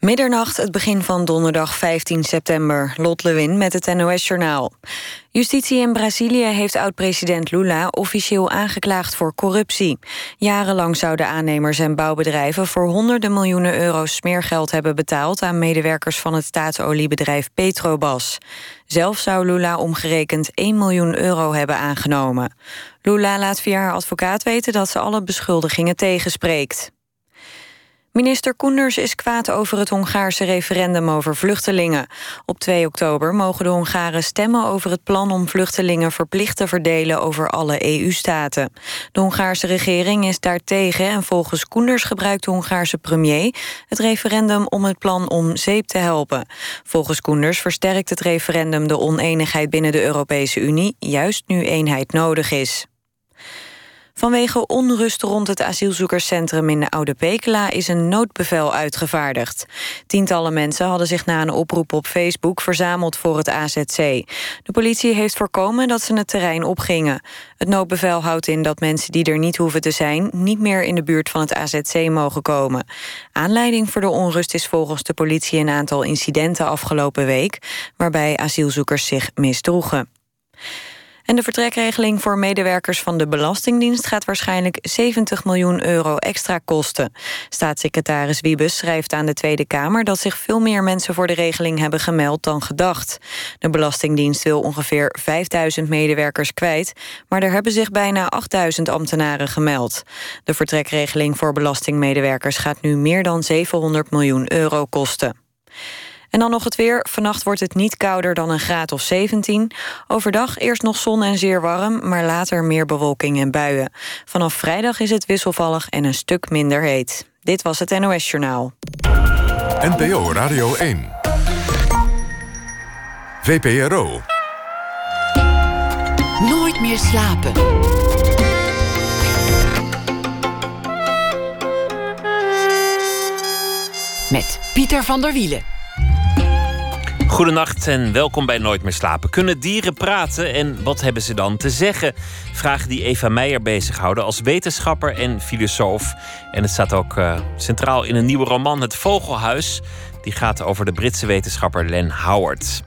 Middernacht, het begin van donderdag 15 september. Lot Lewin met het NOS-journaal. Justitie in Brazilië heeft oud-president Lula officieel aangeklaagd voor corruptie. Jarenlang zouden aannemers en bouwbedrijven voor honderden miljoenen euro's smeergeld hebben betaald aan medewerkers van het staatsoliebedrijf Petrobas. Zelf zou Lula omgerekend 1 miljoen euro hebben aangenomen. Lula laat via haar advocaat weten dat ze alle beschuldigingen tegenspreekt. Minister Koenders is kwaad over het Hongaarse referendum over vluchtelingen. Op 2 oktober mogen de Hongaren stemmen over het plan om vluchtelingen verplicht te verdelen over alle EU-staten. De Hongaarse regering is daartegen en volgens Koenders gebruikt de Hongaarse premier het referendum om het plan om zeep te helpen. Volgens Koenders versterkt het referendum de oneenigheid binnen de Europese Unie, juist nu eenheid nodig is. Vanwege onrust rond het asielzoekerscentrum in de Oude Pekela is een noodbevel uitgevaardigd. Tientallen mensen hadden zich na een oproep op Facebook verzameld voor het AZC. De politie heeft voorkomen dat ze het terrein opgingen. Het noodbevel houdt in dat mensen die er niet hoeven te zijn niet meer in de buurt van het AZC mogen komen. Aanleiding voor de onrust is volgens de politie een aantal incidenten afgelopen week waarbij asielzoekers zich misdroegen. En de vertrekregeling voor medewerkers van de Belastingdienst... gaat waarschijnlijk 70 miljoen euro extra kosten. Staatssecretaris Wiebes schrijft aan de Tweede Kamer... dat zich veel meer mensen voor de regeling hebben gemeld dan gedacht. De Belastingdienst wil ongeveer 5000 medewerkers kwijt... maar er hebben zich bijna 8000 ambtenaren gemeld. De vertrekregeling voor belastingmedewerkers gaat nu meer dan 700 miljoen euro kosten. En dan nog het weer. Vannacht wordt het niet kouder dan een graad of 17. Overdag eerst nog zon en zeer warm, maar later meer bewolking en buien. Vanaf vrijdag is het wisselvallig en een stuk minder heet. Dit was het NOS Journaal. NPO Radio 1. VPRO. Nooit meer slapen. Met Pieter van der Wielen. Goedenacht en welkom bij Nooit meer slapen. Kunnen dieren praten en wat hebben ze dan te zeggen? Vragen die Eva Meijer bezighouden als wetenschapper en filosoof. En het staat ook uh, centraal in een nieuwe roman, Het Vogelhuis. Die gaat over de Britse wetenschapper Len Howard.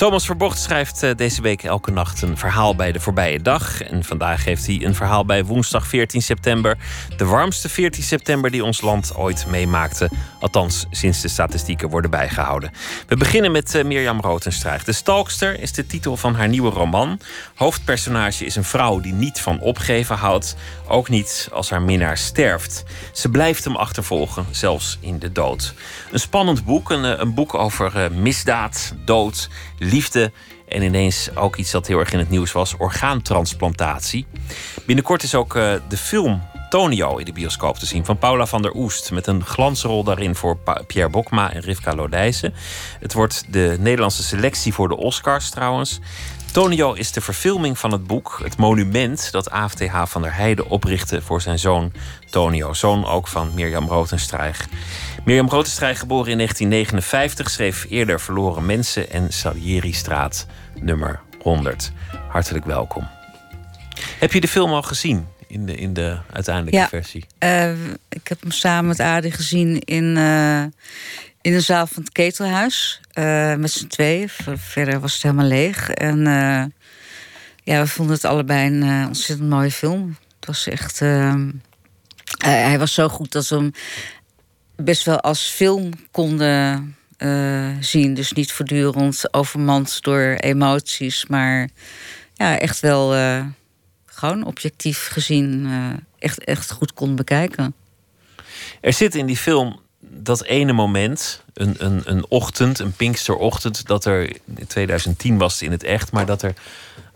Thomas Verbocht schrijft eh, deze week elke nacht een verhaal bij de voorbije dag. En vandaag heeft hij een verhaal bij woensdag 14 september. De warmste 14 september die ons land ooit meemaakte. Althans, sinds de statistieken worden bijgehouden. We beginnen met uh, Mirjam Rotenstrijg. De Stalkster is de titel van haar nieuwe roman. Hoofdpersonage is een vrouw die niet van opgeven houdt. Ook niet als haar minnaar sterft. Ze blijft hem achtervolgen, zelfs in de dood. Een spannend boek, een, eh, een boek over misdaad, dood liefde en ineens ook iets dat heel erg in het nieuws was: orgaantransplantatie. Binnenkort is ook uh, de film Tonio in de bioscoop te zien van Paula van der Oest. Met een glansrol daarin voor Pierre Bokma en Rivka Lodijzen. Het wordt de Nederlandse selectie voor de Oscars trouwens. Tonio is de verfilming van het boek, het monument dat AFTH van der Heijden oprichtte voor zijn zoon Tonio. Zoon ook van Mirjam Rotenstrijg. Mirjam Rotenstrijg, geboren in 1959, schreef eerder Verloren Mensen en Salieri-straat nummer 100. Hartelijk welkom. Heb je de film al gezien in de, in de uiteindelijke ja, versie? Uh, ik heb hem samen met Adi gezien in, uh, in de zaal van het Ketelhuis. Uh, met z'n tweeën. Verder was het helemaal leeg. En ja, we vonden het allebei een ontzettend mooie film. Het was echt. hij was zo goed dat we hem best wel als film konden uh, zien. Dus niet voortdurend overmand door emoties, maar ja, echt wel uh, gewoon objectief gezien uh, echt, echt goed kon bekijken. Er zit in die film dat ene moment, een, een, een ochtend, een Pinksterochtend, dat er in 2010 was het in het echt, maar dat er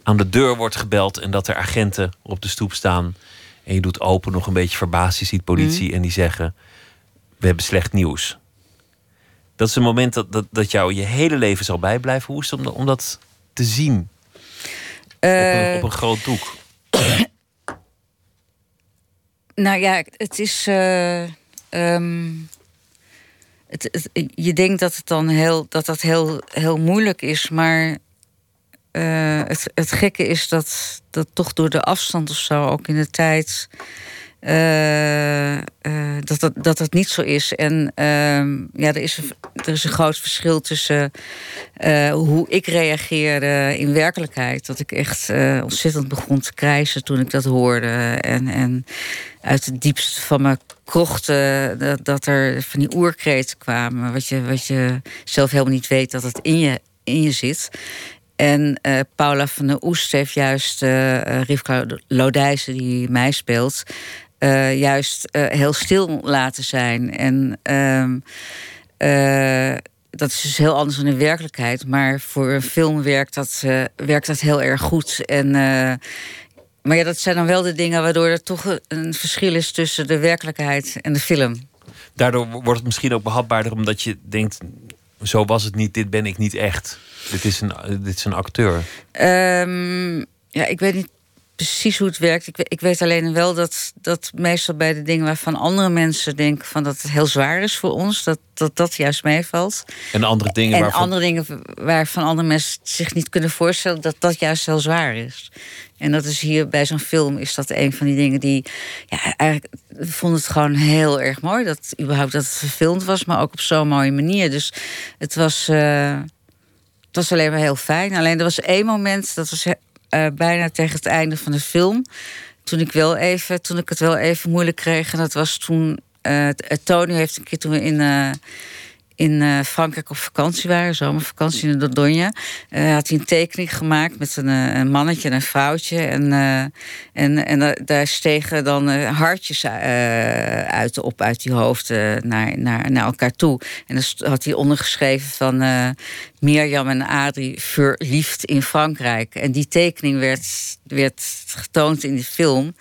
aan de deur wordt gebeld en dat er agenten op de stoep staan. En je doet open, nog een beetje verbaasd. Je ziet politie mm. en die zeggen: we hebben slecht nieuws. Dat is een moment dat, dat, dat jou je hele leven zal bijblijven. Hoe is het om, om dat te zien? Uh, op, een, op, een, eh, groot doek. nou ja, het is. Uh, um, het, het, je denkt dat het dan heel, dat dat heel, heel moeilijk is, maar uh, het, het gekke is dat, dat toch door de afstand of zo, ook in de tijd uh, dat, dat, dat dat niet zo is. En ehm, ja, er is, een, er is een groot verschil tussen hoe ik reageerde in werkelijkheid. Dat ik echt ontzettend begon te krijsen toen ik dat hoorde. En, en uit het diepst van mijn krochten dat, dat er van die oerkreten kwamen. Wat je, wat je zelf helemaal niet weet dat het in je, in je zit. En Paula van der Oest heeft juist uh, Rivka Lodijzen, die mij speelt, uh, juist heel stil laten zijn. En ehm, dat is dus heel anders dan in werkelijkheid. Maar voor een film werkt dat, werkt dat heel erg goed. En, maar ja, dat zijn dan wel de dingen waardoor er toch een verschil is tussen de werkelijkheid en de film. Daardoor wordt het misschien ook behapbaarder omdat je denkt: zo was het niet, dit ben ik niet echt. Dit is een, dit is een acteur. Um, ja, ik weet niet precies hoe het werkt. Ik, ik, weet alleen wel dat, dat meestal bij de dingen waarvan andere mensen denken van dat het heel zwaar is voor ons, dat dat, dat juist meevalt. En andere dingen en waarvan... andere dingen waarvan andere mensen zich niet kunnen voorstellen dat dat juist heel zwaar is. En dat is hier bij zo'n film is dat een van die dingen die ja, eigenlijk vond het gewoon heel erg mooi dat überhaupt dat het verfilmd was, maar ook op zo'n mooie manier. Dus het was. Uh, het was alleen maar heel fijn. Alleen er was één moment, dat was uh, bijna tegen het einde van de film. Toen ik, wel even, toen ik het wel even moeilijk kreeg. En dat was toen. Uh, Tony heeft een keer toen we in. In uh, Frankrijk op vakantie waren, zomervakantie in de Dordogne. Uh, had hij een tekening gemaakt met een, een mannetje en een vrouwtje. En, en, en daar stegen dan hartjes uit, op uit die hoofden naar, naar, naar elkaar toe. En dan had hij ondergeschreven van Mirjam en Adrie verliefd in Frankrijk. En die tekening werd, werd getoond in de film.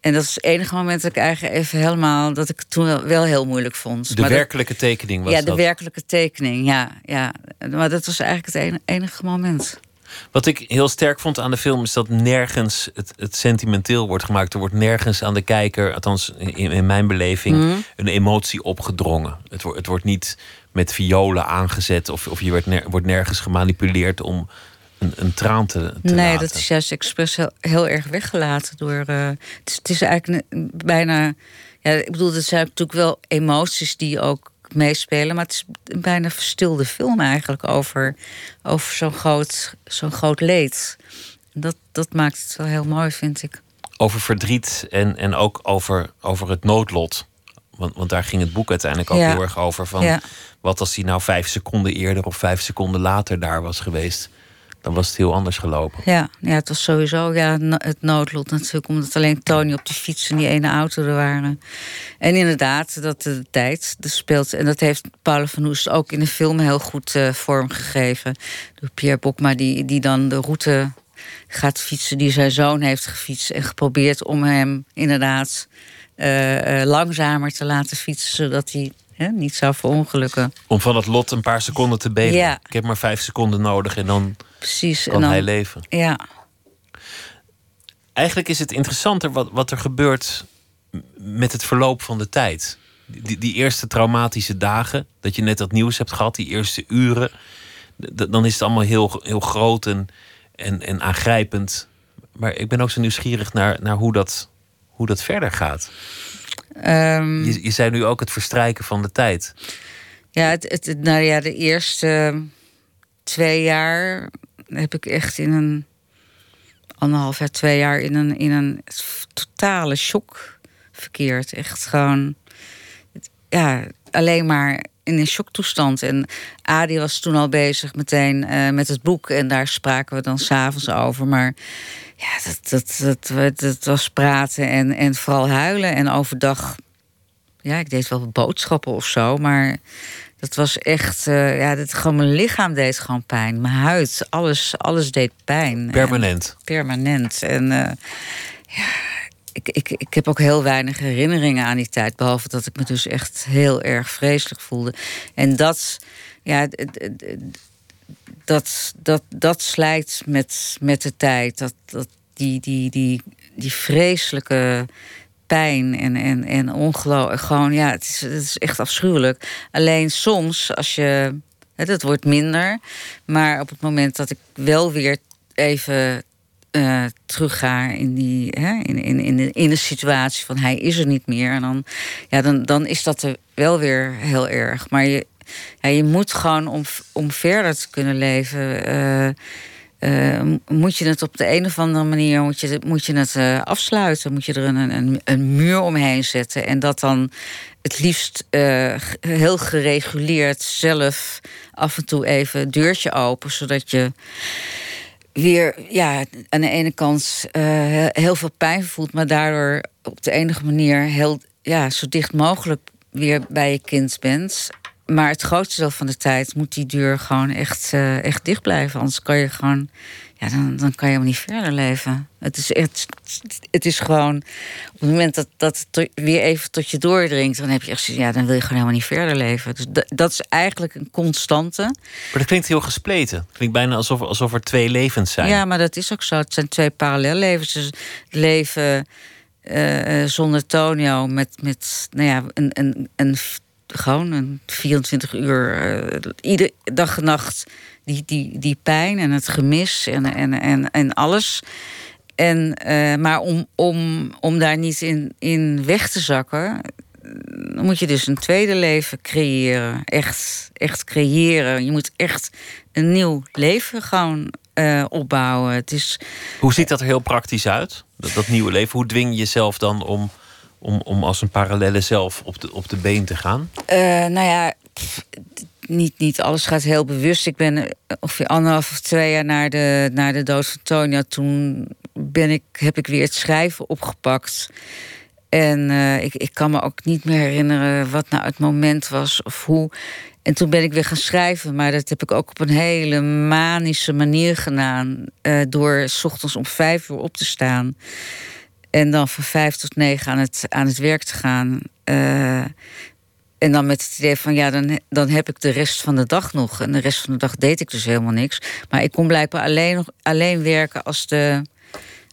En dat is het enige moment dat ik eigenlijk even helemaal... dat ik het toen wel, heel moeilijk vond. De werkelijke tekening was ja, dat? Ja, de werkelijke tekening, ja, ja. Maar dat was eigenlijk het enige moment. Wat ik heel sterk vond aan de film is dat nergens het, het sentimenteel wordt gemaakt. Er wordt nergens aan de kijker, althans in, in mijn beleving, mm. een emotie opgedrongen. Het, wordt, het wordt niet met violen aangezet of, of je wordt, ner, wordt nergens gemanipuleerd om een, een traan te, te nee, laten. dat is juist expres heel, heel erg weggelaten door. Uh, het, is, het, is, eigenlijk een, bijna. Ja, ik bedoel, het zijn natuurlijk wel emoties die ook meespelen, maar het is een bijna verstilde film eigenlijk over, over zo'n groot, zo'n groot leed. Dat, dat maakt het wel heel mooi, vind ik. Over verdriet en, en ook over, over het noodlot. Want, want daar ging het boek uiteindelijk ook Ja. heel erg over. Van Ja. Wat als hij nou vijf seconden eerder of vijf seconden later daar was geweest? Dan was het heel anders gelopen. Ja, ja, het was sowieso ja, het noodlot natuurlijk, omdat alleen Tony op die fiets en die ene auto er waren. En inderdaad, dat de tijd de speelt. En dat heeft Paul van Oest ook in de film heel goed eh, vormgegeven. Door Pierre Bokma, die, die dan de route gaat fietsen die zijn zoon heeft gefietst. En geprobeerd om hem inderdaad eh, eh, langzamer te laten fietsen, zodat hij hè, niet zou verongelukken. Om van het lot een paar seconden te bedelen. Ja. Ik heb maar vijf seconden nodig en dan Precies. kan en dan, hij leven. Ja, Eigenlijk is het interessanter wat, wat er gebeurt met het verloop van de tijd. Die, die eerste traumatische dagen, dat je net dat nieuws hebt gehad, die eerste uren. dan is het allemaal heel, heel groot en, en, en aangrijpend. Maar ik ben ook zo nieuwsgierig naar, naar hoe, dat, hoe dat verder gaat. Ehm, Je, je zei nu ook het verstrijken van de tijd. Ja, het, het, nou ja, de eerste twee jaar heb ik echt in een anderhalf jaar, twee jaar in een, in een totale shock verkeerd. Echt gewoon, ja, alleen maar in een shocktoestand. En Adi was toen al bezig meteen eh, met het boek en daar spraken we dan s'avonds over. Maar ja, dat, dat, dat, was praten en, en vooral huilen. En overdag, ja, ik deed wel boodschappen of zo, maar dat was echt, eh, ja, dat, gewoon mijn lichaam deed gewoon pijn. Mijn huid, alles, alles deed pijn. Permanent. En permanent. En eh, ja, ik, ik, ik heb ook heel weinig herinneringen aan die tijd. Behalve dat ik me dus echt heel erg vreselijk voelde. En dat, ja, dat, dat, dat slijt met, met de tijd. Dat, dat, die, die, die, die vreselijke pijn en, en, en ongeloof. Gewoon, ja, het is, het is echt afschuwelijk. Alleen soms, als je. hè, Dat wordt minder. Maar op het moment dat ik wel weer even uh, terugga in, die, hè, in, in, in, de, in de situatie van hij is er niet meer. En dan, ja, dan, dan is dat er wel weer heel erg. Maar je, je moet gewoon om, om verder te kunnen leven. Uh, uh, moet je het op de een of andere manier moet je, moet je het uh, afsluiten. Moet je er een, een, een, muur omheen zetten. En dat dan het liefst heel gereguleerd zelf af en toe even een deurtje open. Zodat je weer ja, aan de ene kant heel veel pijn voelt. Maar daardoor op de enige manier heel ja, zo dicht mogelijk weer bij je kind bent. Maar het grootste deel van de tijd moet die deur gewoon echt, uh, echt dicht blijven. Anders kan je gewoon, ja, dan, dan kan je helemaal niet verder leven. Het is, echt, het is gewoon, op het moment dat, dat het weer even tot je doordringt, dan heb je echt, ja, dan wil je gewoon helemaal niet verder leven. Dus dat, dat is eigenlijk een constante. Maar dat klinkt heel gespleten. Het klinkt bijna alsof, alsof er twee levens zijn. Ja, maar dat is ook zo. Het zijn twee parallellevens. Dus leven uh, zonder Tonio met, met nou ja, een, een, een gewoon een 24 uur, uh, iedere dag en nacht, die, die, die pijn en het gemis en, en, en, en alles. En, uh, maar om, om, om daar niet in, in weg te zakken, moet je dus een tweede leven creëren. Echt, echt creëren. Je moet echt een nieuw leven gewoon uh, opbouwen. Het is, Hoe ziet dat er heel praktisch uit? Dat, dat nieuwe leven? Hoe dwing je jezelf dan om om, om als een parallelle zelf op de, op de been te gaan? Uh, nou ja, niet, niet alles gaat heel bewust. Ik ben eh, ongeveer anderhalf of twee jaar na de, na de dood van Tonia... toen ben ik, heb ik weer het schrijven opgepakt. En uh, ik, ik kan me ook niet meer herinneren wat nou het moment was of hoe. En toen ben ik weer gaan schrijven, maar dat heb ik ook op een hele manische manier gedaan. Door s ochtends om vijf uur op te staan. En dan van vijf tot negen aan het, aan het werk te gaan. Uh, en dan met het idee van ja, dan, dan heb ik de rest van de dag nog. En de rest van de dag deed ik dus helemaal niks. Maar ik kon blijkbaar alleen, alleen werken als de,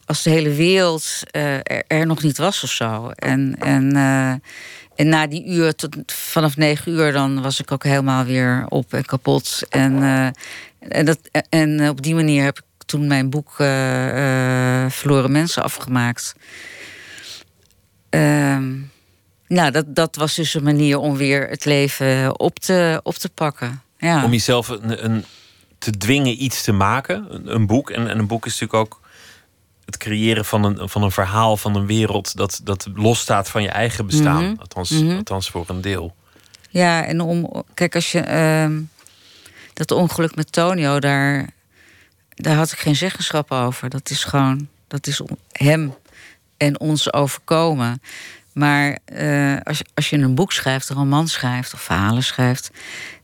als de hele wereld uh, er, nog niet was of zo. En, en, uh, en na die uur, tot, vanaf negen uur, dan was ik ook helemaal weer op en kapot. En, en, dat, en op die manier heb ik toen mijn boek uh, uh, Verloren Mensen afgemaakt. Ehm, nou, dat, dat was dus een manier om weer het leven op te, op te pakken. Ja. Om jezelf een, een, te dwingen iets te maken, een, een boek. En, en, een boek is natuurlijk ook het creëren van een, van een verhaal, van een wereld dat, dat losstaat van je eigen bestaan. Mm -hmm. althans, mm -hmm. althans voor een deel. Ja, en om, kijk, als je uh, dat ongeluk met Tonio, daar, daar had ik geen zeggenschap over. Dat is gewoon, dat is hem en ons overkomen. Maar uh, als, als je een boek schrijft, een roman schrijft of verhalen schrijft,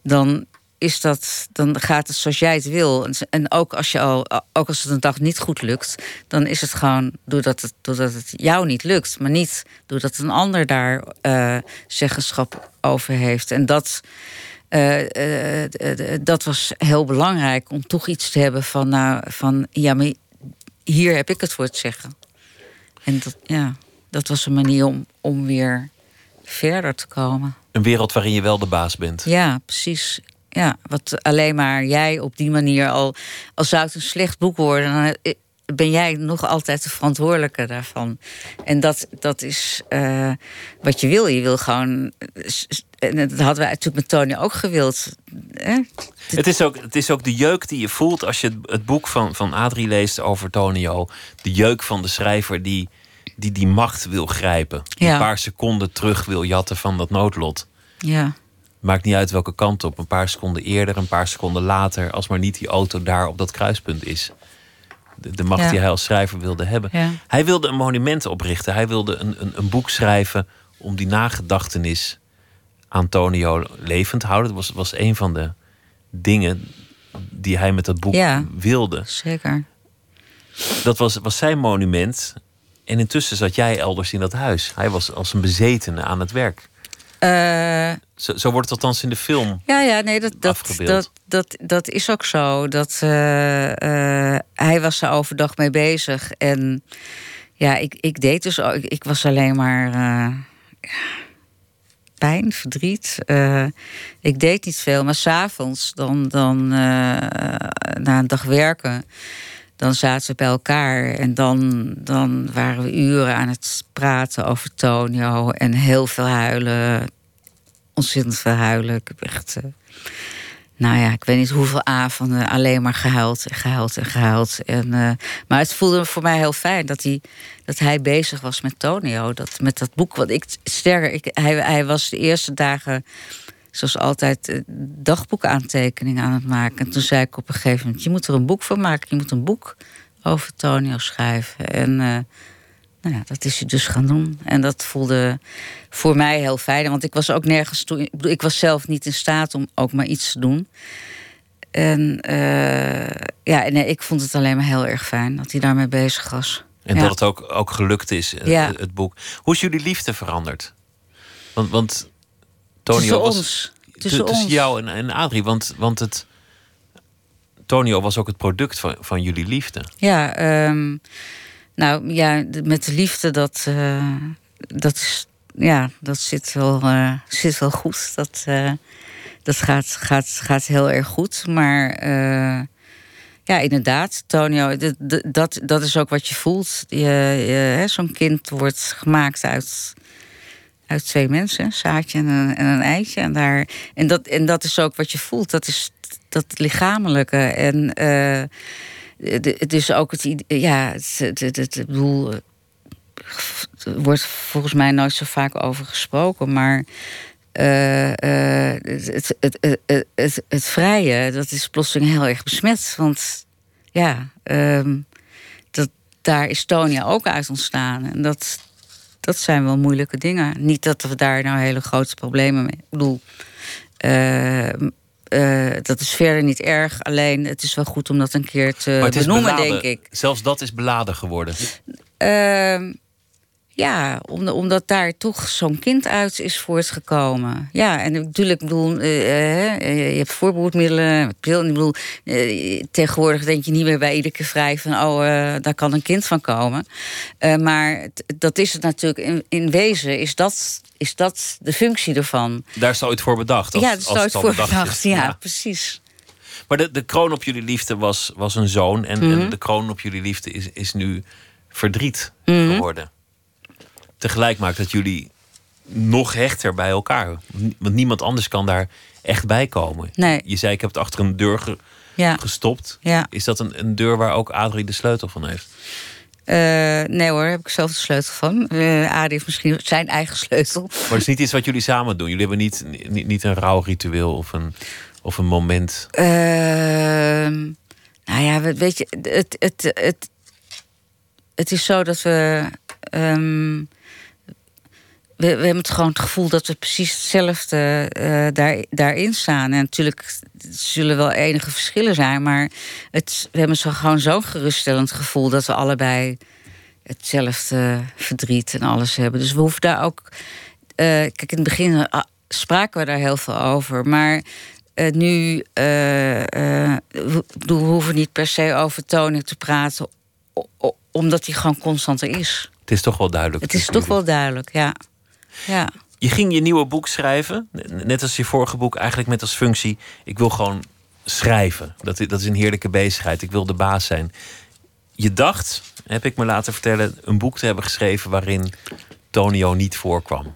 dan is dat, dan gaat het zoals jij het wil. En ook als, je al, ook als het een dag niet goed lukt, dan is het gewoon doordat het, doordat het jou niet lukt, maar niet doordat een ander daar uh, zeggenschap over heeft. En dat, uh, dat was heel belangrijk om toch iets te hebben van, nou, van ja, maar hier heb ik het voor het zeggen. En dat, ja, dat was een manier om, om weer verder te komen. Een wereld waarin je wel de baas bent. Ja, precies. Ja, wat alleen maar jij op die manier al. Al zou het een slecht boek worden, dan ben jij nog altijd de verantwoordelijke daarvan. En dat, dat is uh, wat je wil. Je wil gewoon. En dat hadden wij natuurlijk met Tony ook gewild. Hè? Het, is ook, het is ook de jeuk die je voelt als je het boek van, van Adrie leest over Tonio. De jeuk van de schrijver die die, die macht wil grijpen. Ja. Een paar seconden terug wil jatten van dat noodlot. Ja. Maakt niet uit welke kant op. Een paar seconden eerder, een paar seconden later. Als maar niet die auto daar op dat kruispunt is de, macht ja. die hij als schrijver wilde hebben. Ja. Hij wilde een monument oprichten. Hij wilde een, een, een, boek schrijven om die nagedachtenis Antonio levend te houden. Dat was, was een van de dingen die hij met dat boek ja, wilde. Zeker. Dat was, was zijn monument. En intussen zat jij elders in dat huis. Hij was als een bezetene aan het werk. Uh, zo, zo, wordt het althans in de film. Ja, ja nee, dat, dat, dat, dat, dat is ook zo. Dat, uh, uh, hij was er overdag mee bezig. En ja, ik, ik deed dus ook. Ik, ik was alleen maar pijn, verdriet. ik deed niet veel. Maar s'avonds, dan, dan na een dag werken dan zaten we bij elkaar en dan, dan waren we uren aan het praten over Tonio en heel veel huilen. Ontzettend veel huilen. Ik heb echt, uh, nou ja, ik weet niet hoeveel avonden alleen maar gehuild en gehuild en gehuild. En, uh, maar het voelde voor mij heel fijn dat hij, dat hij bezig was met Tonio. Dat, met dat boek. Want ik, sterker, ik, hij, hij was de eerste dagen zoals altijd eh, dagboekaantekeningen aan het maken. En toen zei ik op een gegeven moment: Je moet er een boek van maken. Je moet een boek over Tonio schrijven. En uh, nou ja, dat is hij dus gaan doen. En dat voelde voor mij heel fijn. Want ik was ook nergens toe. Ik was zelf niet in staat om ook maar iets te doen. En uh, ja, nee, ik vond het alleen maar heel erg fijn dat hij daarmee bezig was. En ja. dat het ook, ook gelukt is, Ja. het boek. Hoe is jullie liefde veranderd? Want, want Tonio Tussen was ons. tu- Tussen jou en, en Adrie. Want, want het, Tonio was ook het product van, van jullie liefde. Ja, ehm, nou ja, met de liefde, dat, eh, dat, is, ja, dat zit, wel, eh, zit wel goed. Dat, eh, dat gaat, gaat, gaat heel erg goed. Maar ja, inderdaad, Tonio, dat, dat, dat is ook wat je voelt. Je, je, Zo'n kind wordt gemaakt uit, uit twee mensen, een zaadje en een, en een eitje. En, daar, en, dat, en dat is ook wat je voelt. Dat is dat lichamelijke. En is ook het ja, het, bedoel, eh, er wordt volgens mij nooit zo vaak over gesproken, maar het, het, het, het, het, het, het vrije, dat is plotseling heel erg besmet. Want ja, ehm, dat, daar is Tonia ook uit ontstaan. En dat, dat zijn wel moeilijke dingen. Niet dat we daar nou hele grote problemen mee. Ik bedoel, eh, eh, dat is verder niet erg. Alleen het is wel goed om dat een keer te benoemen, beladen. denk ik. Zelfs dat is beladen geworden. Ehm, ja, om, omdat daar toch zo'n kind uit is voortgekomen. Ja, en natuurlijk, ik bedoel, eh, eh, je hebt voorbehoedmiddelen, pil. Ik bedoel, eh, tegenwoordig denk je niet meer bij iedere keer vrij van, oh, eh, daar kan een kind van komen. Eh, maar dat is het natuurlijk. In, in wezen is dat, is dat de functie ervan. Daar is het ooit voor bedacht. Als, ja, dat is het al voor bedacht. Ja, precies. Maar de, de kroon op jullie liefde was, was een zoon. En, en Mhm. de kroon op jullie liefde is, is nu verdriet Mhm. geworden. Tegelijk maakt dat jullie nog hechter bij elkaar. Want niemand anders kan daar echt bij komen. Nee. Je zei, ik heb het achter een deur ge- Ja. gestopt. Ja. Is dat een, een deur waar ook Adrie de sleutel van heeft? Eh, nee hoor, daar heb ik zelf de sleutel van. Eh Adi heeft misschien zijn eigen sleutel. Maar het is niet iets wat jullie samen doen. Jullie hebben niet, niet, niet een rouwritueel of een, of een moment. Ehm, nou ja, we- weet je, het, het, het, het is zo dat we, ehm, we. We hebben het gewoon het gevoel dat we precies hetzelfde eh, daar, daarin staan. En natuurlijk zullen wel enige verschillen zijn, maar het, we hebben zo gewoon zo'n geruststellend gevoel dat we allebei hetzelfde verdriet en alles hebben. Dus we hoeven daar ook. eh, kijk, in het begin ah, spraken we daar heel veel over, maar eh, nu eh, eh, we, hoeven niet per se over Tony te praten, omdat hij gewoon constant er is. Het is toch wel duidelijk. Het is toch wel duidelijk, ja. Ja. Je ging je nieuwe boek schrijven, net als je vorige boek, eigenlijk met als functie: ik wil gewoon schrijven. Dat, dat is een heerlijke bezigheid. Ik wil de baas zijn. Je dacht, heb ik me laten vertellen, een boek te hebben geschreven waarin Tonio niet voorkwam.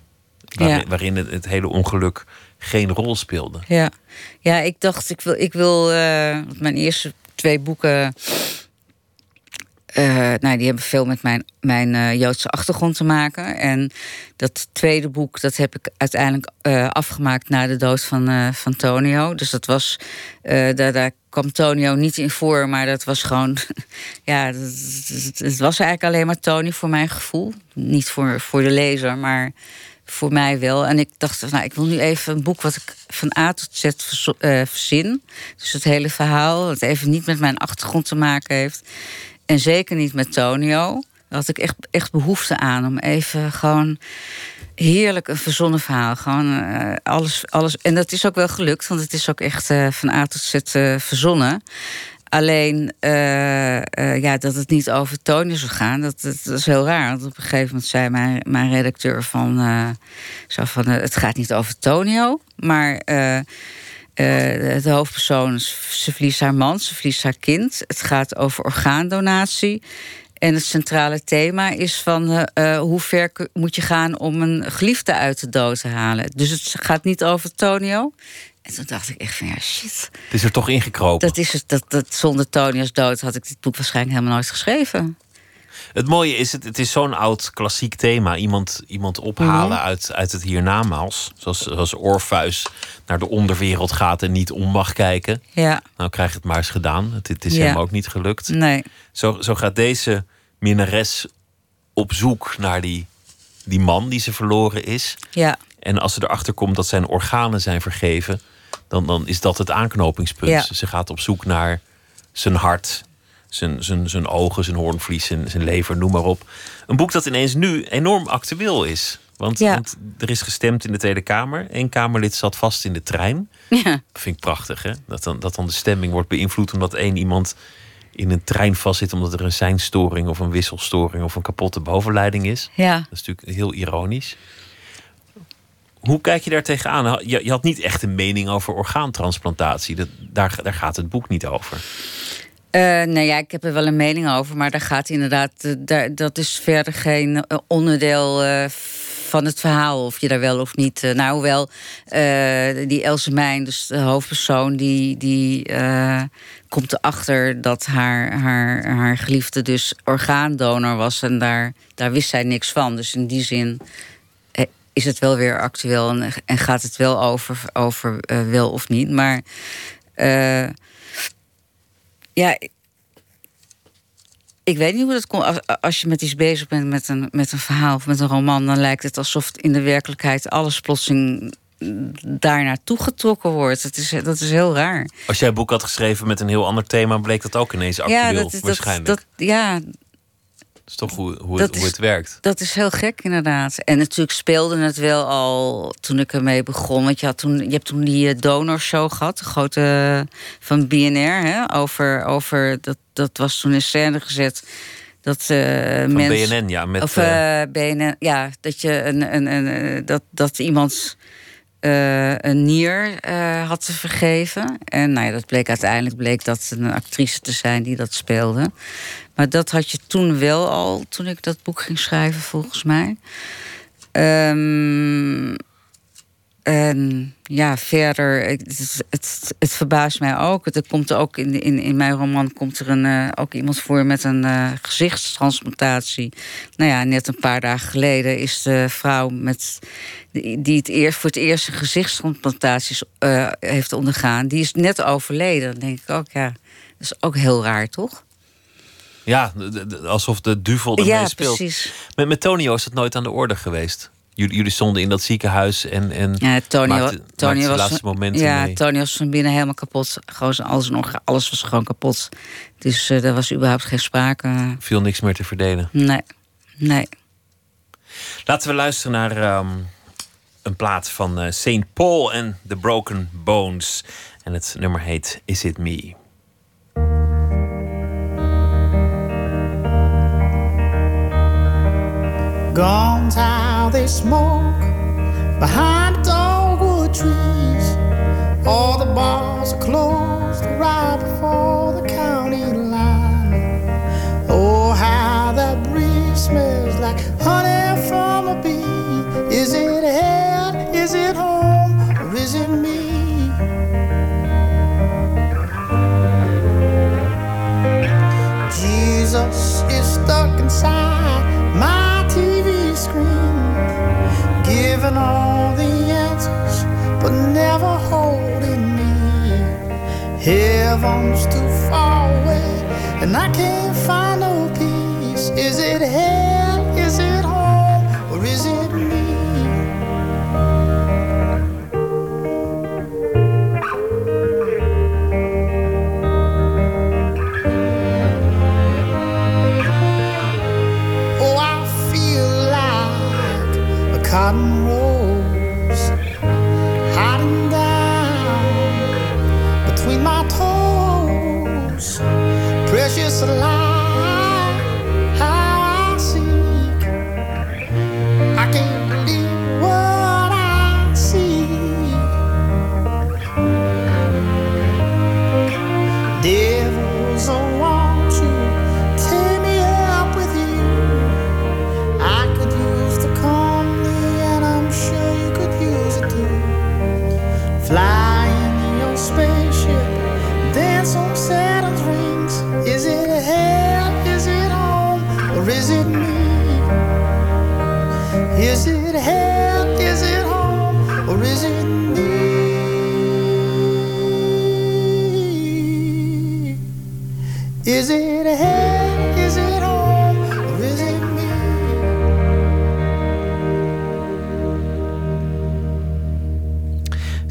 Waarin, Ja. waarin het, het hele ongeluk geen rol speelde. Ja, ja ik dacht, ik wil, ik wil eh, mijn eerste twee boeken. Eh, nou, die hebben veel met mijn, mijn eh, Joodse achtergrond te maken. En dat tweede boek, dat heb ik uiteindelijk eh, afgemaakt na de dood van, van Tonio. Dus dat was, daar, daar kwam Tonio niet in voor, maar dat was gewoon, ja, het, was eigenlijk alleen maar Tony voor mijn gevoel. Niet voor, voor de lezer, maar voor mij wel. En ik dacht, nou, ik wil nu even een boek wat ik van A tot Z verzin. Dus het hele verhaal, dat even niet met mijn achtergrond te maken heeft. En zeker niet met Tonio. Daar had ik echt, echt behoefte aan om even gewoon heerlijk een verzonnen verhaal. Gewoon eh, alles, alles. En dat is ook wel gelukt, want het is ook echt eh, van A tot Z eh, verzonnen. Alleen ja, dat het niet over Tony zou gaan, dat, dat, is heel raar. Want op een gegeven moment zei mijn, mijn redacteur van, zo van het gaat niet over Tonio, maar eh, de hoofdpersoon, ze verliest haar man, ze verliest haar kind. Het gaat over orgaandonatie. En het centrale thema is van hoe ver moet je gaan om een geliefde uit de dood te halen. Dus het gaat niet over Tonio. En toen dacht ik echt van ja, shit. Het is er toch ingekropen. Dat is het, dat, dat, zonder Tonio's dood had ik dit boek waarschijnlijk helemaal nooit geschreven. Het mooie is, het, het is zo'n oud klassiek thema. Iemand, iemand ophalen mhm. uit, uit het hiernamaals. Zoals, zoals Orpheus naar de onderwereld gaat en niet om mag kijken. Ja. Nou krijg het maar eens gedaan. Het, het is hem ook niet gelukt. Nee. Zo, zo gaat deze minnares op zoek naar die, die man die ze verloren is. Ja. En als ze erachter komt dat zijn organen zijn vergeven, dan, dan is dat het aanknopingspunt. Ja. Ze gaat op zoek naar zijn hart, zijn, zijn, zijn ogen, zijn hoornvlies, zijn, zijn lever, noem maar op. Een boek dat ineens nu enorm actueel is. Want, want, er is gestemd in de Tweede Kamer. Eén Kamerlid zat vast in de trein. Ja. Dat vind ik prachtig, hè? Dat dan, dat dan de stemming wordt beïnvloed omdat één iemand in een trein vastzit omdat er een seinstoring of een wisselstoring of een kapotte bovenleiding is. Ja. Dat is natuurlijk heel ironisch. Hoe kijk je daar tegenaan? Je, je had niet echt een mening over orgaantransplantatie. Dat, daar, daar gaat het boek niet over. Uh, nou ja, ik heb er wel een mening over, maar daar gaat inderdaad, eh, daar, dat is verder geen eh, onderdeel van het verhaal, of je daar wel of niet. nou, hoewel die Else Mijn, dus de hoofdpersoon, die, die komt erachter dat haar, haar, haar geliefde dus orgaandonor was en daar, daar wist zij niks van. Dus in die zin is het wel weer actueel en, en gaat het wel over, over wel of niet. Maar ja, ik weet niet hoe dat komt. Als, als, je met iets bezig bent met een, met een verhaal of met een roman, dan lijkt het alsof in de werkelijkheid alles plotseling daar naartoe getrokken wordt. Dat is, dat is heel raar. Als jij een boek had geschreven met een heel ander thema, bleek dat ook ineens actueel, ja, dat, waarschijnlijk. Dat, ja, is toch hoe, hoe, het, hoe het werkt. Dat is heel gek, inderdaad. En natuurlijk speelde het wel al toen ik ermee begon. Want je, had toen, je hebt toen die eh, donorshow gehad, de grote eh, van BNR. Hè, over, over, dat, dat was toen in scène gezet. Dat, uh, van BNN, ja. Met, of uh, BNN, ja. Dat, je een, een, een, dat, dat iemand uh, een nier uh, had te vergeven. En nou ja, dat bleek uiteindelijk bleek dat een actrice te zijn die dat speelde. Maar dat had je toen wel al, toen ik dat boek ging schrijven, volgens mij. Um, en ja, verder, het, het, het, verbaast mij ook. Er komt ook in, in, in mijn roman komt er een, uh, ook iemand voor met een uh, gezichtstransplantatie. Nou ja, net een paar dagen geleden is de vrouw met, die het eerst, voor het eerst een gezichtstransplantaties uh, heeft ondergaan, die is net overleden. Dan denk ik ook, ja, dat is ook heel raar, toch? Ja, alsof de duvel ermee ja, speelt. Precies. Met, met Tonio is het nooit aan de orde geweest. Jullie, jullie stonden in dat ziekenhuis en, en ja, Tony, maakte, Tony was, laatste momenten Ja, mee. Tony was van binnen helemaal kapot. Gewoon alles, alles was gewoon kapot. Dus uh, er was überhaupt geen sprake. Viel niks meer te verdelen? Nee, nee. Laten we luisteren naar um, een plaat van uh, eh, St. Paul en The Broken Bones. En het nummer heet Is It Me? Guns how they smoke behind the dogwood trees. All the bars are closed right before the county line. Oh, how that breeze smells like honey from a bee. Is it head? Is it home? Or is it me? Jesus is stuck inside given all the answers, but never holding me. Heaven's too far away, and I can't find no peace. Is it hell? Is it home? Or is it me? Oh, I feel like a cotton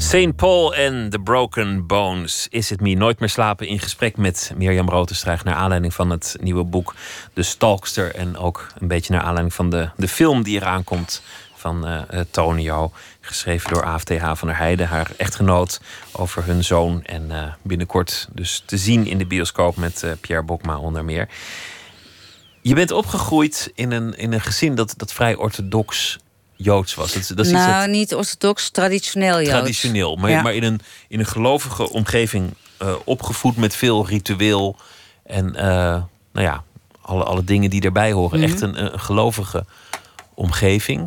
St. Paul en The Broken Bones. Is het me nooit meer slapen in gesprek met Mirjam Rotenstruig... naar aanleiding van het nieuwe boek De Stalkster... en ook een beetje naar aanleiding van de, de film die eraan komt van eh eh, Tonio. Geschreven door AFTH van der Heijden, haar echtgenoot... over hun zoon en eh, binnenkort dus te zien in de bioscoop... met Pierre Bokma onder meer. Je bent opgegroeid in een, in een gezin dat, dat vrij orthodox Joods was. Dat, dat is iets dat- nou, niet orthodox, traditioneel Joods. traditioneel, maar, Ja. maar in, een, in een gelovige omgeving eh, opgevoed met veel ritueel en eh, nou ja, alle, alle dingen die erbij horen. Mhm. Echt een, een gelovige omgeving.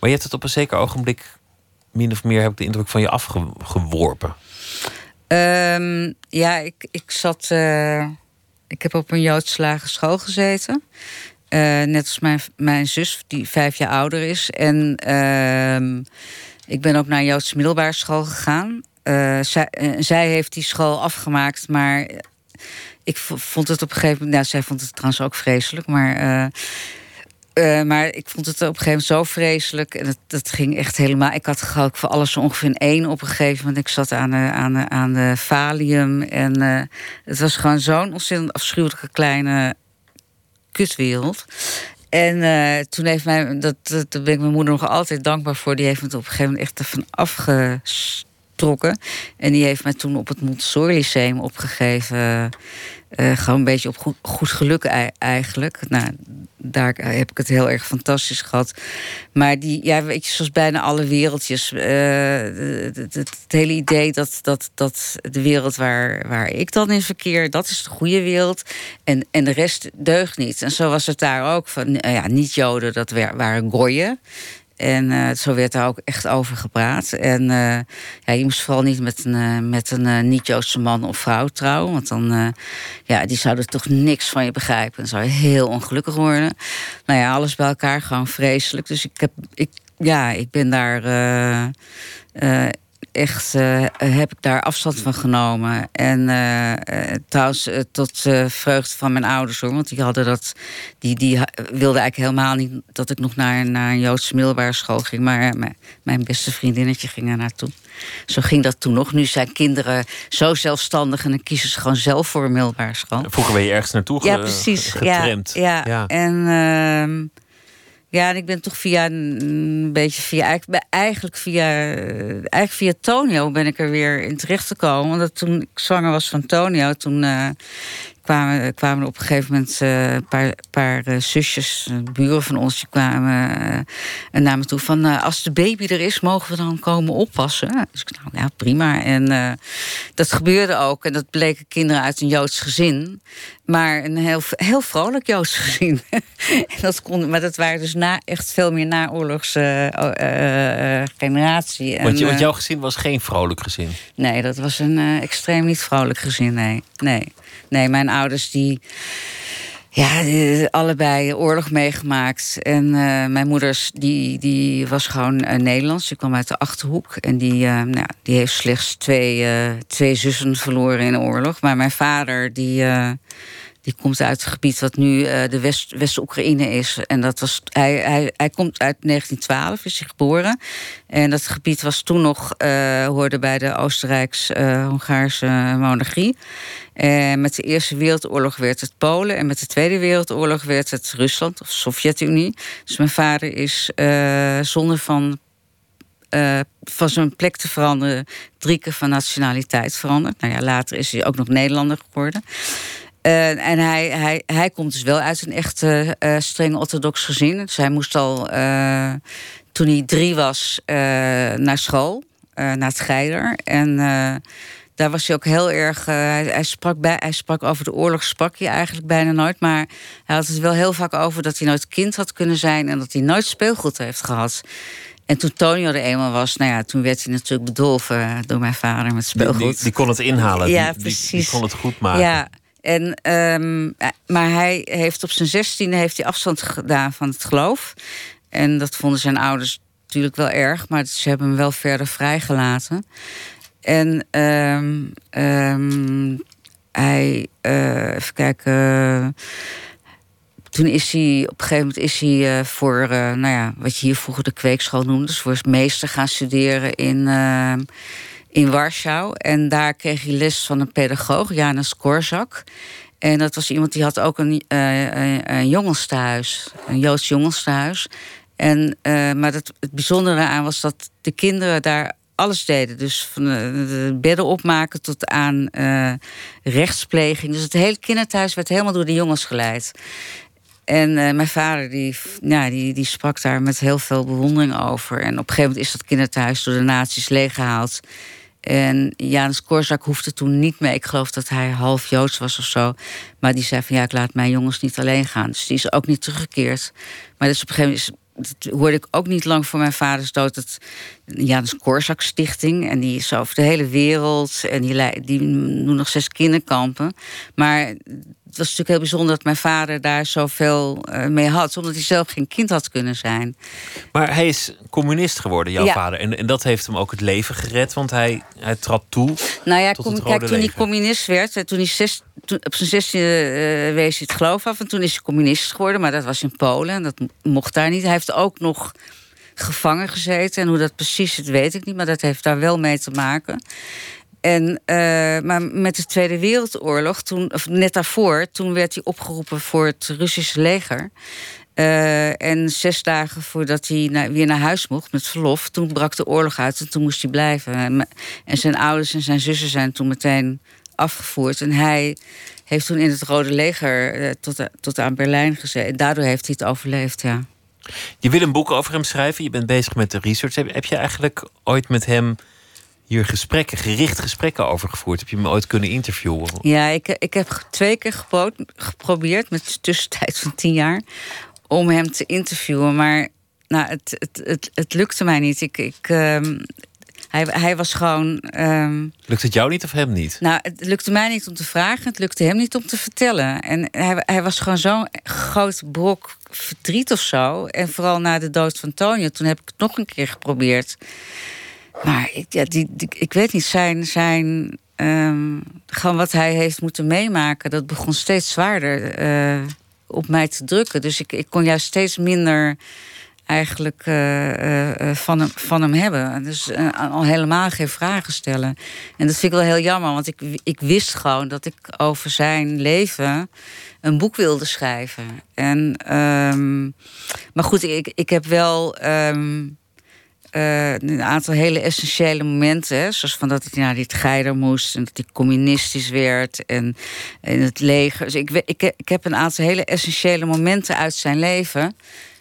Maar je hebt het op een zeker ogenblik min of meer, heb ik de indruk, van je afgeworpen. Ehm, ja, ik, ik zat. eh, ik heb op een Joods lagere school gezeten. Eh, net als mijn, mijn zus, die vijf jaar ouder is. En ehm, ik ben ook naar een Joodse middelbare school gegaan. Eh, zij, eh, zij heeft die school afgemaakt, maar ik vond het op een gegeven moment. Nou, zij vond het trouwens ook vreselijk, maar. maar ik vond het op een gegeven moment zo vreselijk. En het, dat ging echt helemaal. Ik had ik voor alles ongeveer een één op een gegeven moment. Ik zat aan de, aan aan de Valium. En het was gewoon zo'n ontzettend afschuwelijke kleine kutwereld. En eh, toen heeft mij, dat, dat, daar ben ik mijn moeder nog altijd dankbaar voor. Die heeft me op een gegeven moment echt ervan afgetrokken. En die heeft mij toen op het Montessori Lyceum opgegeven. Eh, gewoon een beetje op goed, geluk ei- eigenlijk. Nou, daar heb ik het heel erg fantastisch gehad. Maar die, ja, weet je, zoals bijna alle wereldjes. eh, het, hele idee dat, dat, dat de wereld waar, waar ik dan in verkeer, dat is de goede wereld. En, en de rest deugt niet. En zo was het daar ook. Van, eh, ja, niet-Joden, dat wa- waren gooien. En eh, zo werd daar ook echt over gepraat. En eh, ja, je moest vooral niet met een, eh, met een niet-Joodse man of vrouw trouwen. Want dan ja, die zouden toch niks van je begrijpen. Dan zou je heel ongelukkig worden. Nou ja, alles bij elkaar gewoon vreselijk. Dus ik, heb, ik, ja, ik ben daar echt eh, heb ik daar afstand van genomen. En eh, eh, trouwens, tot eh, vreugde van mijn ouders hoor. Want die hadden dat. Die, die wilden eigenlijk helemaal niet dat ik nog naar, naar een Joodse middelbare school ging. Maar mijn, mijn beste vriendinnetje ging er naartoe. Zo ging dat toen nog. Nu zijn kinderen zo zelfstandig en dan kiezen ze gewoon zelf voor een middelbare school. Vroeger ben je ergens naartour ge- Ja, precies. Ja, getremd. ja. En, ehm, ja, en ik ben toch via een beetje via eigenlijk, via eigenlijk via Tonio ben ik er weer in terecht gekomen. Want dat toen ik zwanger was van Tonio, toen eh, kwamen, kwamen er op een gegeven moment eh, een paar, paar eh, zusjes, buren van ons, die kwamen eh, naar me toe van als de baby er is, mogen we dan komen oppassen? Dus ik nou ja, prima. En dat gebeurde ook. En dat bleken kinderen uit een Joods gezin. Maar een heel, heel vrolijk Joods gezin. en dat kon, maar dat waren dus na, echt veel meer naoorlogs eh, eh, eh, generatie. En, Want, je- want jouw gezin was geen vrolijk gezin. Nee, dat was een extreem niet vrolijk gezin. Nee, nee. Nee, mijn ouders die. Ja, allebei oorlog meegemaakt. En eh, mijn moeder die, die was gewoon eh, Nederlands. Die kwam uit de Achterhoek. En die, eh, nou, die heeft slechts twee, twee zussen verloren in de oorlog. Maar mijn vader, die, die komt uit het gebied wat nu eh, de West- West-Oekraïne is. En dat was, hij, hij, hij komt uit 1912, is hij geboren. En dat gebied was toen nog, eh, hoorde bij de Oostenrijks-Hongaarse monarchie. En met de Eerste Wereldoorlog werd het Polen. En met de Tweede Wereldoorlog werd het Rusland of Sovjet-Unie. Dus mijn vader is eh, zonder van, eh, van zijn plek te veranderen... drie keer van nationaliteit veranderd. Nou ja, later is hij ook nog Nederlander geworden. Eh, en hij, hij, hij komt dus wel uit een echt eh, streng orthodox gezin. Dus hij moest al, toen hij drie was, naar school, naar het Geider. En daar was hij ook heel erg. hij, hij, sprak bij, hij sprak over de oorlog, sprak hij eigenlijk bijna nooit. Maar hij had het wel heel vaak over dat hij nooit kind had kunnen zijn en dat hij nooit speelgoed heeft gehad. En toen Tonio er eenmaal was, nou ja, toen werd hij natuurlijk bedolven door mijn vader met speelgoed. Die, die, kon het inhalen. Ja, die, precies. Die, kon het goed maken. Ja, en, um, maar hij heeft op zijn zestiende heeft hij afstand gedaan van het geloof. En dat vonden zijn ouders natuurlijk wel erg, maar ze hebben hem wel verder vrijgelaten. En um, um, hij, uh, even kijken. toen is hij, op een gegeven moment is hij uh, voor, nou ja, wat je hier vroeger de kweekschool noemde, dus voor meester gaan studeren in, in Warschau. En daar kreeg hij les van een pedagoog, Janus Korzak. En dat was iemand die had ook een, een, een jongenstehuis, een Joods jongenstehuis. En, uh, maar dat, het bijzondere aan was dat de kinderen daar alles deden. Dus van de, de bedden opmaken tot aan uh, rechtspleging. Dus het hele kinderthuis werd helemaal door de jongens geleid. En uh, mijn vader die, ja, die, die sprak daar met heel veel bewondering over. En op een gegeven moment is dat kinderthuis door de nazi's leeggehaald. En Janus Korzak hoefde toen niet mee. Ik geloof dat hij half Joods was of zo. Maar die zei van ja, ik laat mijn jongens niet alleen gaan. Dus die is ook niet teruggekeerd. Maar dus op een gegeven moment dat hoorde ik ook niet lang voor mijn vaders dood. Janus Korzak Stichting. En die is over de hele wereld. En die, die doen nog zes kinderkampen. Maar het was natuurlijk heel bijzonder dat mijn vader daar zoveel uh, mee had. Omdat hij zelf geen kind had kunnen zijn. Maar hij is communist geworden, jouw Ja. vader. En, en dat heeft hem ook het leven gered. Want hij, hij trad toe Nou ja, kom- kijk, toen hij communist werd, eh, toen hij zes, toen, op zijn zestiende eh, wees hij het geloof af. En toen is hij communist geworden, maar dat was in Polen. En dat mocht daar niet. Hij heeft ook nog gevangen gezeten. En hoe dat precies zit, weet ik niet. Maar dat heeft daar wel mee te maken. En, eh, maar met de Tweede Wereldoorlog, toen, of net daarvoor, toen werd hij opgeroepen voor het Russische leger. Eh, en zes dagen voordat hij weer naar huis mocht met verlof, toen brak de oorlog uit en toen moest hij blijven. En zijn ouders en zijn zussen zijn toen meteen afgevoerd. En hij heeft toen in het Rode Leger eh, tot, tot aan Berlijn gezeten. Daardoor heeft hij het overleefd, ja. Je wil een boek over hem schrijven. Je bent bezig met de research. Heb, je eigenlijk ooit met hem hier gesprekken, gericht gesprekken over gevoerd? Heb je hem ooit kunnen interviewen? Ja, ik, ik heb twee keer gepro- geprobeerd, met een tussentijd van tien jaar, om hem te interviewen. Maar nou, het, het, het, het lukte mij niet. Ik, ik, ehm, hij, hij was gewoon. ehm, Lukt het jou niet of hem niet? nou, het lukte mij niet om te vragen, het lukte hem niet om te vertellen. En hij, hij was gewoon zo'n groot brok verdriet of zo. En vooral na de dood van Tonio, toen heb ik het nog een keer geprobeerd. Maar ik, ja, die, die- ik weet niet, zijn, zijn ehm, gewoon wat hij heeft moeten meemaken, dat begon steeds zwaarder eh, op mij te drukken. Dus ik, ik kon juist steeds minder eigenlijk eh, eh, eh, van, hem, van hem hebben. Dus al helemaal geen vragen stellen. En dat vind ik wel heel jammer, want ik, ik wist gewoon dat ik over zijn leven een boek wilde schrijven. En, ehm, maar goed, ik, ik heb wel. ehm, eh, een aantal hele essentiële momenten. Hè, zoals van dat hij naar dit geider moest en dat hij communistisch werd en in het leger. Dus ik, ik, ik heb een aantal hele essentiële momenten uit zijn leven.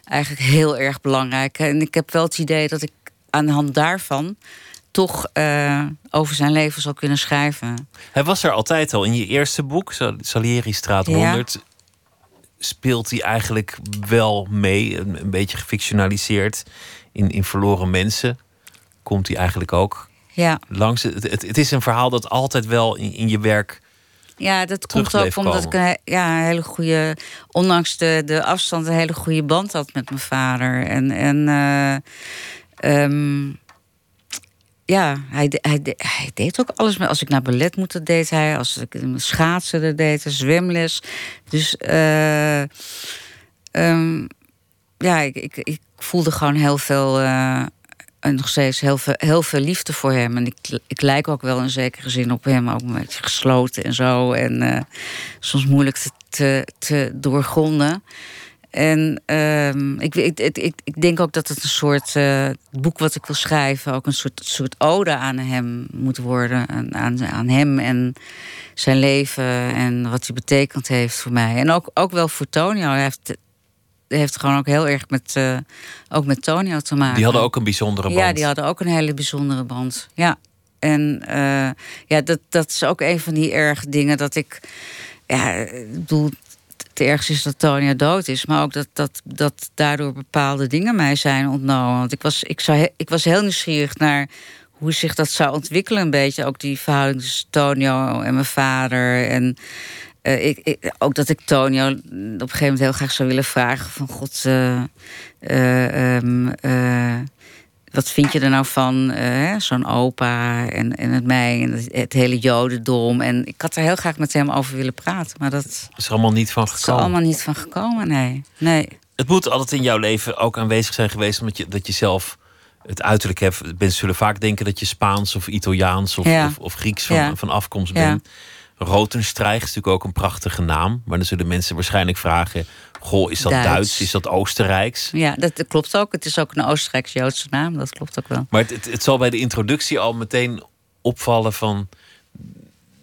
Eigenlijk heel erg belangrijk. En ik heb wel het idee dat ik aan de hand daarvan toch eh, over zijn leven zal kunnen schrijven. Hij was er altijd al. In je eerste boek, Sal- Salieri Straat Ja. 100, speelt hij eigenlijk wel mee. Een, een beetje gefictionaliseerd. In, in Verloren Mensen komt hij eigenlijk ook Ja. langs. Het, het, het is een verhaal dat altijd wel in, in je werk... Ja, dat komt ook omdat ik een, ja, een hele goede, ondanks de, de afstand, een hele goede band had met mijn vader. En, en eh, ehm, ja, hij, hij, hij deed ook alles. Als ik naar ballet moet, dat deed hij. Als ik schaatsen, dat deed hij. Zwemles. Dus eh, ehm, ja, ik, ik, ik voelde gewoon heel veel. eh, en nog steeds heel veel, heel veel liefde voor hem. En ik, ik lijk ook wel in zekere zin op hem. Ook een beetje gesloten en zo. En eh, soms moeilijk te, te, te doorgronden. En ehm, ik, ik, ik, ik, denk ook dat het een soort eh, boek wat ik wil schrijven... ook een soort, soort ode aan hem moet worden. Aan, aan, aan hem en zijn leven en wat hij betekend heeft voor mij. En ook, ook wel voor Tonio. Hij heeft, heeft gewoon ook heel erg met, eh, ook met Tonio te maken. Die hadden ook een bijzondere band. Ja, die hadden ook een hele bijzondere band. Ja. En eh, ja, dat, dat is ook een van die erg dingen dat ik. Ja, ik bedoel, het ergste is dat Tonia dood is, maar ook dat, dat, dat daardoor bepaalde dingen mij zijn ontnomen. Want ik was, ik, zou, ik was heel nieuwsgierig naar hoe zich dat zou ontwikkelen, een beetje. Ook die verhouding tussen Tonio en mijn vader. En uh, ik, ik, ook dat ik Tonio op een gegeven moment heel graag zou willen vragen: van God. Uh, uh, wat vind je er nou van, uh, zo'n opa en, en het mij en het, het, hele jodendom. En ik had er heel graag met hem over willen praten. Maar dat is er allemaal niet van gekomen. Is er allemaal niet van gekomen, nee. nee. Het moet altijd in jouw leven ook aanwezig zijn geweest... omdat je, dat je zelf het uiterlijk hebt. Mensen zullen vaak denken dat je Spaans of Italiaans of, ja. of, of, Grieks van, ja. van afkomst bent. Rotenstrijg is natuurlijk ook een prachtige naam. Maar dan zullen mensen waarschijnlijk vragen... Goh, is dat Duits, Duits is dat Oostenrijks? Ja, dat, dat, klopt ook. Het is ook een Oostenrijks-Joodse naam, dat klopt ook wel. Maar het, het, het, zal bij de introductie al meteen opvallen van...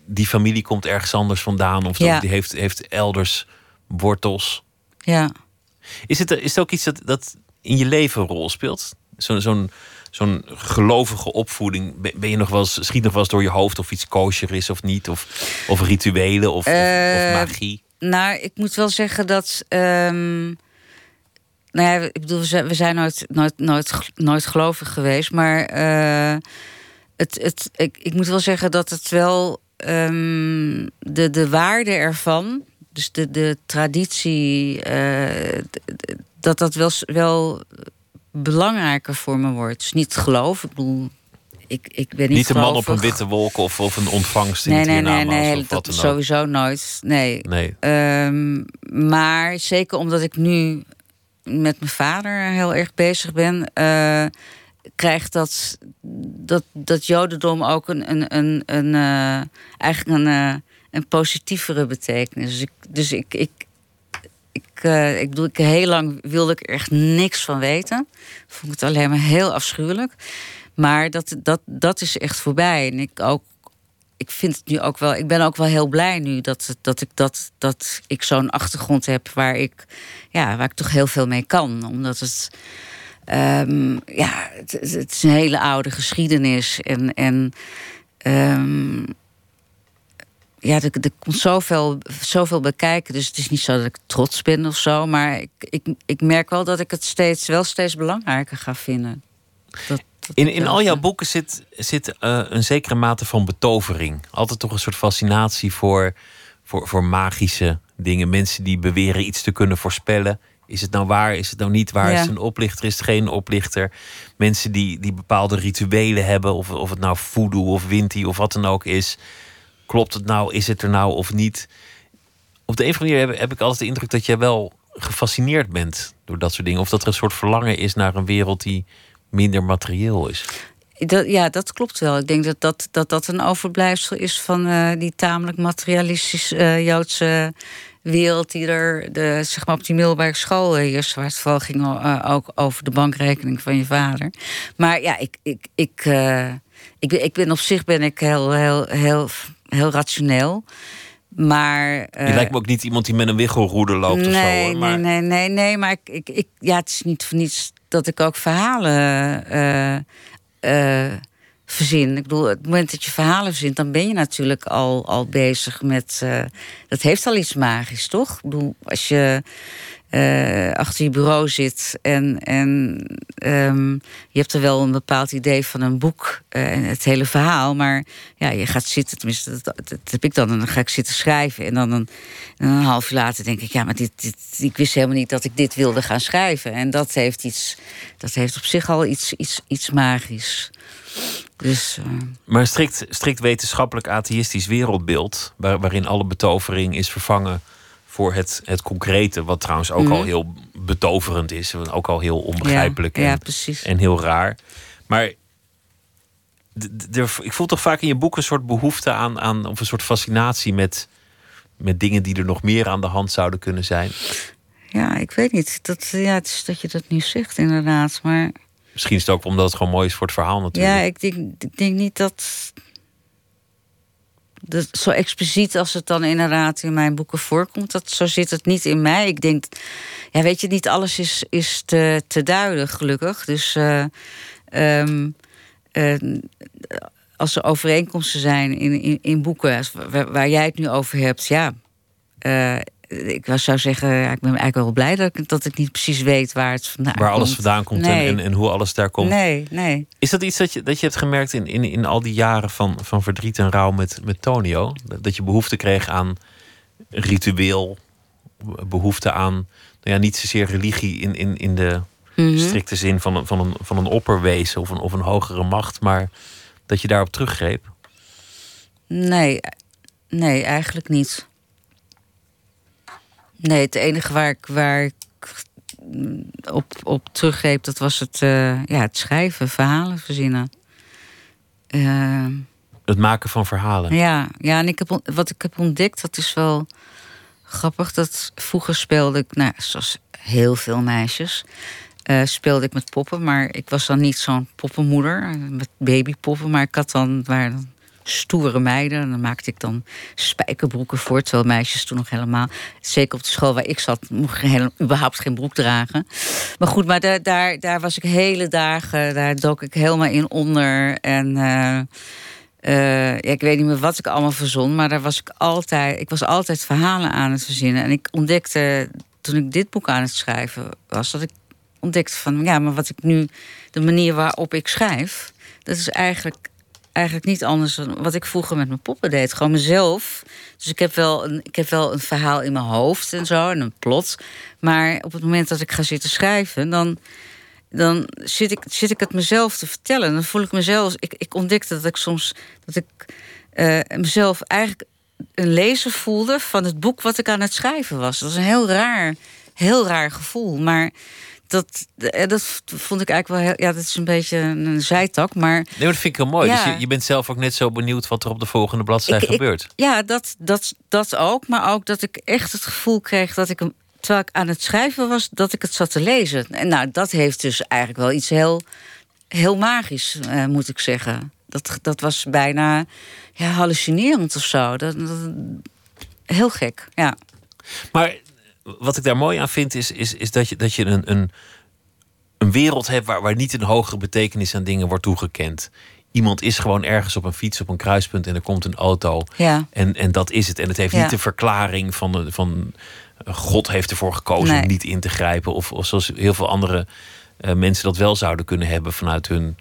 die familie komt ergens anders vandaan... of ja. die heeft, heeft elders wortels. Ja. Is het, is het ook iets dat, dat in je leven een rol speelt? Zo'n zo'n zo'n gelovige opvoeding. Ben je nog wel eens, schiet nog wel eens door je hoofd of iets kosher is of niet? Of, of rituelen of, uh, of, of magie? Nou, ik moet wel zeggen dat. Um, nou ja, ik bedoel, we zijn nooit, nooit, nooit, nooit gelovig geweest. Maar uh, het, het, ik, ik moet wel zeggen dat het wel. Um, de, de waarde ervan, dus de, de traditie, uh, dat dat wel, wel belangrijker voor me wordt. Dus niet geloof. Ik bedoel, ik, ik ben niet, niet een man op een witte wolk of, of een ontvangst in Nee, nee, nee, nee, dat sowieso nooit. Nee. Nee. Ehm, maar zeker omdat ik nu met mijn vader heel erg bezig ben, eh, krijgt dat, dat, dat Jodendom ook een, een, een, een eh, eigenlijk een, eh, een positievere betekenis. Dus ik, dus ik, ik, ik, uh, ik bedoel, ik heel lang wilde ik echt niks van weten. Vond het alleen maar heel afschuwelijk. Maar dat, dat, dat is echt voorbij. En ik ook. Ik vind het nu ook wel. Ik ben ook wel heel blij nu dat, dat ik, dat, dat ik zo'n achtergrond heb waar ik, ja, waar ik toch heel veel mee kan. Omdat het. Um, ja, het, is een hele oude geschiedenis. En. en um, ja, er, er komt zoveel, zoveel bij kijken. Dus het is niet zo dat ik trots ben of zo. Maar ik, ik, ik merk wel dat ik het steeds, wel steeds belangrijker ga vinden. Dat, in, in al jouw boeken zit, zit uh, een zekere mate van betovering. Altijd toch een soort fascinatie voor, voor, voor magische dingen. Mensen die beweren iets te kunnen voorspellen. Is het nou waar? Is het nou niet waar? Ja. Is het een oplichter? Is het geen oplichter? Mensen die, die bepaalde rituelen hebben. Of, of het nou voodoo of winti of wat dan ook is. Klopt het nou? Is het er nou of niet? Op de een of andere manier heb, ik altijd de indruk dat jij wel gefascineerd bent door dat soort dingen. Of dat er een soort verlangen is naar een wereld die minder materieel is. Dat, ja, dat klopt wel. Ik denk dat dat, dat, dat een overblijfsel is van uh, die tamelijk materialistische uh, Joodse wereld die er de, zeg maar op die middelbare school heerst, waar het vooral ging ook over de bankrekening van je vader. Maar ja, ik, ik, ik, ik, ben, ik ben op zich ben ik heel, heel, heel, heel rationeel. Maar, uh, je lijkt me ook niet iemand die met een wiggelroeder loopt nee, of zo. Hoor. Maar... Nee, nee, nee, nee. Maar ik, ik, ik, ja, het is niet voor niets dat ik ook verhalen uh, uh, verzin. Ik bedoel, het moment dat je verhalen verzint, dan ben je natuurlijk al, al bezig met. Dat heeft al iets magisch, toch? Ik bedoel, als je uh, achter je bureau zit en, en um, je hebt er wel een bepaald idee van een boek uh, en het hele verhaal, maar ja, je gaat zitten, tenminste, dat, dat, heb ik dan, en dan ga ik zitten schrijven en dan een, en een half uur later denk ik, ja, maar dit, dit, ik wist helemaal niet dat ik dit wilde gaan schrijven. En dat heeft iets, dat heeft op zich al iets, iets, iets magisch. Dus, uh... Maar strikt, strikt wetenschappelijk atheïstisch wereldbeeld, waar, waarin alle betovering is vervangen voor het, het concrete, wat trouwens ook mm. al heel betoverend is, en ook al heel onbegrijpelijk ja, en, heel raar. Maar ik voel toch vaak in je boek een soort behoefte aan, aan of een soort fascinatie met, met dingen die er nog meer aan de hand zouden kunnen zijn. Ja, ik weet niet. Dat, ja, het is dat je dat nu zegt, inderdaad. Maar Misschien is het ook omdat het gewoon mooi is voor het verhaal natuurlijk. Ja, ik denk, ik denk niet dat, dat... Zo expliciet als het dan inderdaad in mijn boeken voorkomt... Dat, zo zit het niet in mij. Ik denk... Ja, weet je, niet alles is, is te, te duiden, gelukkig. Dus... Uh, als er overeenkomsten zijn in, in, in boeken waar, jij het nu over hebt, ja... Uh, ik zou zeggen, ik ben eigenlijk wel blij dat ik, dat ik niet precies weet waar het vandaan Waar alles vandaan komt Nee. en, en, en hoe alles daar komt. Nee, nee. Is dat iets dat je, dat je hebt gemerkt in, in, in al die jaren van, van verdriet en rouw met, met Tonio? Dat je behoefte kreeg aan ritueel, behoefte aan, nou ja, niet zozeer religie in, in, in de Mhm. strikte zin van een, van, een, van een opperwezen of een, of een hogere macht, maar dat je daarop teruggreep? Nee, nee, eigenlijk niet. Nee, het enige waar ik, waar ik op, op teruggreep, dat was het, eh, ja, het schrijven, verhalen verzinnen. Eh, Het maken van verhalen. ja, ja, en ik heb, wat ik heb ontdekt, dat is wel grappig. Dat vroeger speelde ik, nou, zoals heel veel meisjes, eh, speelde ik met poppen. Maar ik was dan niet zo'n poppenmoeder met babypoppen. Maar ik had dan, waren dan stoere meiden. En dan maakte ik dan spijkerbroeken voor. Terwijl meisjes toen nog helemaal, zeker op de school waar ik zat, mocht helemaal, überhaupt geen broek dragen. Maar goed, maar daar, daar, daar was ik hele dagen, daar dook ik helemaal in onder. En eh, eh, ja, ik weet niet meer wat ik allemaal verzon, maar daar was ik altijd, ik was altijd verhalen aan het verzinnen. En ik ontdekte, toen ik dit boek aan het schrijven was, dat ik ontdekte van, ja, maar wat ik nu, de manier waarop ik schrijf, dat is eigenlijk, eigenlijk niet anders dan wat ik vroeger met mijn poppen deed. Gewoon mezelf. Dus ik heb wel een, ik heb wel een verhaal in mijn hoofd en zo, en een plot. Maar op het moment dat ik ga zitten schrijven, dan dan zit ik, zit ik het mezelf te vertellen. Dan voel ik mezelf. Ik, ik ontdekte dat ik soms dat ik eh, mezelf eigenlijk een lezer voelde van het boek wat ik aan het schrijven was. Dat was een heel raar, heel raar gevoel. Maar dat, eh, dat vond ik eigenlijk wel heel. Ja, dat is een beetje een zijtak. Maar Nee, maar dat vind ik heel mooi. Ja. Dus je, je bent zelf ook net zo benieuwd wat er op de volgende bladzijde Ik- ik- gebeurt. ja, dat, dat, dat ook. Maar ook dat ik echt het gevoel kreeg dat ik hem. Terwijl ik aan het schrijven was, dat ik het zat te lezen. En nou, dat heeft dus eigenlijk wel iets heel, heel magisch, eh, moet ik zeggen. Dat, dat was bijna ja, hallucinerend of zo. Dat, dat- heel gek, ja. Maar wat ik daar mooi aan vind, is, is, is dat je, dat je een, een, een wereld hebt waar, waar niet een hogere betekenis aan dingen wordt toegekend. Iemand is gewoon ergens op een fiets op een kruispunt en er komt een auto. Ja. En, en dat is het. En het heeft Ja. niet de verklaring van, van God heeft ervoor gekozen Nee. om niet in te grijpen. Of, of zoals heel veel andere eh, mensen dat wel zouden kunnen hebben vanuit hun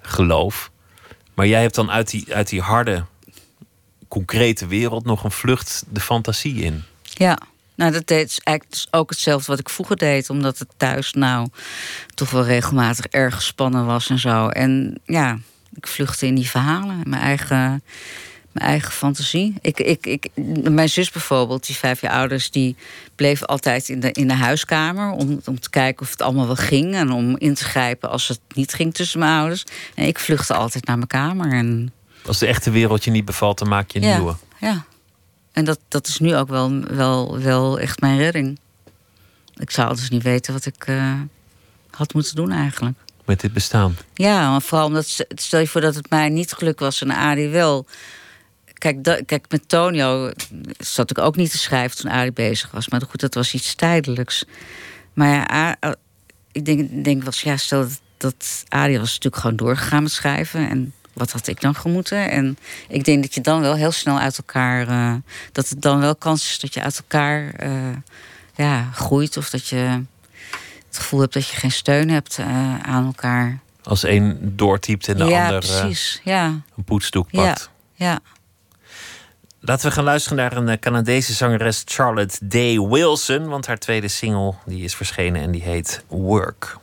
geloof. Maar jij hebt dan uit die, uit die harde, concrete wereld nog een vlucht de fantasie in. Ja, nou dat deed is eigenlijk dus ook hetzelfde wat ik vroeger deed, omdat het thuis nou toch wel regelmatig erg gespannen was en zo. En ja, ik vluchtte in die verhalen, mijn eigen, mijn eigen fantasie. Ik, ik, ik, mijn zus bijvoorbeeld, die vijf jaar ouders, die bleef altijd in de, in de huiskamer om, om te kijken of het allemaal wel ging en om in te grijpen als het niet ging tussen mijn ouders. En ik vluchtte altijd naar mijn kamer en Als de echte wereld je niet bevalt, dan maak je een ja, nieuwe. Ja. En dat, dat is nu ook wel, wel, wel echt mijn redding. Ik zou dus niet weten wat ik eh, had moeten doen eigenlijk. Met dit bestaan. Ja, maar vooral omdat, stel je voor dat het mij niet gelukt was en Adi wel. Kijk, kijk, met Tonio zat ik ook niet te schrijven toen Adi bezig was. Maar goed, dat was iets tijdelijks. Maar ja, A- ik denk, denk wel ja, stel dat, dat Adi was natuurlijk gewoon doorgegaan met schrijven. En wat had ik dan gemoeten? En ik denk dat je dan wel heel snel uit elkaar. eh, dat het dan wel kans is dat je uit elkaar eh, ja, groeit. Of dat je het gevoel hebt dat je geen steun hebt eh, aan elkaar. Als één doortypt en de ja, ander precies. Ja, een poetsdoek ja, pakt. ja. Laten we gaan luisteren naar een Canadese zangeres Charlotte Day Wilson. Want haar tweede single die is verschenen en die heet Work.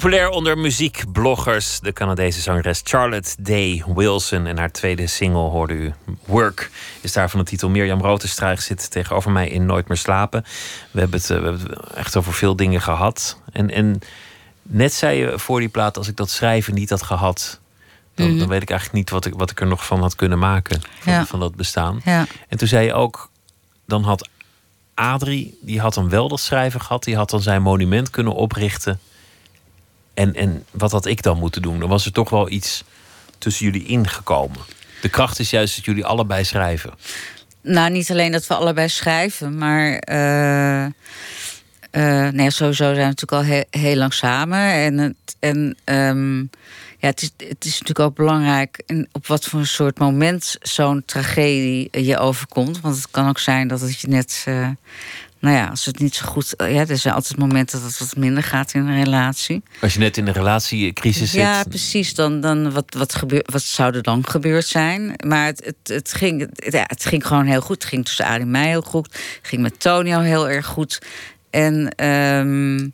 Populair onder muziekbloggers, de Canadese zangeres Charlotte Day Wilson. En haar tweede single hoorde u, Work, is daarvan de titel. Mirjam Rotenstruik zit tegenover mij in Nooit meer slapen. We hebben het, eh, we hebben het echt over veel dingen gehad. En, en net zei je voor die plaat, als ik dat schrijven niet had gehad... Dan, Mhm. dan weet ik eigenlijk niet wat ik, wat ik er nog van had kunnen maken. Van, Ja. van dat bestaan. Ja. En toen zei je ook, dan had Adrie, die had dan wel dat schrijven gehad. Die had dan zijn monument kunnen oprichten. En, en wat had ik dan moeten doen? Dan was er toch wel iets tussen jullie ingekomen. De kracht is juist dat jullie allebei schrijven. Nou, niet alleen dat we allebei schrijven, maar. eh, eh, nee, sowieso zijn we natuurlijk al he- heel lang samen. En, het, en ehm, ja, het, is, het is natuurlijk ook belangrijk op wat voor een soort moment zo'n tragedie je overkomt. Want het kan ook zijn dat het je net. eh, nou ja, als het niet zo goed. Ja, er zijn altijd momenten dat het wat minder gaat in een relatie. Als je net in een relatiecrisis zit. Ja, precies. Dan, dan wat, wat, wat zou er dan gebeurd zijn? Maar het, het, het, ging, het, ja, het ging gewoon heel goed. Het ging tussen Arie en mij heel goed. Het ging met Tonio heel erg goed. En ehm,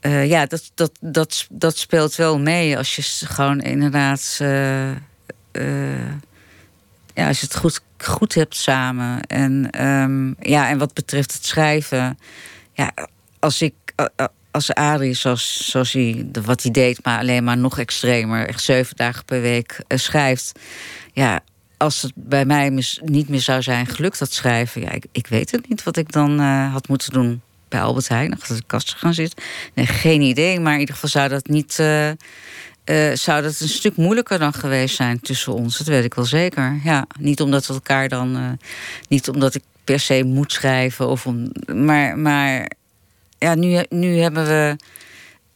eh, ja, dat, dat, dat, dat speelt wel mee als je gewoon inderdaad. eh, eh, ja, als je het goed, goed hebt samen. En, ehm, ja, en wat betreft het schrijven. Ja, als ik. Als Arie, zoals, zoals hij, wat hij deed, maar alleen maar nog extremer, echt zeven dagen per week eh, schrijft. Ja, als het bij mij mis- niet meer zou zijn gelukt, dat schrijven, ja, ik, ik weet het niet wat ik dan eh, had moeten doen bij Albert Heijn, achter de kast gaan zitten. Nee, geen idee, maar in ieder geval zou dat niet. eh, eh, zou dat een stuk moeilijker dan geweest zijn tussen ons. Dat weet ik wel zeker. Ja, niet omdat we elkaar dan. eh, niet omdat ik per se moet schrijven. Of om, maar, maar ja, nu, nu hebben we.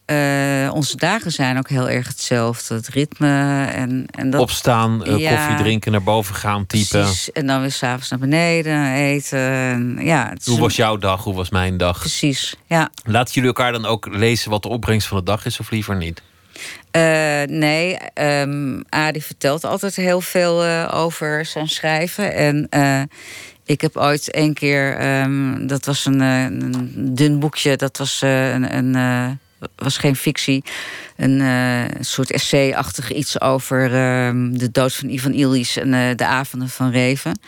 eh, onze dagen zijn ook heel erg hetzelfde. Het ritme en, en dat. Opstaan, Ja. koffie drinken, naar boven gaan, typen. Precies. En dan weer s'avonds naar beneden eten. En, ja, Hoe een- was jouw dag? Hoe was mijn dag? Precies, ja. Laten jullie elkaar dan ook lezen wat de opbrengst van de dag is, of liever niet? Eh, nee, ehm Adi vertelt altijd heel veel eh, over zijn schrijven. En eh, ik heb ooit een keer, ehm, dat was een, dun boekje, dat was, een, een, was geen fictie. Een soort essay-achtig iets over ehm, de dood van Ivan Illich en de avonden van Reven.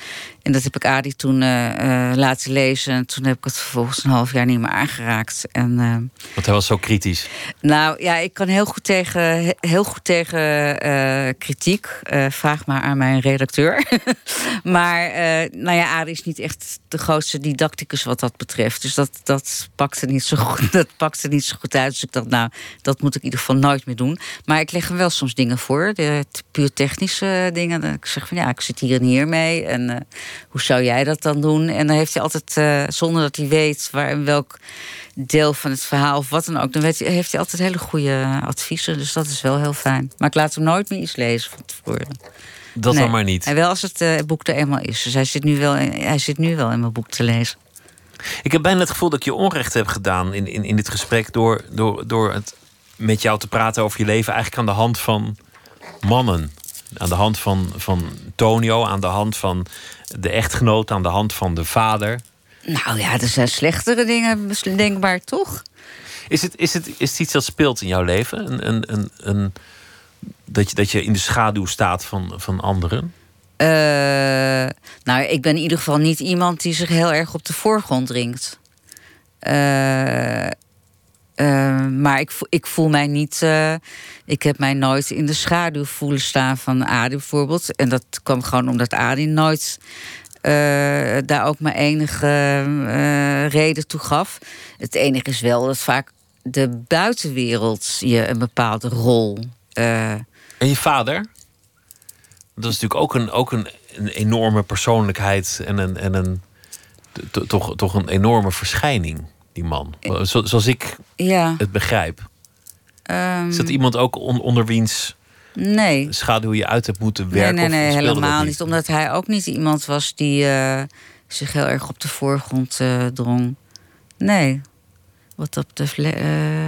En dat heb ik Adi toen eh, eh, laten lezen. En toen heb ik het vervolgens een half jaar niet meer aangeraakt. En ehm, Want hij was zo kritisch. nou ja, ik kan heel goed tegen, he- heel goed tegen kritiek. Vraag maar aan mijn redacteur. maar nou ja, Arie is niet echt de grootste didacticus wat dat betreft. Dus dat, dat pakte niet zo goed. Dat pakte niet zo goed uit. Dus ik dacht, nou, dat moet ik in ieder geval nooit meer doen. Maar ik leg hem wel soms dingen voor, de puur technische dingen. Ik zeg van ja, ik zit hier en hier mee. En uh, hoe zou jij dat dan doen? En dan heeft hij altijd, uh, zonder dat hij weet waar in welk deel van het verhaal of wat dan ook, dan weet hij, heeft hij altijd hele goede adviezen. Dus dat is wel heel fijn. Maar ik laat hem nooit meer iets lezen van tevoren. Dat dan maar niet. En wel als het uh, boek er eenmaal is. Dus hij zit, nu wel in, hij zit nu wel in mijn boek te lezen. Ik heb bijna het gevoel dat ik je onrecht heb gedaan in, in, in dit gesprek door, door, door het met jou te praten over je leven, eigenlijk aan de hand van mannen. Aan de hand van, van Tonio, aan de hand van de echtgenoot, aan de hand van de vader. Nou ja, er zijn slechtere dingen denkbaar, toch? Is het, is het, is het iets dat speelt in jouw leven? Een, een, een, een, dat, je, dat je in de schaduw staat van, van anderen? Uh, nou, ik ben in ieder geval niet iemand die zich heel erg op de voorgrond dringt. Uh, uh, maar ik, ik voel mij niet. ik heb mij nooit in de schaduw voelen staan van Adi bijvoorbeeld. En dat kwam gewoon omdat Adi nooit daar ook maar enige reden toe gaf. Het enige is wel dat vaak de buitenwereld je een bepaalde rol. en je vader? Dat is natuurlijk ook een, ook een enorme persoonlijkheid en een, en een toch, toch een enorme verschijning, die man. Zo, zoals ik ja. het begrijp. Um, is dat iemand ook onder wiens nee. schaduw je uit hebt moeten werken? Nee, nee, nee helemaal niet? Omdat hij ook niet iemand was die uh, zich heel erg op de voorgrond uh, drong. Nee, wat dat betreft uh,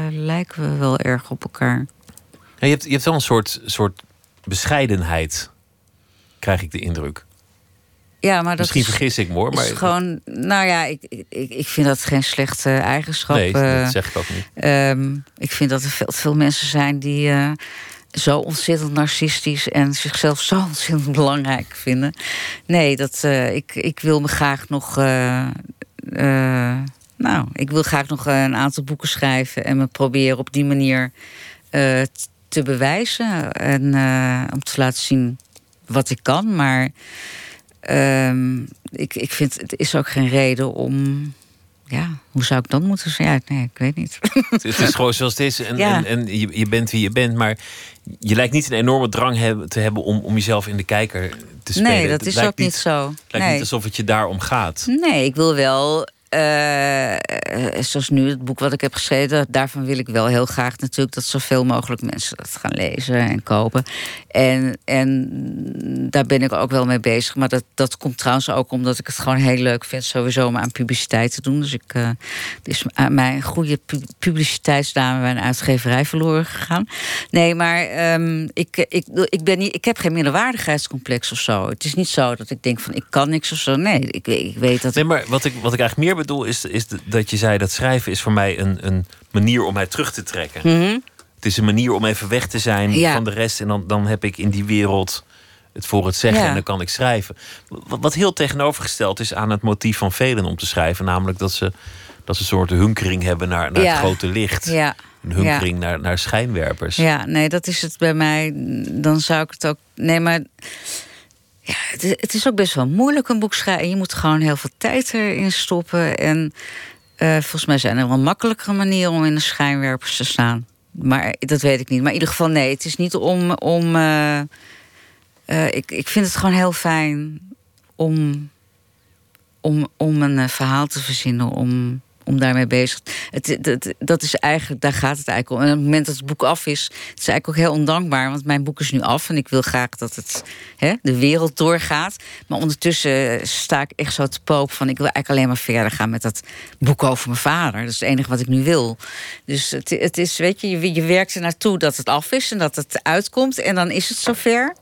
lijken we wel erg op elkaar. Ja, je, hebt, je hebt wel een soort, soort bescheidenheid krijg ik de indruk. Ja, maar dat Misschien is, vergis ik me hoor. Maar... gewoon, nou ja, ik, ik, ik vind dat geen slechte eigenschap. Nee, dat eh, zeg ik ook niet. Um, ik vind dat er veel, veel mensen zijn die uh, zo ontzettend narcistisch en zichzelf zo ontzettend belangrijk vinden. Nee, dat, uh, ik, ik wil me graag nog. nou, ik wil graag nog een aantal boeken schrijven en me proberen op die manier te bewijzen. En om te laten zien wat ik kan. Maar um, ik, ik vind het is ook geen reden om. Ja, hoe zou ik dan moeten zeggen? Ja, nee, ik weet niet. Het is gewoon zoals het is. En, ja. en, en je, je, bent wie je bent. Maar je lijkt niet een enorme drang hebben, te hebben om, om jezelf in de kijker te spelen. Nee, dat is ook niet zo. Het lijkt nee. niet alsof het je daarom gaat. Nee, ik wil wel uh, zoals nu het boek wat ik heb geschreven, daarvan wil ik wel heel graag natuurlijk dat zoveel mogelijk mensen dat gaan lezen en kopen. En, en daar ben ik ook wel mee bezig. Maar dat, dat komt trouwens ook omdat ik het gewoon heel leuk vind, sowieso om aan publiciteit te doen. Dus ik, uh, is mijn goede publiciteitsdame bij een uitgeverij verloren gegaan. Nee, maar um, ik, ik, ik, ben niet, ik heb geen minderwaardigheidscomplex of zo. Het is niet zo dat ik denk van ik kan niks of zo. Nee, ik, ik weet dat. Nee, maar wat ik, wat ik eigenlijk meer bedoel, is, is dat je zei dat schrijven is voor mij een, een manier om mij terug te trekken. Mm Het is een manier om even weg te zijn ja. van de rest. En dan, dan heb ik in die wereld het voor het zeggen Ja. en dan kan ik schrijven. Wat, wat heel tegenovergesteld is aan het motief van velen om te schrijven. Namelijk dat ze, dat ze een soort hunkering hebben naar, naar Ja. het grote licht. Ja. Een hunkering naar, naar schijnwerpers. Ja, nee, dat is het bij mij. Dan zou ik het ook. Nee, maar. Ja, het, is- ook best wel moeilijk een boek schrijven. Je moet gewoon heel veel tijd erin stoppen. En eh, volgens mij zijn er wel makkelijkere manieren om in de schijnwerpers te staan. Maar dat weet ik niet. Maar in ieder geval, nee, het is niet om. om eh, eh, ik, ik vind het gewoon heel fijn om, om, om een verhaal te verzinnen. Om, om daarmee bezig het, dat, dat is eigenlijk, daar gaat het eigenlijk om. En op het moment dat het boek af is, het is eigenlijk ook heel ondankbaar. Want mijn boek is nu af en ik wil graag dat het hè, de wereld doorgaat. Maar ondertussen sta ik echt zo te poop van... ik wil eigenlijk alleen maar verder gaan met dat boek over mijn vader. Dat is het enige wat ik nu wil. Dus het, het is, weet je, je, je werkt er naartoe dat het af is en dat het uitkomt. En dan is het zover.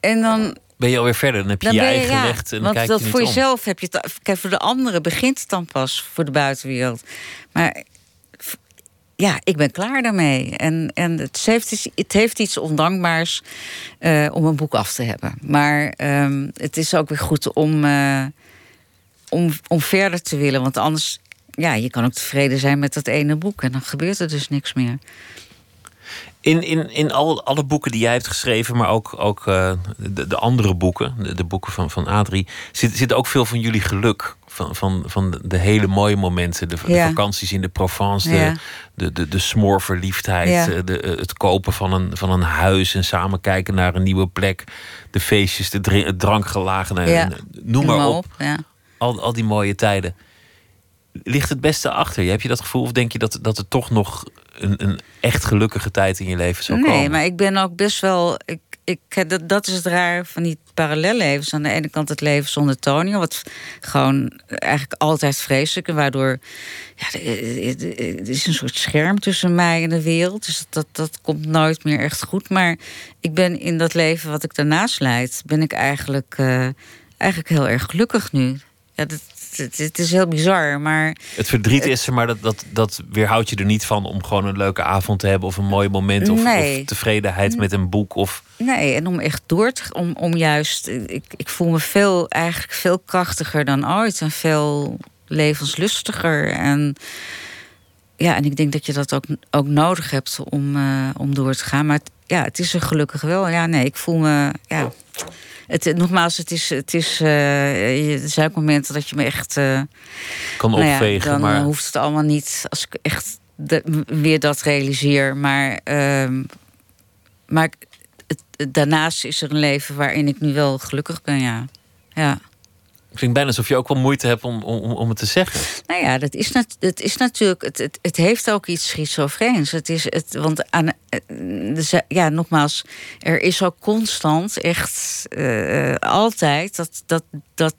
En dan Ben je alweer verder? Dan heb je dan je eigen ja, recht. En want kijk dat je niet voor om. jezelf heb je het. Kijk, voor de anderen begint het dan pas voor de buitenwereld. Maar ja, ik ben klaar daarmee. En, en het, heeft, iets- het heeft iets ondankbaars eh, om een boek af te hebben. Maar ehm, het is ook weer goed om, eh, om, om verder te willen. Want anders, ja, je kan ook tevreden zijn met dat ene boek. En dan gebeurt er dus niks meer. In, in, in al, alle boeken die jij hebt geschreven, maar ook, ook uh, de, de, andere boeken, de, de, boeken van, van Adrie, zit, zit ook veel van jullie geluk. Van, van, van de hele mooie momenten, de, ja. de vakanties in de Provence, de, ja. de, de, de smoorverliefdheid, ja. de, het kopen van een, van een huis en samen kijken naar een nieuwe plek, de feestjes, de drink, drankgelagene, noem maar op. Al, al die mooie tijden. Ligt het beste achter? Heb je dat gevoel of denk je dat, dat er toch nog een, een echt gelukkige tijd in je leven zou komen? Nee, maar ik ben ook best wel. Ik, ik, dat, dat is het raar van die parallellevens. Aan de ene kant het leven zonder Tonio, wat gewoon eigenlijk altijd vreselijk en waardoor ja, er is een soort scherm tussen mij en de wereld. Dus dat, dat komt nooit meer echt goed. Maar ik ben in dat leven wat ik daarnaast leid, ben ik eigenlijk, uh, eigenlijk heel erg gelukkig nu. Ja, dat, het, het, is heel bizar, maar... Het verdriet is er, maar dat, dat, dat weerhoudt je er niet van... om gewoon een leuke avond te hebben of een mooi moment... of, of tevredenheid met een boek of... Nee, en om echt door te... Om, om juist... Ik, ik voel me veel, eigenlijk veel krachtiger dan ooit... en veel levenslustiger en... Ja, en ik denk dat je dat ook, ook nodig hebt om, uh, om door te gaan. Maar ja, het is er gelukkig wel. Ja, nee, ik voel me... Ja, het, nogmaals, het is, het is, uh, er zijn momenten dat je me echt uh, kan nou opvegen. Ja, dan maar... hoeft het allemaal niet als ik echt de, weer dat realiseer. Maar, uh, maar het, daarnaast is er een leven waarin ik nu wel gelukkig ben, ja. ja. Ik vind bijna alsof je ook wel moeite hebt om, om, om het te zeggen. Nou ja, dat is, nat, dat is natuurlijk. Het, het, het heeft ook iets schizofreens. Het is het, want aan, dus, ja, nogmaals, er is ook constant, echt uh, altijd, dat, dat, dat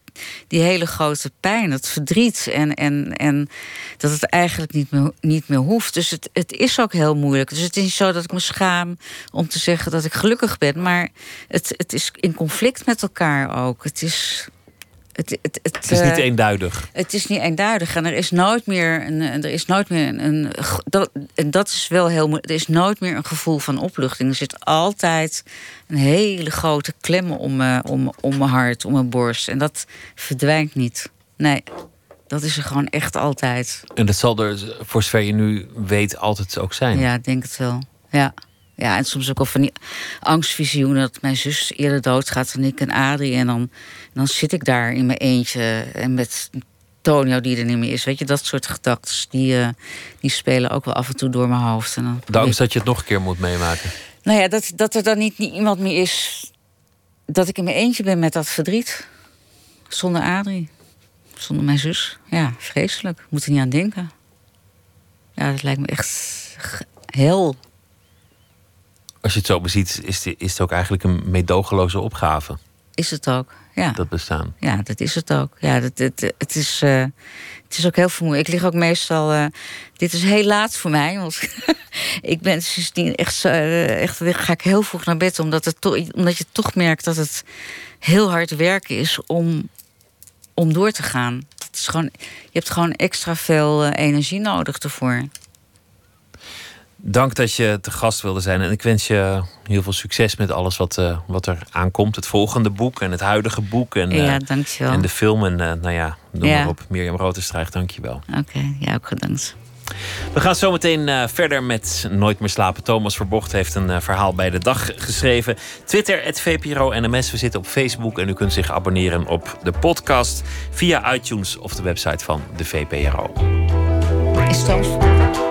die hele grote pijn, dat verdriet. En, en, en dat het eigenlijk niet meer, niet meer hoeft. Dus het, het is ook heel moeilijk. Dus het is niet zo dat ik me schaam om te zeggen dat ik gelukkig ben. Maar het, het is in conflict met elkaar ook. Het is het, het, het, het, is niet eh, eenduidig. Het is niet eenduidig. En er is nooit meer een. Er is nooit meer een. een dat, en dat is wel heel moeilijk. Er is nooit meer een gevoel van opluchting. Er zit altijd een hele grote klem om, uh, om, om mijn hart, om mijn borst. En dat verdwijnt niet. Nee. Dat is er gewoon echt altijd. En dat zal er, voor zover je nu weet, altijd ook zijn. Ja, ik denk het wel. Ja. Ja, en soms ook al van die angstvisioenen dat mijn zus eerder doodgaat dan ik en Adrie. En dan, dan zit ik daar in mijn eentje en met Tonio die er niet meer is. Weet je, dat soort gedachten, die, uh, die spelen ook wel af en toe door mijn hoofd. En dan de angst dat je het nog een keer moet meemaken? Nou ja, dat, dat er dan niet, niet iemand meer is... dat ik in mijn eentje ben met dat verdriet. Zonder Adrie. Zonder mijn zus. Ja, vreselijk. Ik moet er niet aan denken. Ja, dat lijkt me echt heel als je het zo beziet, is, het, is het ook eigenlijk een meedogenloze opgave. Is het ook, ja. Dat bestaan. Ja, dat is het ook. Ja, dat, het, het, is, uh, het is ook heel vermoeiend. Ik lig ook meestal... Uh, dit is heel laat voor mij. Want ik ben sindsdien echt, uh, echt... ga ik heel vroeg naar bed. Omdat, het to, omdat je toch merkt dat het heel hard werken is om, om door te gaan. Het is gewoon, je hebt gewoon extra veel energie nodig ervoor. Dank dat je te gast wilde zijn. En ik wens je heel veel succes met alles wat, uh, wat er aankomt. Het volgende boek en het huidige boek. En, ja, uh, dankjewel. En de film. En uh, nou ja, noem ja. maar op. Mirjam Rotenstrijg, dank je wel. Oké, okay, ja, ook gedankt. We gaan zo meteen verder met Nooit meer slapen. Thomas Verbocht heeft een verhaal bij de dag geschreven. Twitter, het VPRO NMS. We zitten op Facebook en u kunt zich abonneren op de podcast via iTunes of de website van de VPRO. Is dat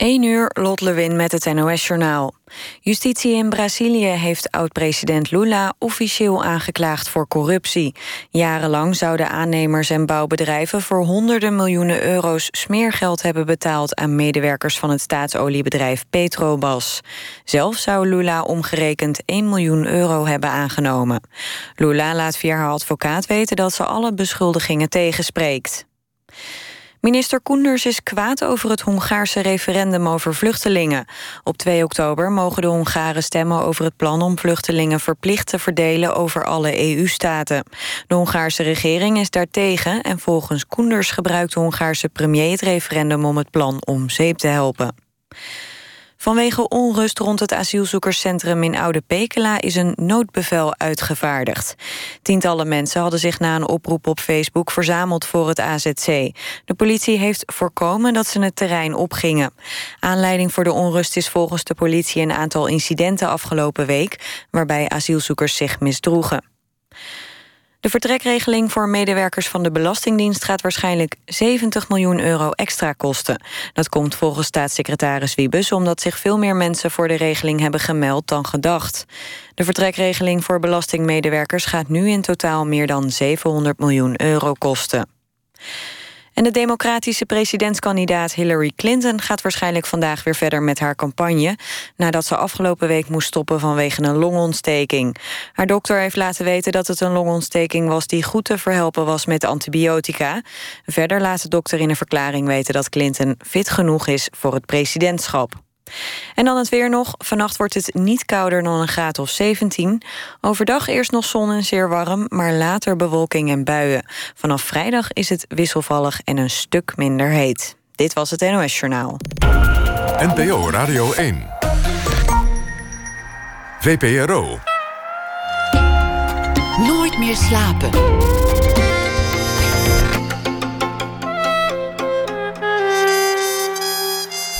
1 uur, Lot Lewin met het NOS-journaal. Justitie in Brazilië heeft oud-president Lula officieel aangeklaagd voor corruptie. Jarenlang zouden aannemers en bouwbedrijven... voor honderden miljoenen euro's smeergeld hebben betaald... aan medewerkers van het staatsoliebedrijf Petrobas. Zelf zou Lula omgerekend 1 miljoen euro hebben aangenomen. Lula laat via haar advocaat weten dat ze alle beschuldigingen tegenspreekt. Minister Koenders is kwaad over het Hongaarse referendum over vluchtelingen. Op 2 oktober mogen de Hongaren stemmen over het plan om vluchtelingen verplicht te verdelen over alle EU-staten. De Hongaarse regering is daartegen en volgens Koenders gebruikt de Hongaarse premier het referendum om het plan om zeep te helpen. Vanwege onrust rond het asielzoekerscentrum in Oude Pekela is een noodbevel uitgevaardigd. Tientallen mensen hadden zich na een oproep op Facebook verzameld voor het AZC. De politie heeft voorkomen dat ze het terrein opgingen. Aanleiding voor de onrust is volgens de politie een aantal incidenten afgelopen week waarbij asielzoekers zich misdroegen. De vertrekregeling voor medewerkers van de Belastingdienst gaat waarschijnlijk 70 miljoen euro extra kosten. Dat komt volgens staatssecretaris Wiebes omdat zich veel meer mensen voor de regeling hebben gemeld dan gedacht. De vertrekregeling voor belastingmedewerkers gaat nu in totaal meer dan 700 miljoen euro kosten. En de democratische presidentskandidaat Hillary Clinton gaat waarschijnlijk vandaag weer verder met haar campagne, nadat ze afgelopen week moest stoppen vanwege een longontsteking. Haar dokter heeft laten weten dat het een longontsteking was die goed te verhelpen was met antibiotica. Verder laat de dokter in een verklaring weten dat Clinton fit genoeg is voor het presidentschap. En dan het weer nog. Vannacht wordt het niet kouder dan een graad of 17. Overdag eerst nog zon en zeer warm, maar later bewolking en buien. Vanaf vrijdag is het wisselvallig en een stuk minder heet. Dit was het NOS Journaal. NPO Radio 1. VPRO. Nooit meer slapen.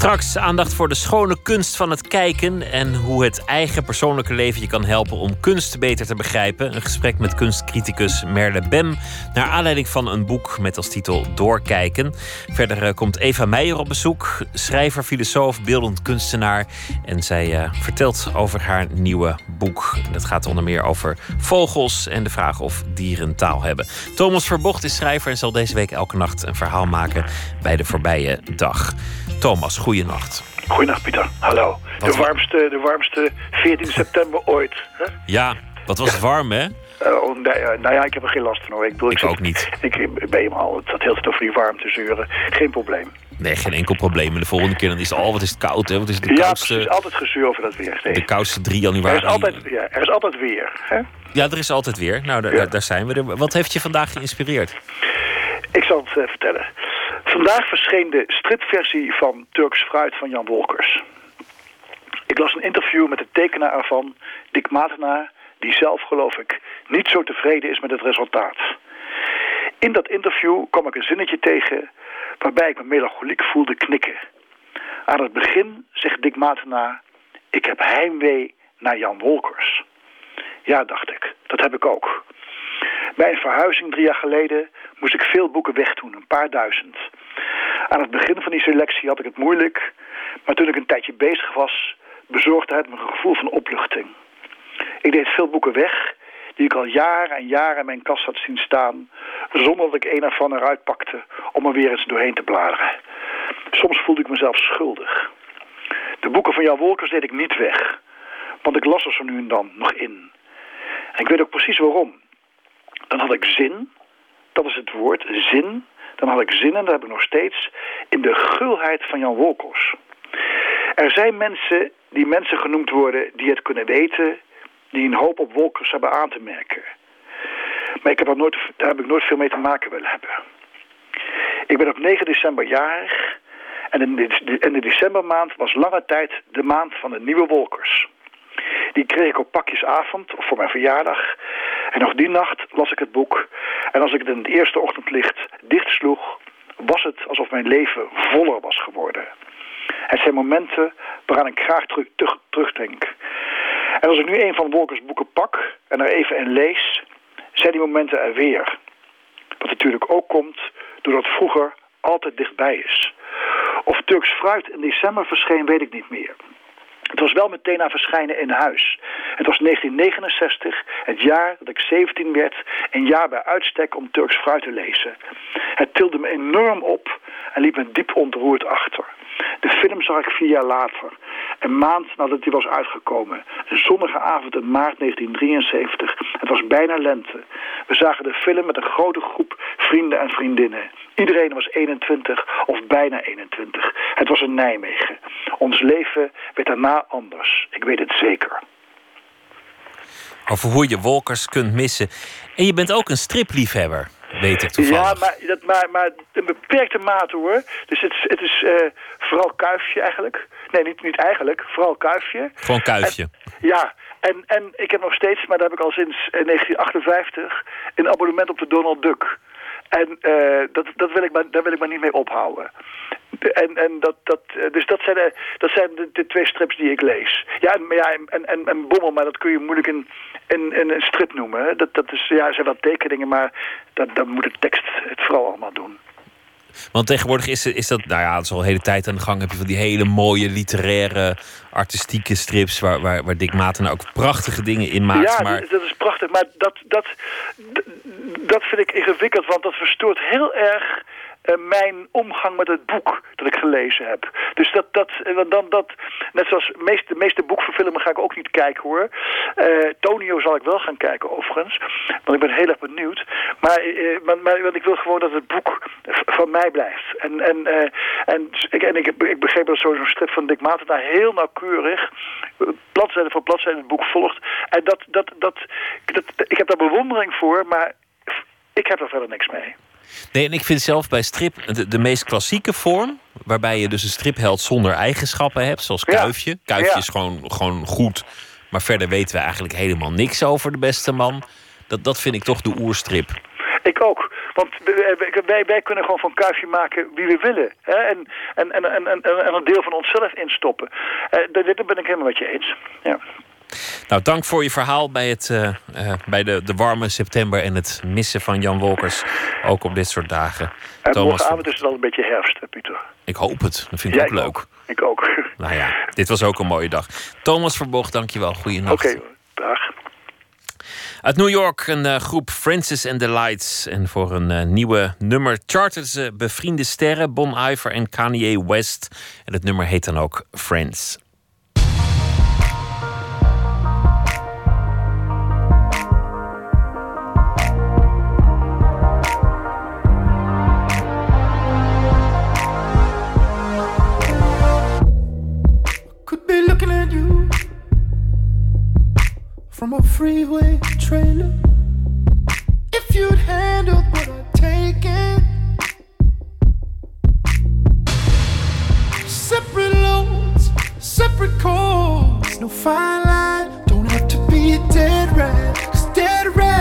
Straks aandacht voor de schone kunst van het kijken en hoe het eigen persoonlijke leven je kan helpen om kunst beter te begrijpen. Een gesprek met kunstcriticus Merle Bem naar aanleiding van een boek met als titel Doorkijken. Verder eh, komt Eva Meijer op bezoek, schrijver, filosoof, beeldend kunstenaar. En zij uh, vertelt over haar nieuwe boek. Dat gaat onder meer over vogels en de vraag of dieren taal hebben. Thomas Verbocht is schrijver en zal deze week elke nacht een verhaal maken bij de voorbije dag. Thomas, goeienacht. Goeienacht Pieter, hallo. De warmste, de warmste 14 september ooit. Hè? Ja, wat was het warm hè? Uh, nee, nou ja, ik heb er geen last van hoor. Ik, bedoel, ik, ik ook niet. Ik, ben helemaal, het zat heel veel over die warmte zeuren. Geen probleem. Nee, geen enkel probleem. En de volgende keer dan is het al, oh, wat is het koud hè? Wat is het de ja, koudste, precies, altijd gezeur over dat weer. De koudste 3 januari. Er is altijd, ja, er is altijd weer. Hè? Ja, er is altijd weer. Nou, daar, Ja. daar zijn we. Wat heeft je vandaag geïnspireerd? Ik zal het eh, vertellen. Vandaag verscheen de stripversie van Turks Fruit van Jan Wolkers. Ik las een interview met de tekenaar ervan, Dick Matenaar, die zelf, geloof ik, niet zo tevreden is met het resultaat. In dat interview kwam ik een zinnetje tegen waarbij ik me melancholiek voelde knikken. Aan het begin zegt Dick Matenaar, ik heb heimwee naar Jan Wolkers. Ja, dacht ik, dat heb ik ook. Bij een verhuizing drie jaar geleden moest ik veel boeken wegdoen, een paar duizend. Aan het begin van die selectie had ik het moeilijk, maar toen ik een tijdje bezig was, bezorgde het me een gevoel van opluchting. Ik deed veel boeken weg die ik al jaren en jaren in mijn kast had zien staan, zonder dat ik een ervan eruit pakte om er weer eens doorheen te bladeren. Soms voelde ik mezelf schuldig. De boeken van Jan Wolkers deed ik niet weg, want ik las er zo nu en dan nog in. En ik weet ook precies waarom. Dan had ik zin, dat is het woord, zin. Dan had ik zin, en dat heb ik nog steeds, in de gulheid van Jan Wolkers. Er zijn mensen die mensen genoemd worden die het kunnen weten, die een hoop op Wolkers hebben aan te merken. Maar ik heb nooit, daar heb ik nooit veel mee te maken willen hebben. Ik ben op 9 december jarig en de, in de decembermaand was lange tijd de maand van de nieuwe Wolkers. Die kreeg ik op pakjesavond, of voor mijn verjaardag. En nog die nacht las ik het boek. En als ik het in het eerste ochtendlicht dichtsloeg... was het alsof mijn leven voller was geworden. Het zijn momenten waaraan ik graag terug, terug, terugdenk. En als ik nu een van Wolkers boeken pak en er even in lees... zijn die momenten er weer. Wat natuurlijk ook komt doordat vroeger altijd dichtbij is. Of Turks fruit in december verscheen, weet ik niet meer. Het was wel meteen na verschijnen in huis. Het was 1969, het jaar dat ik 17 werd, een jaar bij uitstek om Turks fruit te lezen. Het tilde me enorm op en liet me diep ontroerd achter. De film zag ik vier jaar later, een maand nadat die was uitgekomen. Een zonnige avond in maart 1973. Het was bijna lente. We zagen de film met een grote groep vrienden en vriendinnen. Iedereen was 21 of bijna 21. Het was in Nijmegen. Ons leven werd daarna anders. Ik weet het zeker. Over hoe je Wolkers kunt missen. En je bent ook een stripliefhebber, weet ik toevallig. Ja, maar, dat, maar, maar in beperkte mate hoor. Dus het, is- het is eh, vooral kuifje eigenlijk. Nee, niet, niet eigenlijk. Vooral kuifje. Gewoon kuifje. Ja, en, en ik heb nog steeds, maar dat heb ik al sinds eh, 1958, een abonnement op de Donald Duck. En eh, dat, dat wil ik maar, daar wil ik maar niet mee ophouden. De- En, en dat, dat, eh, dus dat zijn, de, dat zijn de, twee strips die ik lees. Ja, en, ja en, en, en Bommel, maar dat kun je moeilijk een, een, een, strip noemen. Dat, dat is, ja, zijn wel tekeningen, maar dan moet de tekst het vooral allemaal doen. Want tegenwoordig is, is dat, nou ja, het is al een hele tijd aan de gang. Heb je van die hele mooie literaire, artistieke strips. Waar, waar, waar Dick Maarten ook prachtige dingen in maakt. ja, maar dat, dat is prachtig. Maar dat, dat, dat vind ik ingewikkeld, want dat verstoort heel erg mijn omgang met het boek dat ik gelezen heb. Dus dat, dat, eh, dan, dat net zoals de meeste, boekverfilmen ga ik ook niet kijken hoor. Eh, Tonio zal ik wel gaan kijken overigens, want ik ben heel erg benieuwd. Maar, eh, maar, maar want ik wil gewoon dat het boek van mij blijft. En, en, eh, en, ik, en ik, ik begreep dat zo'n strip van Dick Maarten daar heel nauwkeurig eh, bladzijde voor bladzijde het boek volgt. En dat, dat, dat, dat, ik heb daar bewondering voor, maar ik heb er verder niks mee. Nee, en ik vind zelf bij strip de, de meest klassieke vorm. Waarbij je dus een stripheld zonder eigenschappen hebt, zoals Ja. Kuifje. Kuifje Ja. is gewoon, gewoon goed. Maar verder weten we eigenlijk helemaal niks over de beste man. Dat, dat vind ik toch de oerstrip. Ik ook. Want wij, wij, kunnen gewoon van Kuifje maken wie we willen. Hè? En, en, en, en, en, en een deel van onszelf instoppen. Dat, dat ben ik helemaal met je eens. Ja. Nou, dank voor je verhaal bij, het, eh, eh, bij de, de warme september en het missen van Jan Wolkers. Ook op dit soort dagen. En Thomas, morgenavond is het al een beetje herfst, hè, Pieter. ik hoop het. Dat vind ik Ja, ook leuk. Ik ook. Nou ja, dit was ook een mooie dag. Thomas Verboog, dankjewel. Goeienacht. Oké, dag. Uit New York een eh, groep Francis and the Lights. En voor een nieuwe nummer charterden ze bevriende sterren Bon Iver en Kanye West. En het nummer heet dan ook Friends. From a freeway trailer. If you'd handled what I'd taken, separate loads, separate calls, no fine line. Don't have to be a dead rat, 'cause dead rat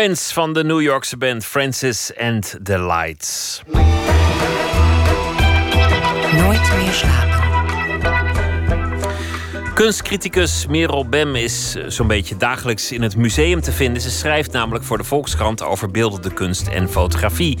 Friends van de New Yorkse band Francis and the Lights. Nooit meer slapen. Kunstcriticus Merel Bem is eh, zo'n beetje dagelijks in het museum te vinden. Ze schrijft namelijk voor de Volkskrant over beeldende kunst en fotografie.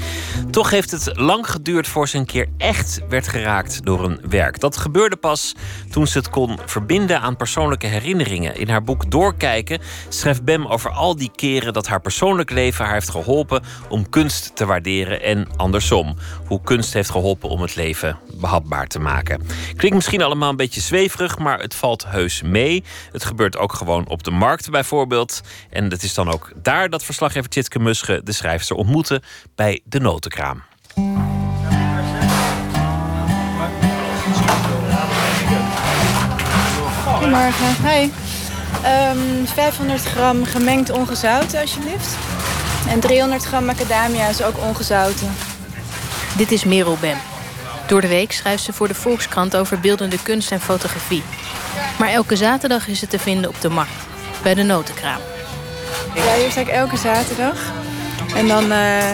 Toch heeft het lang geduurd voor ze een keer echt werd geraakt door een werk. Dat gebeurde pas toen ze het kon verbinden aan persoonlijke herinneringen. In haar boek Doorkijken schrijft Bem over al die keren dat haar persoonlijk leven haar heeft geholpen om kunst te waarderen en andersom. Hoe kunst heeft geholpen om het leven behapbaar te maken. Klinkt misschien allemaal een beetje zweverig, maar het valt heus mee. Het gebeurt ook gewoon op de markt bijvoorbeeld. En het is dan ook daar dat verslaggever Tjitke Musche de schrijfster ontmoette bij de notenkraam. Goedemorgen. Hi. Ehm 500 gram gemengd ongezouten, alsjeblieft. En 300 gram macadamia is ook ongezouten. Dit is Merel Bem. Door de week schrijft ze voor de Volkskrant over beeldende kunst en fotografie. Maar elke zaterdag is het te vinden op de markt, bij de notenkraam. Ja, hier sta ik elke zaterdag. En dan eh,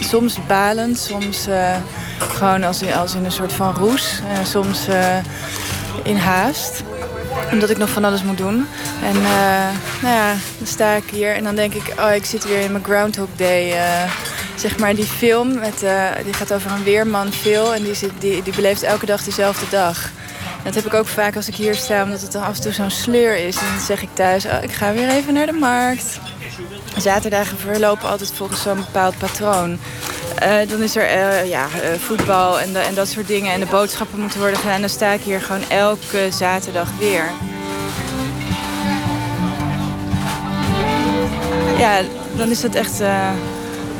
soms balend, soms eh, gewoon als in, als in een soort van roes. En soms eh, in haast omdat ik nog van alles moet doen. En eh, nou ja, dan sta ik hier en dan denk ik, oh, ik zit weer in mijn Groundhog Day. Zeg maar die film, met, eh, die gaat over een weerman, Phil. En die, die, die beleeft elke dag dezelfde dag. Dat heb ik ook vaak als ik hier sta, omdat het dan af en toe zo'n sleur is. En dan zeg ik thuis, oh, ik ga weer even naar de markt. Zaterdagen verlopen altijd volgens zo'n bepaald patroon. Eh, dan is er eh, ja, voetbal en, en dat soort dingen. En de boodschappen moeten worden gedaan. Dan sta ik hier gewoon elke zaterdag weer. Ja, dan is het echt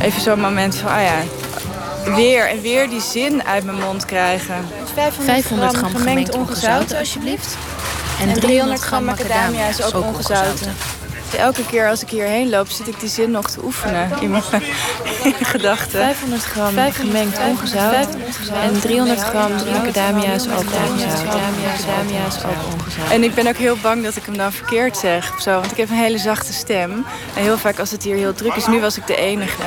even zo'n moment van... Oh ja, weer en weer die zin uit mijn mond krijgen. 500 gram gemengd ongezouten, alsjeblieft. En 300 gram macadamia is ook ongezouten. Elke keer als ik hierheen loop, zit ik die zin nog te oefenen in mijn gedachten. 500 gram gemengd ongezout. En 300 gram macadamia is ook ongezout. Macadamia is ook ongezout. En ik ben ook heel bang dat ik hem dan verkeerd zeg. Of zo, want ik heb een hele zachte stem. En heel vaak als het hier heel druk is, nu was ik de enige.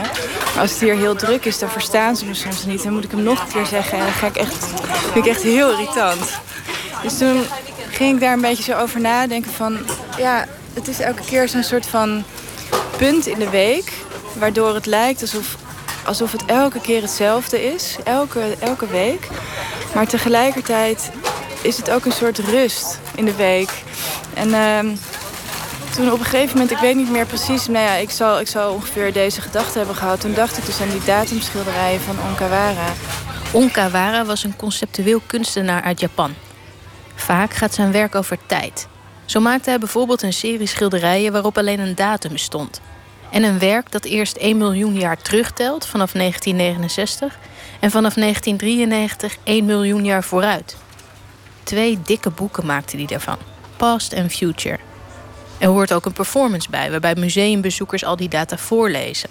Maar als het hier heel druk is, dan verstaan ze me soms niet. Dan moet ik hem nog een keer zeggen. En dan ga ik echt, vind ik echt heel irritant. Dus toen ging ik daar een beetje zo over nadenken van... Ja, het is elke keer zo'n soort van punt in de week... waardoor het lijkt alsof, alsof het elke keer hetzelfde is. Elke, elke week. Maar tegelijkertijd is het ook een soort rust in de week. En ehm, toen op een gegeven moment, ik weet niet meer precies... nou ja, ik zal, ik zal ongeveer deze gedachte hebben gehad. Toen dacht ik dus aan die datumschilderijen van Onkawara. Onkawara was een conceptueel kunstenaar uit Japan. Vaak gaat zijn werk over tijd. Zo maakte hij bijvoorbeeld een serie schilderijen waarop alleen een datum stond. En een werk dat eerst 1 miljoen jaar terugtelt vanaf 1969 en vanaf 1993 1 miljoen jaar vooruit. Twee dikke boeken maakte hij daarvan, Past en Future. Er hoort ook een performance bij, waarbij museumbezoekers al die data voorlezen.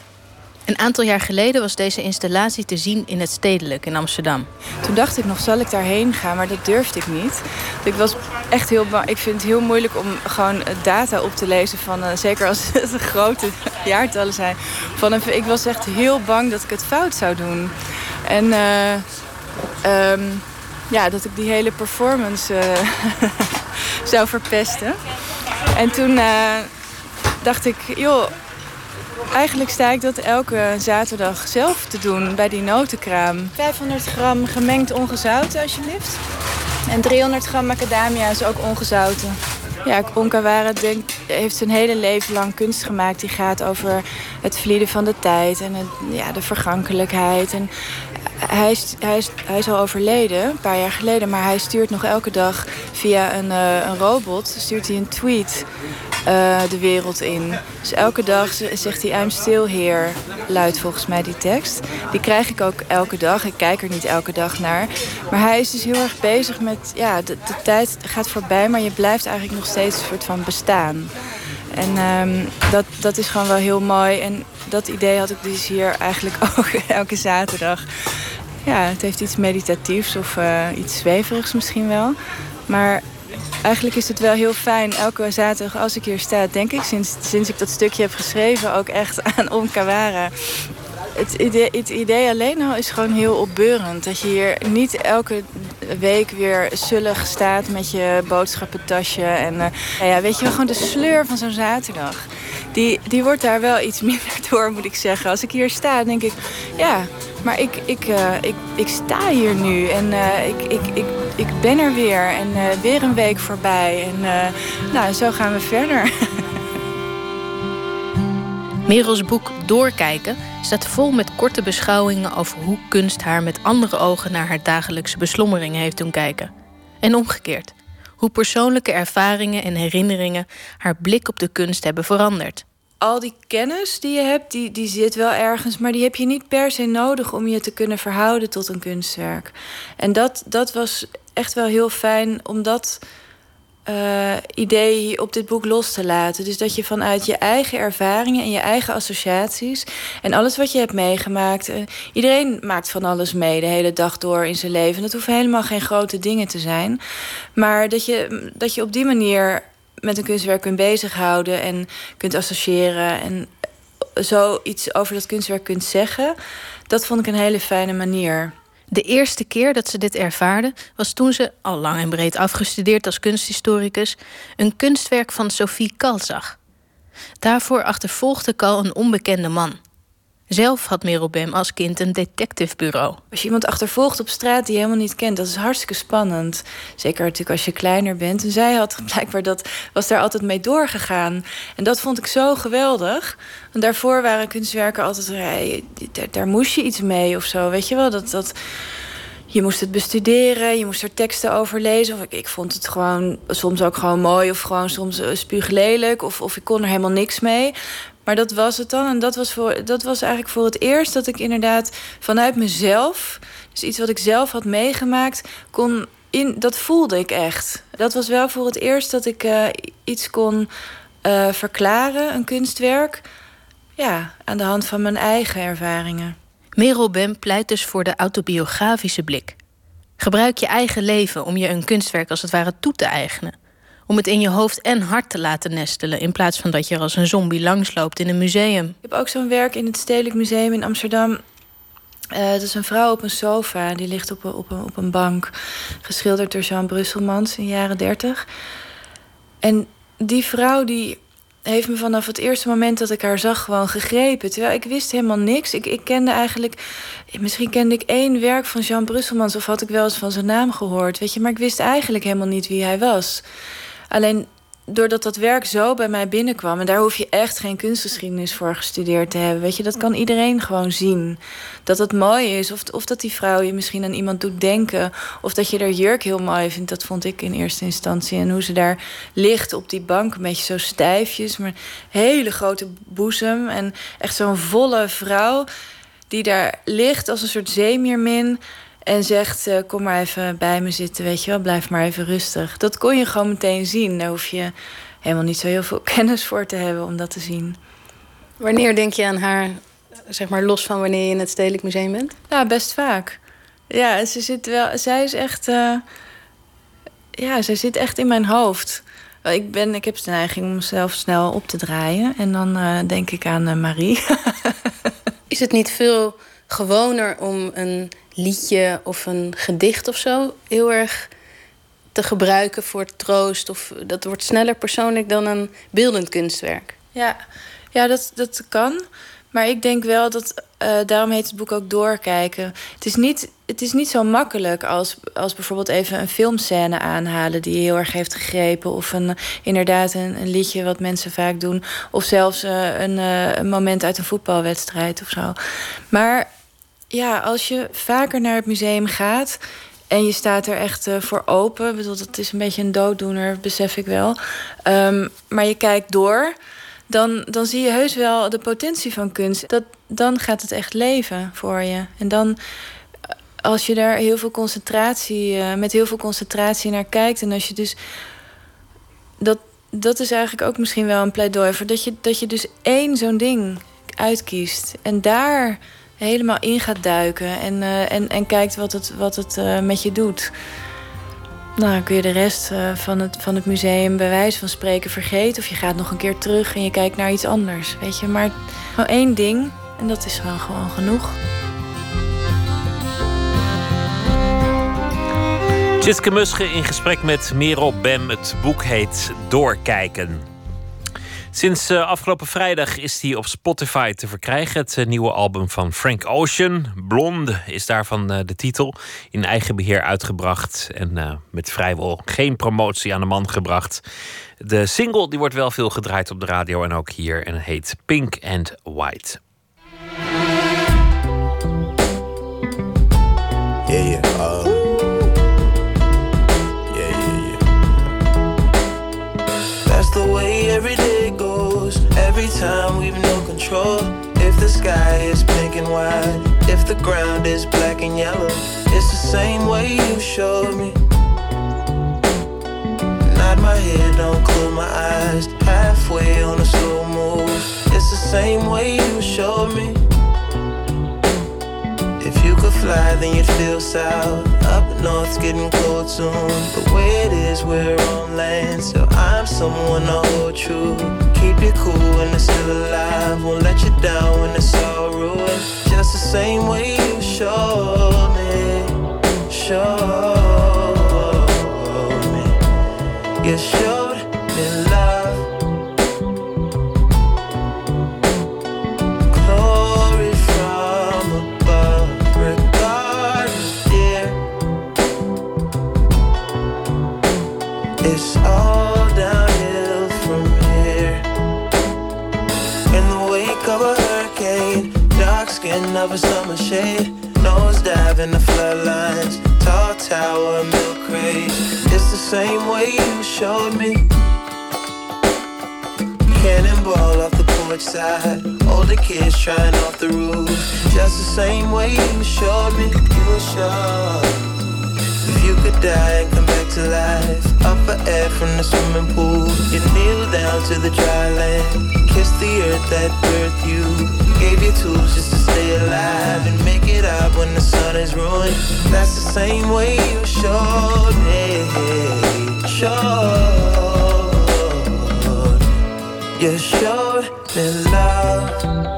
Een aantal jaar geleden was deze installatie te zien in het Stedelijk in Amsterdam. Toen dacht ik nog, zal ik daarheen gaan? Maar dat durfde ik niet. Ik was echt heel. Ik vind het heel moeilijk om gewoon data op te lezen van, eh, zeker als het grote jaartallen zijn. Van ik was echt heel bang dat ik het fout zou doen. En eh, ehm, ja, dat ik die hele performance eh, zou verpesten. En toen dacht ik, joh, Eigenlijk sta ik dat elke zaterdag zelf te doen bij die notenkraam. 500 gram gemengd ongezouten, alsjeblieft. En 300 gram macadamia is ook ongezouten. Ja, Onkawara heeft zijn hele leven lang kunst gemaakt. Die gaat over het vlieden van de tijd en het, ja, de vergankelijkheid. En hij, is, hij, is, hij is al overleden, een paar jaar geleden. Maar hij stuurt nog elke dag via een, eh, een robot stuurt hij een tweet eh, de wereld in. Dus elke dag zegt hij I'm still here, luidt volgens mij die tekst. Die krijg ik ook elke dag. Ik kijk er niet elke dag naar. Maar hij is dus heel erg bezig met... Ja, de, de tijd gaat voorbij, maar je blijft eigenlijk nog steeds een soort van bestaan. En ehm, dat, dat is gewoon wel heel mooi. En dat idee had ik dus hier eigenlijk ook elke zaterdag. Ja, het heeft iets meditatiefs of eh, iets zweverigs misschien wel. Maar eigenlijk is het wel heel fijn elke zaterdag als ik hier sta, denk ik, sinds, sinds ik dat stukje heb geschreven, ook echt aan Omkawara. Het idee, het idee alleen al is gewoon heel opbeurend. Dat je hier niet elke week weer zullig staat met je boodschappentasje. En uh, ja, weet je wel, gewoon de sleur van zo'n zaterdag. Die, die wordt daar wel iets minder door, moet ik zeggen. Als ik hier sta, denk ik, ja, maar ik, ik, uh, ik, ik sta hier nu. En uh, ik, ik, ik, ik ben er weer. En weer een week voorbij. En nou, zo gaan we verder. Merels boek Doorkijken staat vol met korte beschouwingen over hoe kunst haar met andere ogen naar haar dagelijkse beslommeringen heeft doen kijken. En omgekeerd, hoe persoonlijke ervaringen en herinneringen haar blik op de kunst hebben veranderd. Al die kennis die je hebt, die, die zit wel ergens, maar die heb je niet per se nodig om je te kunnen verhouden tot een kunstwerk. En dat, dat was echt wel heel fijn, omdat uh, idee op dit boek los te laten. Dus dat je vanuit je eigen ervaringen en je eigen associaties en alles wat je hebt meegemaakt. Uh, iedereen maakt van alles mee de hele dag door in zijn leven. Dat hoeven helemaal geen grote dingen te zijn. Maar dat je, dat je op die manier met een kunstwerk kunt bezighouden en kunt associëren en zo iets over dat kunstwerk kunt zeggen. Dat vond ik een hele fijne manier. De eerste keer dat ze dit ervaarde was toen ze, al lang en breed afgestudeerd als kunsthistoricus, een kunstwerk van Sophie Kal zag. Daarvoor achtervolgde Kal een onbekende man. Zelf had Merel Bem als kind een detectivebureau. Als je iemand achtervolgt op straat die je helemaal niet kent, dat is hartstikke spannend. Zeker natuurlijk als je kleiner bent. En zij had blijkbaar dat, was daar altijd mee doorgegaan. En dat vond ik zo geweldig. En daarvoor waren kunstwerken altijd, daar, daar moest je iets mee of zo. Weet je wel, dat. dat je moest het bestuderen, je moest er teksten over lezen. Of ik, ik vond het gewoon soms ook gewoon mooi, of gewoon soms uh, spuuglelijk, of, of ik kon er helemaal niks mee. Maar dat was het dan. En dat was, voor, dat was eigenlijk voor het eerst dat ik inderdaad vanuit mezelf, dus iets wat ik zelf had meegemaakt, kon in. Dat voelde ik echt. Dat was wel voor het eerst dat ik uh, iets kon uh, verklaren, een kunstwerk. Ja, aan de hand van mijn eigen ervaringen. Merel Bem pleit dus voor de autobiografische blik. Gebruik je eigen leven om je een kunstwerk als het ware toe te eigenen. Om het in je hoofd en hart te laten nestelen... in plaats van dat je er als een zombie langsloopt in een museum. Ik heb ook zo'n werk in het Stedelijk Museum in Amsterdam. Uh, dat is een vrouw op een sofa, die ligt op een, op een, op een bank. Geschilderd door Jean Brusselmans in de jaren dertig. En die vrouw die heeft me vanaf het eerste moment dat ik haar zag gewoon gegrepen. Terwijl ik wist helemaal niks. Ik, ik kende eigenlijk... Misschien kende ik één werk van Jean Brusselmans... of had ik wel eens van zijn naam gehoord, weet je. Maar ik wist eigenlijk helemaal niet wie hij was. Alleen doordat dat werk zo bij mij binnenkwam... en daar hoef je echt geen kunstgeschiedenis voor gestudeerd te hebben. Weet je, dat kan iedereen gewoon zien. Dat het mooi is, of, of dat die vrouw je misschien aan iemand doet denken... of dat je haar jurk heel mooi vindt, dat vond ik in eerste instantie. En hoe ze daar ligt op die bank, een beetje zo stijfjes... maar hele grote boezem en echt zo'n volle vrouw... die daar ligt als een soort zeemiermin... En zegt, uh, kom maar even bij me zitten, weet je wel. Blijf maar even rustig. Dat kon je gewoon meteen zien. Daar hoef je helemaal niet zo heel veel kennis voor te hebben om dat te zien. Wanneer denk je aan haar, zeg maar los van wanneer je in het Stedelijk Museum bent? Nou, best vaak. Ja, ze zit wel, zij is echt... Uh, ja, zij zit echt in mijn hoofd. Ik, ben, ik heb de neiging om mezelf snel op te draaien. En dan uh, denk ik aan Marie. is het niet veel gewoner om een liedje of een gedicht of zo heel erg te gebruiken voor troost. Of dat wordt sneller persoonlijk dan een beeldend kunstwerk. Ja, ja dat, dat kan. Maar ik denk wel dat, uh, daarom heet het boek ook doorkijken. Het is niet, het is niet zo makkelijk als, als bijvoorbeeld even een filmscène aanhalen die je heel erg heeft gegrepen. Of een, inderdaad een, een liedje wat mensen vaak doen. Of zelfs uh, een, uh, een moment uit een voetbalwedstrijd of zo. Maar ja, als je vaker naar het museum gaat en je staat er echt uh, voor open. Ik bedoel, dat is een beetje een dooddoener, besef ik wel. Um, maar je kijkt door, dan, dan zie je heus wel de potentie van kunst. Dat, dan gaat het echt leven voor je. En dan, eh, als je daar heel veel concentratie, uh, met heel veel concentratie naar kijkt. En als je dus. Dat, dat is eigenlijk ook misschien wel een pleidooi voor dat je, dat je dus één zo'n ding uitkiest. En daar helemaal in gaat duiken en, uh, en, en kijkt wat het, wat het uh, met je doet. Nou, dan kun je de rest eh, van, het, van het museum bij wijze van spreken vergeten. Of je gaat nog een keer terug en je kijkt naar iets anders. Weet je, maar gewoon één ding. En dat is gewoon, gewoon genoeg. Tjitske Musche in gesprek met Merel Bem. Het boek heet Doorkijken. Sinds uh, afgelopen vrijdag is hij op Spotify te verkrijgen. Het uh, nieuwe album van Frank Ocean. Blonde is daarvan uh, de titel. In eigen beheer uitgebracht. En met vrijwel geen promotie aan de man gebracht. De single die wordt wel veel gedraaid op de radio en ook hier. En heet Pink and White. Yeah, yeah, time we've no control. If the sky is pink and white, if the ground is black and yellow, it's the same way you showed me. Nod my head, don't close my eyes. Halfway on a slow move, it's the same way you showed me. Could fly, then you'd feel south. Up north's getting cold soon. The way it is, we're on land, so I'm someone to hold true. Keep you cool when it's still alive. Won't let you down when it's all ruined. Just the same way you showed me, showed me. You showed It's all downhill from here. In the wake of a hurricane, dark skin of a summer shade, nose dive in the floodlines, tall tower, milk crate. It's the same way you showed me. Cannonball off the porch side, older kids trying off the roof. Just the same way you showed me, you were sure. If you could die and come back to life, up for air from the swimming pool, you kneel down to the dry land, kiss the earth that birthed you, gave you tools just to stay alive and make it out when the sun is ruined. That's the same way you showed me, showed, you showed me love.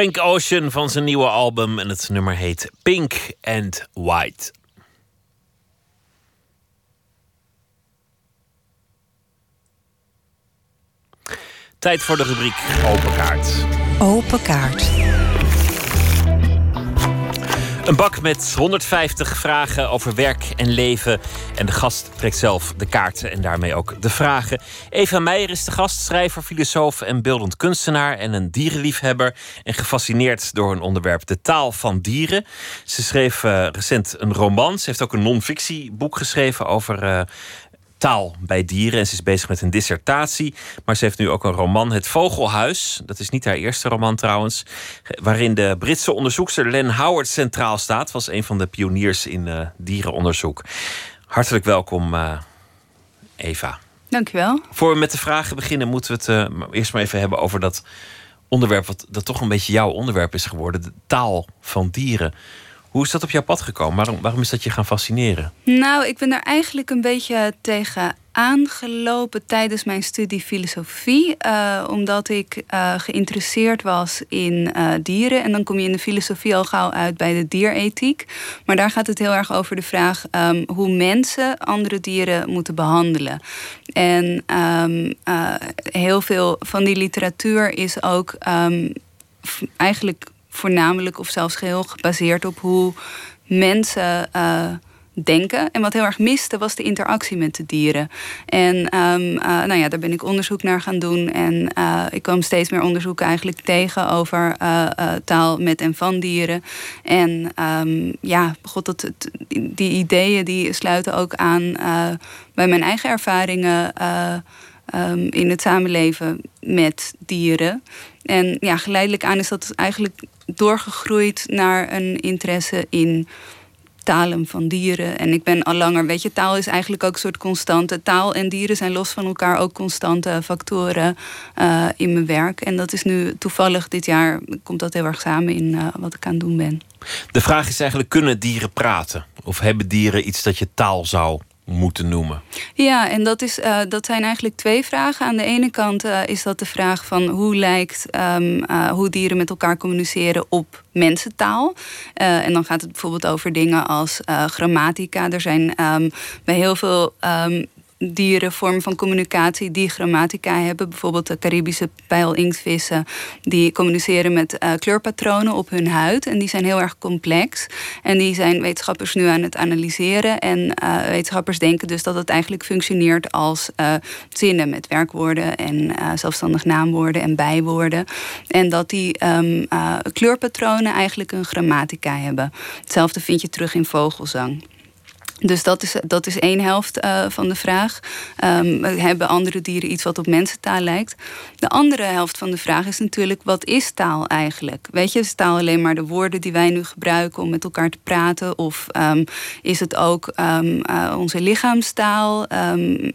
Frank Ocean van zijn nieuwe album en het nummer heet Pink and White. Tijd voor de rubriek Open Kaart. Open kaart. Een bak met 150 vragen over werk en leven. En de gast trekt zelf de kaarten en daarmee ook de vragen. Eva Meijer is de gast, schrijver, filosoof en beeldend kunstenaar. En een dierenliefhebber. En gefascineerd door een onderwerp, de taal van dieren. Ze schreef eh, recent een roman. Ze heeft ook een non-fictieboek geschreven over eh, taal bij dieren. En ze is bezig met een dissertatie. Maar ze heeft nu ook een roman, Het Vogelhuis. Dat is niet haar eerste roman trouwens. Waarin de Britse onderzoekster Len Howard centraal staat. Was een van de pioniers in eh, dierenonderzoek. Hartelijk welkom, eh, Eva. Dankjewel. Voor we met de vragen beginnen, moeten we het eh, eerst maar even hebben over dat onderwerp. Wat dat toch een beetje jouw onderwerp is geworden: de taal van dieren. Hoe is dat op jouw pad gekomen? Waarom, waarom is dat je gaan fascineren? Nou, ik ben daar eigenlijk een beetje tegen aangelopen tijdens mijn studie filosofie, uh, omdat ik uh, geïnteresseerd was in uh, dieren. En dan kom je in de filosofie al gauw uit bij de dierethiek. Maar daar gaat het heel erg over de vraag um, hoe mensen andere dieren moeten behandelen. En um, heel veel van die literatuur is ook um, eigenlijk voornamelijk of zelfs geheel gebaseerd op hoe mensen denken. En wat heel erg miste was de interactie met de dieren. En um, uh, nou ja, daar ben ik onderzoek naar gaan doen. En uh, ik kwam steeds meer onderzoeken eigenlijk tegen over taal met en van dieren. En um, ja, god, dat, die ideeën die sluiten ook aan bij mijn eigen ervaringen. Um, in het samenleven met dieren. En ja, geleidelijk aan is dat eigenlijk doorgegroeid naar een interesse in talen van dieren. En ik ben al langer, weet je, taal is eigenlijk ook een soort constante. Taal en dieren zijn los van elkaar ook constante factoren uh, in mijn werk. En dat is nu toevallig dit jaar, komt dat heel erg samen in uh, wat ik aan het doen ben. De vraag is eigenlijk, kunnen dieren praten? Of hebben dieren iets dat je taal zou moeten noemen? Ja, en dat, is, uh, dat zijn eigenlijk twee vragen. Aan de ene kant uh, is dat de vraag van hoe lijkt um, uh, hoe dieren met elkaar communiceren op mensentaal. en dan gaat het bijvoorbeeld over dingen als grammatica. Er zijn um, bij heel veel um, dieren vormen van communicatie die grammatica hebben. Bijvoorbeeld de Caribische pijlinktvissen. Die communiceren met uh, kleurpatronen op hun huid. En die zijn heel erg complex. En die zijn wetenschappers nu aan het analyseren. En uh, wetenschappers denken dus dat het eigenlijk functioneert als uh, zinnen met werkwoorden en zelfstandig naamwoorden en bijwoorden. En dat die um, kleurpatronen eigenlijk een grammatica hebben. Hetzelfde vind je terug in vogelzang. Dus dat is, dat is één helft uh, van de vraag. Um, hebben andere dieren iets wat op mensentaal lijkt? De andere helft van de vraag is natuurlijk: wat is taal eigenlijk? Weet je, is taal alleen maar de woorden die wij nu gebruiken om met elkaar te praten? Of um, is het ook um, uh, onze lichaamstaal?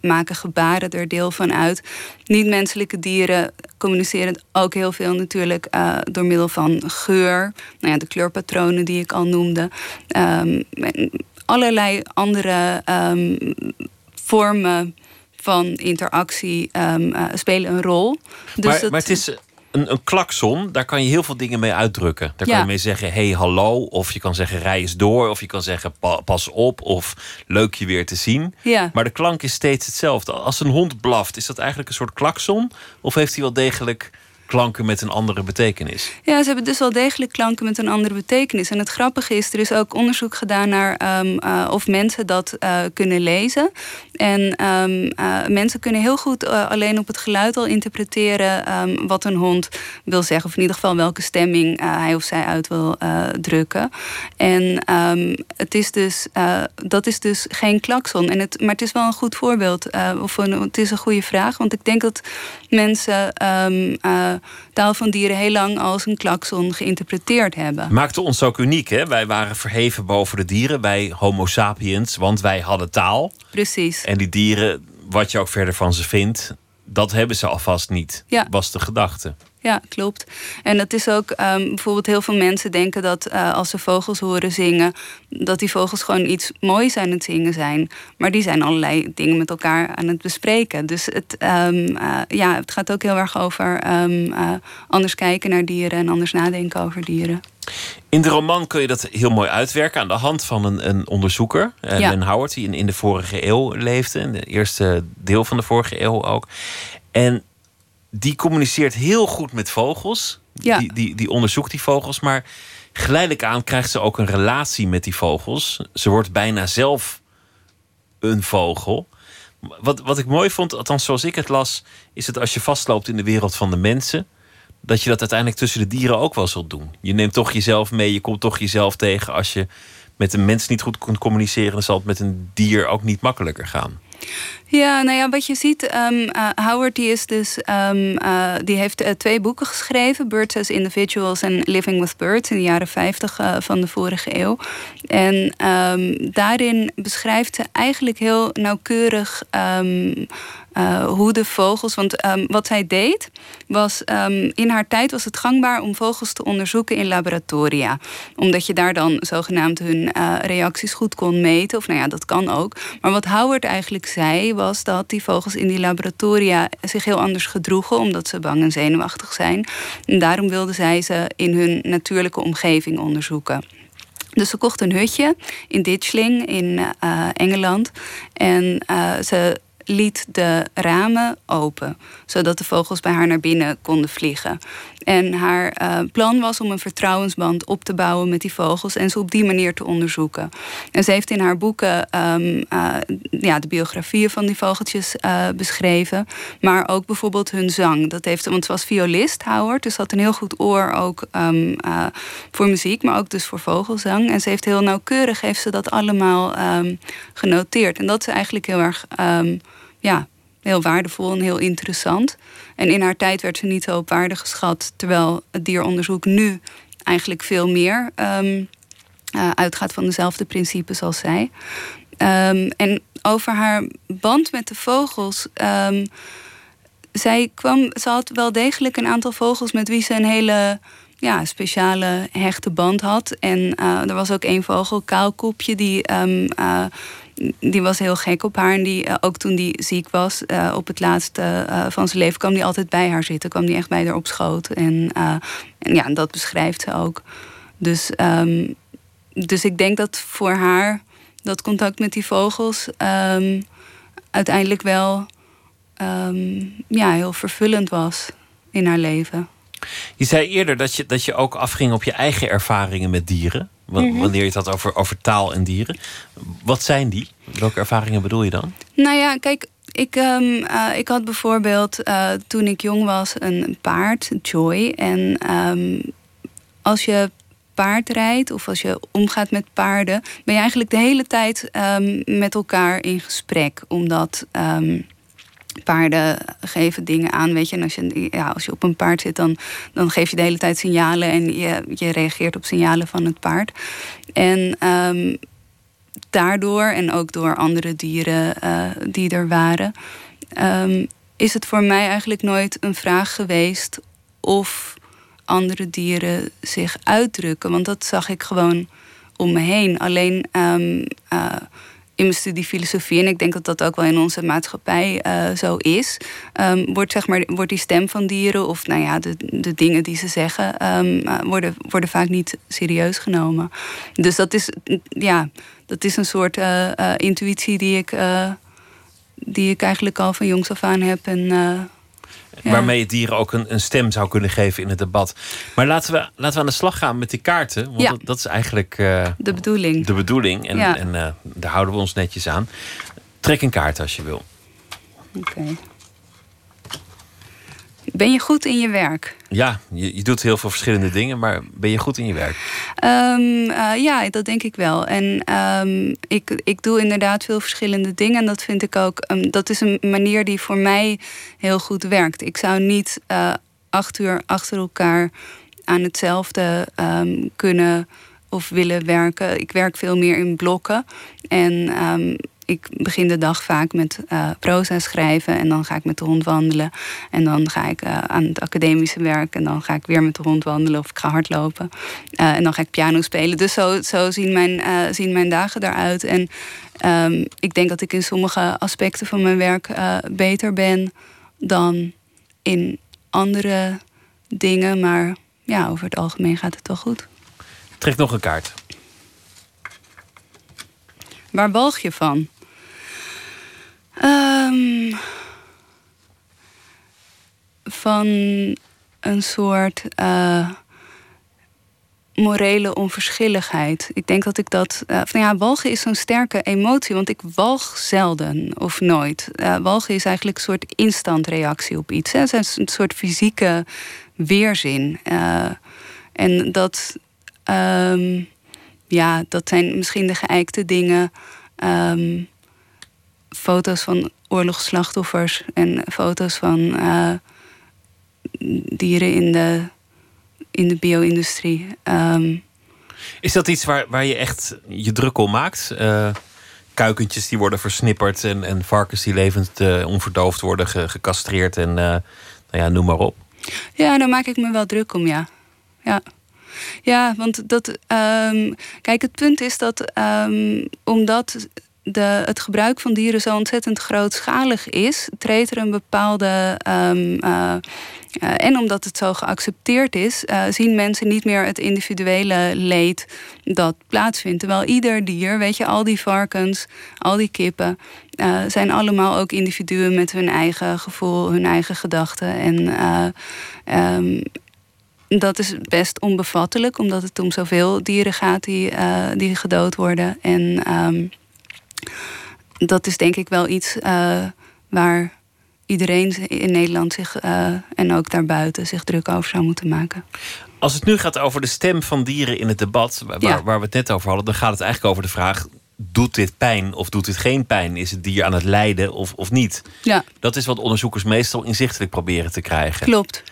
maken gebaren er deel van uit? Niet-menselijke dieren communiceren ook heel veel natuurlijk uh, door middel van geur. Nou ja, de kleurpatronen die ik al noemde allerlei andere um, vormen van interactie um, uh, spelen een rol. Dus maar, dat... maar het is een, een klakson, daar kan je heel veel dingen mee uitdrukken. Daar kan je mee zeggen, hey, hallo. Of je kan zeggen, rij eens door. Of je kan zeggen, pas op. Of leuk je weer te zien. Ja. Maar de klank is steeds hetzelfde. Als een hond blaft, is dat eigenlijk een soort klakson? Of heeft hij wel degelijk klanken met een andere betekenis. Ja, ze hebben dus wel degelijk klanken met een andere betekenis. En het grappige is, er is ook onderzoek gedaan naar um, uh, of mensen dat uh, kunnen lezen. En um, uh, mensen kunnen heel goed alleen op het geluid al interpreteren um, wat een hond wil zeggen. Of in ieder geval welke stemming hij of zij uit wil drukken. En het is dus, dat is dus geen klakson. En het, maar het is wel een goed voorbeeld. of een, het is een goede vraag. Want ik denk dat mensen taal van dieren heel lang als een klakson geïnterpreteerd hebben. Maakte ons ook uniek, hè? Wij waren verheven boven de dieren, wij Homo sapiens, want wij hadden taal. Precies. En die dieren, wat je ook verder van ze vindt, dat hebben ze alvast niet, ja. was de gedachte ja, klopt. En dat is ook um, bijvoorbeeld heel veel mensen denken dat uh, als ze vogels horen zingen, dat die vogels gewoon iets moois aan het zingen zijn. Maar die zijn allerlei dingen met elkaar aan het bespreken. Dus het, um, uh, ja, het gaat ook heel erg over um, uh, anders kijken naar dieren en anders nadenken over dieren. In de roman kun je dat heel mooi uitwerken aan de hand van een, een onderzoeker, ja. Len Howard, die in, in de vorige eeuw leefde, in de eerste deel van de vorige eeuw ook. En die communiceert heel goed met vogels. Ja. Die, die, die onderzoekt die vogels. Maar geleidelijk aan krijgt ze ook een relatie met die vogels. Ze wordt bijna zelf een vogel. Wat, wat ik mooi vond, althans zoals ik het las, is dat als je vastloopt in de wereld van de mensen, dat je dat uiteindelijk tussen de dieren ook wel zult doen. Je neemt toch jezelf mee, je komt toch jezelf tegen. Als je met een mens niet goed kunt communiceren, dan zal het met een dier ook niet makkelijker gaan. Ja, nou ja, wat je ziet, um, uh, Howard die is dus, um, uh, die heeft uh, twee boeken geschreven, Birds as Individuals en Living with Birds in de jaren 50 van de vorige eeuw. En um, daarin beschrijft ze eigenlijk heel nauwkeurig hoe de vogels. Want wat zij deed, was in haar tijd was het gangbaar om vogels te onderzoeken in laboratoria. Omdat je daar dan zogenaamd hun reacties goed kon meten. Of nou ja, dat kan ook. Maar wat Howard eigenlijk zei, was dat die vogels in die laboratoria zich heel anders gedroegen, omdat ze bang en zenuwachtig zijn. En daarom wilden zij ze in hun natuurlijke omgeving onderzoeken. Dus ze kocht een hutje in Ditchling in uh, Engeland. En uh, ze liet de ramen open, zodat de vogels bij haar naar binnen konden vliegen. En haar uh, plan was om een vertrouwensband op te bouwen met die vogels en ze op die manier te onderzoeken. En ze heeft in haar boeken um, uh, ja, de biografieën van die vogeltjes uh, beschreven, maar ook bijvoorbeeld hun zang. Dat heeft, want ze was violist, Howard, dus had een heel goed oor ook um, voor muziek, maar ook dus voor vogelzang. En ze heeft heel nauwkeurig heeft ze dat allemaal um, genoteerd. En dat is eigenlijk heel erg ja, heel waardevol en heel interessant. En in haar tijd werd ze niet zo op waarde geschat, terwijl het dieronderzoek nu eigenlijk veel meer um, uh, uitgaat van dezelfde principes als zij. Um, en over haar band met de vogels. Um, zij kwam, ze had wel degelijk een aantal vogels met wie ze een hele ja, speciale hechte band had. En uh, er was ook één vogel, Kaalkopje, die uh, die was heel gek op haar. En die, uh, ook toen die ziek was, uh, op het laatste uh, van zijn leven, kwam die altijd bij haar zitten. Kwam die echt bij haar op schoot. En, en ja, dat beschrijft ze ook. Dus, um, dus ik denk dat voor haar dat contact met die vogels um, uiteindelijk wel um, ja, heel vervullend was in haar leven. Je zei eerder dat je, dat je ook afging op je eigen ervaringen met dieren. Mhm. Wanneer je het had over, over taal en dieren. Wat zijn die? Welke ervaringen bedoel je dan? Nou ja, kijk, ik, um, uh, ik had bijvoorbeeld uh, toen ik jong was een paard, Joy. En um, als je paard rijdt of als je omgaat met paarden, ben je eigenlijk de hele tijd um, met elkaar in gesprek. Omdat paarden geven dingen aan, weet je. En als je, ja, als je op een paard zit, dan, dan geef je de hele tijd signalen en je, je reageert op signalen van het paard. En um, daardoor, en ook door andere dieren uh, die er waren, um, is het voor mij eigenlijk nooit een vraag geweest of andere dieren zich uitdrukken. Want dat zag ik gewoon om me heen. Alleen um, uh, in mijn studie filosofie, en ik denk dat dat ook wel in onze maatschappij uh, zo is, um, wordt, zeg maar, wordt die stem van dieren of nou ja, de, de dingen die ze zeggen, um, uh, worden, worden vaak niet serieus genomen. Dus dat is, ja, dat is een soort uh, intuïtie die ik, die ik eigenlijk al van jongs af aan heb. En ja. Waarmee je dieren ook een, een, stem zou kunnen geven in het debat. Maar laten we, laten we aan de slag gaan met die kaarten. Want ja. dat, dat, is eigenlijk uh, de bedoeling. De bedoeling. En, ja. en uh, daar houden we ons netjes aan. Trek een kaart als je wil. Oké. Okay. Ben je goed in je werk? Ja, je, je, doet heel veel verschillende dingen, maar ben je goed in je werk? Um, uh, ja, dat denk ik wel. En um, ik, ik doe inderdaad veel verschillende dingen. En dat vind ik ook, um, dat is een manier die voor mij heel goed werkt. Ik zou niet uh, acht uur achter elkaar aan hetzelfde kunnen of willen werken. Ik werk veel meer in blokken. En ik begin de dag vaak met uh, proza schrijven en dan ga ik met de hond wandelen. En dan ga ik uh, aan het academische werk en dan ga ik weer met de hond wandelen of ik ga hardlopen. Uh, en dan ga ik piano spelen. Dus zo, zo zien, mijn, zien mijn dagen eruit. En um, ik denk dat ik in sommige aspecten van mijn werk beter ben dan in andere dingen. Maar ja, over het algemeen gaat het wel goed. Trek nog een kaart. Waar balg je van? Um, van een soort uh, morele onverschilligheid. Ik denk dat ik dat. Uh, van ja, walgen is zo'n sterke emotie, want ik walg zelden of nooit. Uh, walgen is eigenlijk een soort instantreactie op iets. Hè. Het is een soort fysieke weerzin. en dat. Um, ja, dat zijn misschien de geëikte dingen. Um, foto's van oorlogsslachtoffers en foto's van uh, dieren in de, in de bio-industrie. Um, is dat iets waar, waar je echt je druk om maakt? Uh, kuikentjes die worden versnipperd en, en varkens die levend uh, onverdoofd worden gecastreerd en nou ja, noem maar op. Ja, daar maak ik me wel druk om, ja. Ja. Ja, want dat. Um, kijk, het punt is dat um, omdat het gebruik van dieren zo ontzettend grootschalig is, treedt er een bepaalde. Um, uh, uh, en omdat het zo geaccepteerd is, uh, zien mensen niet meer het individuele leed dat plaatsvindt. Terwijl ieder dier, weet je, al die varkens, al die kippen, zijn allemaal ook individuen met hun eigen gevoel, hun eigen gedachten. En um, dat is best onbevattelijk, omdat het om zoveel dieren gaat die, die gedood worden. En um, dat is denk ik wel iets uh, waar iedereen in Nederland zich uh, en ook daarbuiten zich druk over zou moeten maken. Als het nu gaat over de stem van dieren in het debat, waar, ja. waar we het net over hadden, dan gaat het eigenlijk over de vraag: doet dit pijn of doet dit geen pijn? Is het dier aan het lijden of, of niet? Ja. Dat is wat onderzoekers meestal inzichtelijk proberen te krijgen. Klopt.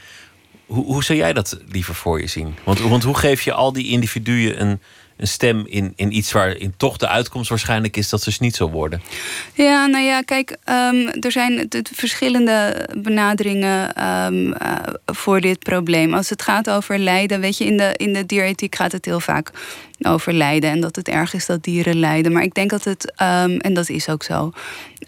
Hoe, hoe zou jij dat liever voor je zien? Want, want hoe geef je al die individuen een, een stem in, in iets waarin toch de uitkomst waarschijnlijk is dat ze niet zo worden? Ja, nou ja, kijk, um, er zijn verschillende benaderingen um, uh, voor dit probleem. Als het gaat over lijden, weet je, in de, in de dierethiek gaat het heel vaak over lijden en dat het erg is dat dieren lijden. Maar ik denk dat het, um, en dat is ook zo.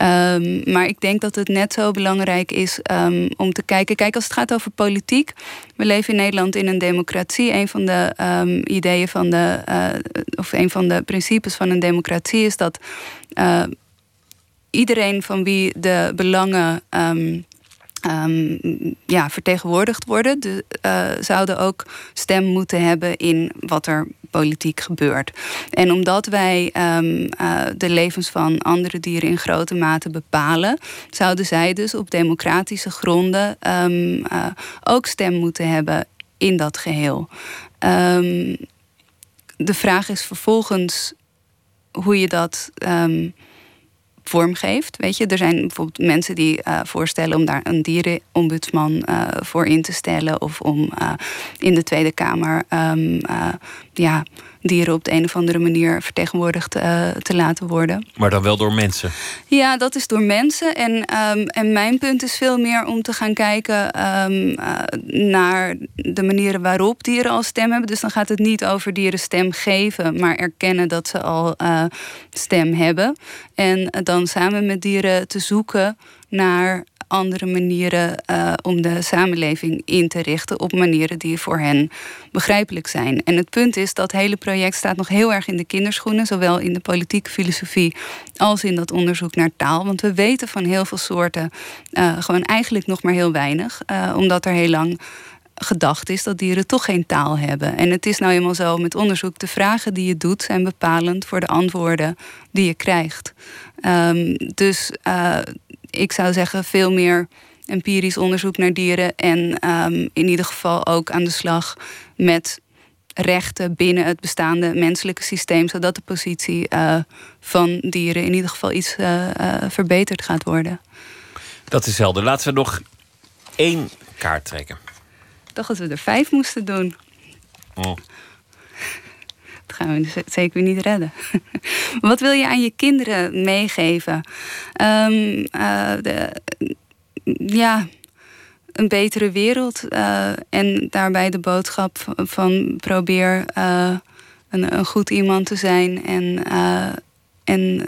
Um, maar ik denk dat het net zo belangrijk is um, om te kijken. Kijk, als het gaat over politiek. We leven in Nederland in een democratie. Een van de ideeën van de, uh, of een van de principes van een democratie is dat uh, iedereen van wie de belangen um, ja, vertegenwoordigd worden. De, uh, zouden ook stem moeten hebben in wat er politiek gebeurt. En omdat wij um, uh, de levens van andere dieren in grote mate bepalen, zouden zij dus op democratische gronden um, uh, ook stem moeten hebben in dat geheel. de vraag is vervolgens hoe je dat vormgeeft. Weet je, er zijn bijvoorbeeld mensen die uh, voorstellen om daar een dierenombudsman uh, voor in te stellen. Of om uh, in de Tweede Kamer um, ja, dieren op de een of andere manier vertegenwoordigd uh, te laten worden. Maar dan wel door mensen? Ja, dat is door mensen. En, um, en mijn punt is veel meer om te gaan kijken um, uh, naar de manieren waarop dieren al stem hebben. Dus dan gaat het niet over dieren stem geven, maar erkennen dat ze al uh, stem hebben. En dan samen met dieren te zoeken naar andere manieren uh, om de samenleving in te richten op manieren die voor hen begrijpelijk zijn. En het punt is dat het hele project staat nog heel erg in de kinderschoenen, zowel in de politieke filosofie als in dat onderzoek naar taal. Want we weten van heel veel soorten uh, gewoon eigenlijk nog maar heel weinig, uh, omdat er heel lang gedacht is dat dieren toch geen taal hebben. En het is nou eenmaal zo met onderzoek, de vragen die je doet zijn bepalend voor de antwoorden die je krijgt. Um, dus ik zou zeggen veel meer empirisch onderzoek naar dieren en um, in ieder geval ook aan de slag met rechten binnen het bestaande menselijke systeem, zodat de positie uh, van dieren in ieder geval iets uh, verbeterd gaat worden. Dat is helder. Laten we nog één kaart trekken. Ik dacht dat we er vijf moesten doen. Oh. Gaan we zeker niet redden. Wat wil je aan je kinderen meegeven? Um, uh, de, ja, een betere wereld. Uh, en daarbij de boodschap van, probeer uh, een, een, goed iemand te zijn. En, en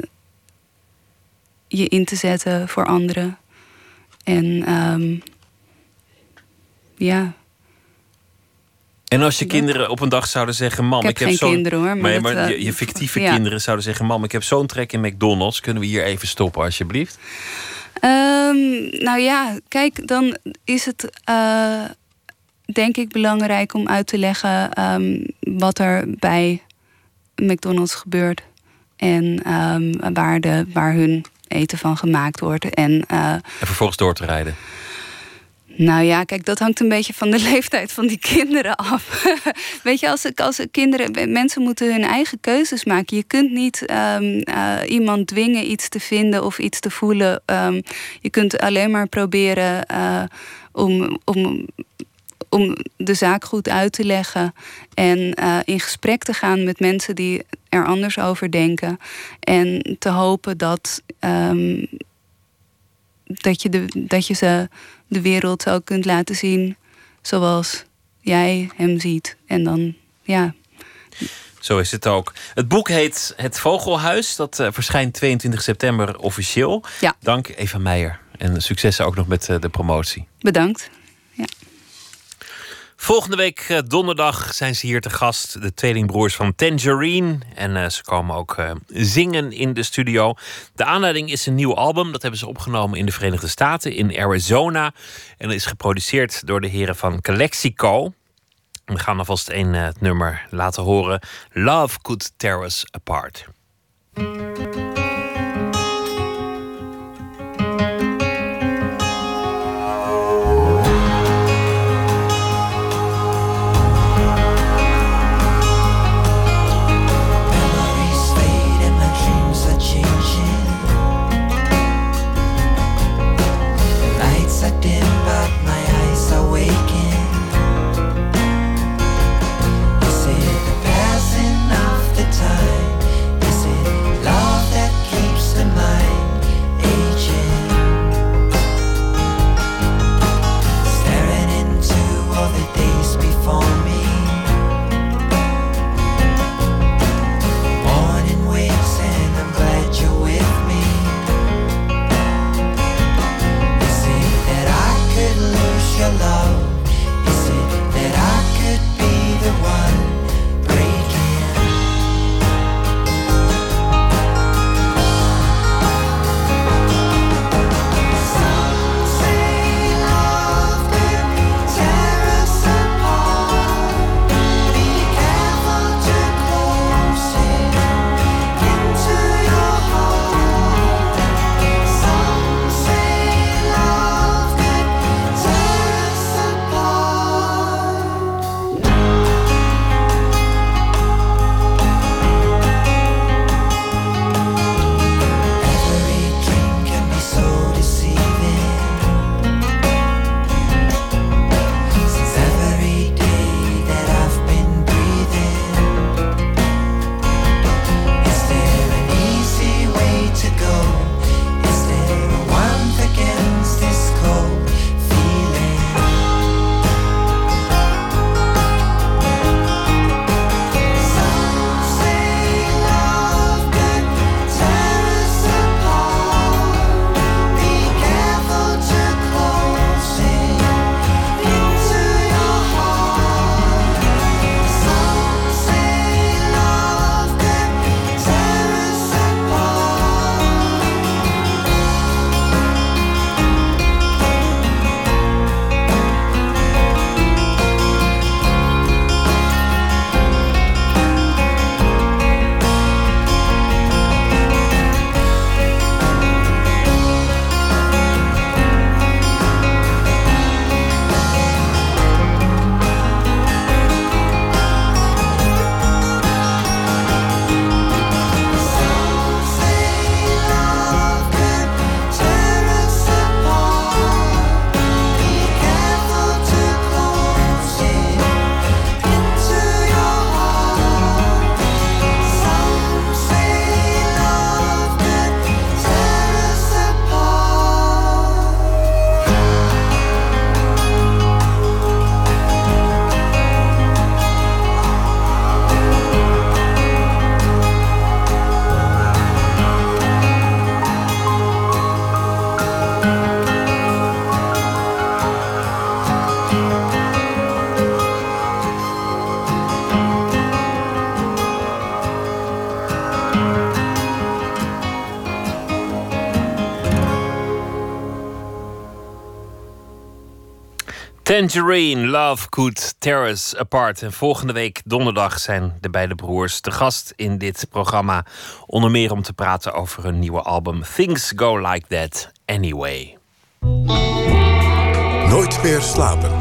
je in te zetten voor anderen. En um, ja. En als je kinderen op een dag zouden zeggen: Mam, ik heb, ik heb zo'n. kinderen hoor. Maar, maar, maar je, je, fictieve ja. kinderen zouden zeggen: Mam, ik heb zo'n trek in McDonald's. Kunnen we hier even stoppen, alsjeblieft? Um, nou ja, kijk, dan is het uh, denk ik belangrijk om uit te leggen um, wat er bij McDonald's gebeurt. En um, waar, de, waar hun eten van gemaakt wordt. En, uh, en vervolgens door te rijden. Nou ja, kijk, dat hangt een beetje van de leeftijd van die kinderen af. Weet je, als, als kinderen, mensen moeten hun eigen keuzes maken. Je kunt niet um, uh, iemand dwingen iets te vinden of iets te voelen. Um, je kunt alleen maar proberen uh, om, om om de zaak goed uit te leggen en eh, in gesprek te gaan met mensen die er anders over denken. En te hopen dat, ehm, dat, je de, dat je ze de wereld zo kunt laten zien zoals jij hem ziet. En dan, ja. Zo is het ook. Het boek heet Het Vogelhuis. Dat uh, verschijnt 22 september officieel. Ja. Dank Eva Meijer. En succes ook nog met uh, de promotie. Bedankt. Volgende week uh, donderdag zijn ze hier te gast. De tweelingbroers van Tangerine. En ze komen ook zingen in de studio. De aanleiding is een nieuw album. Dat hebben ze opgenomen in de Verenigde Staten, in Arizona. En is geproduceerd door de heren van Calexico. We gaan alvast een uh, nummer laten horen. Love Could Tear Us Apart. Tangerine, Love Could Tear Us Apart. En volgende week donderdag zijn de beide broers te gast in dit programma. Onder meer om te praten over hun nieuwe album Things Go Like That Anyway. Nooit meer slapen.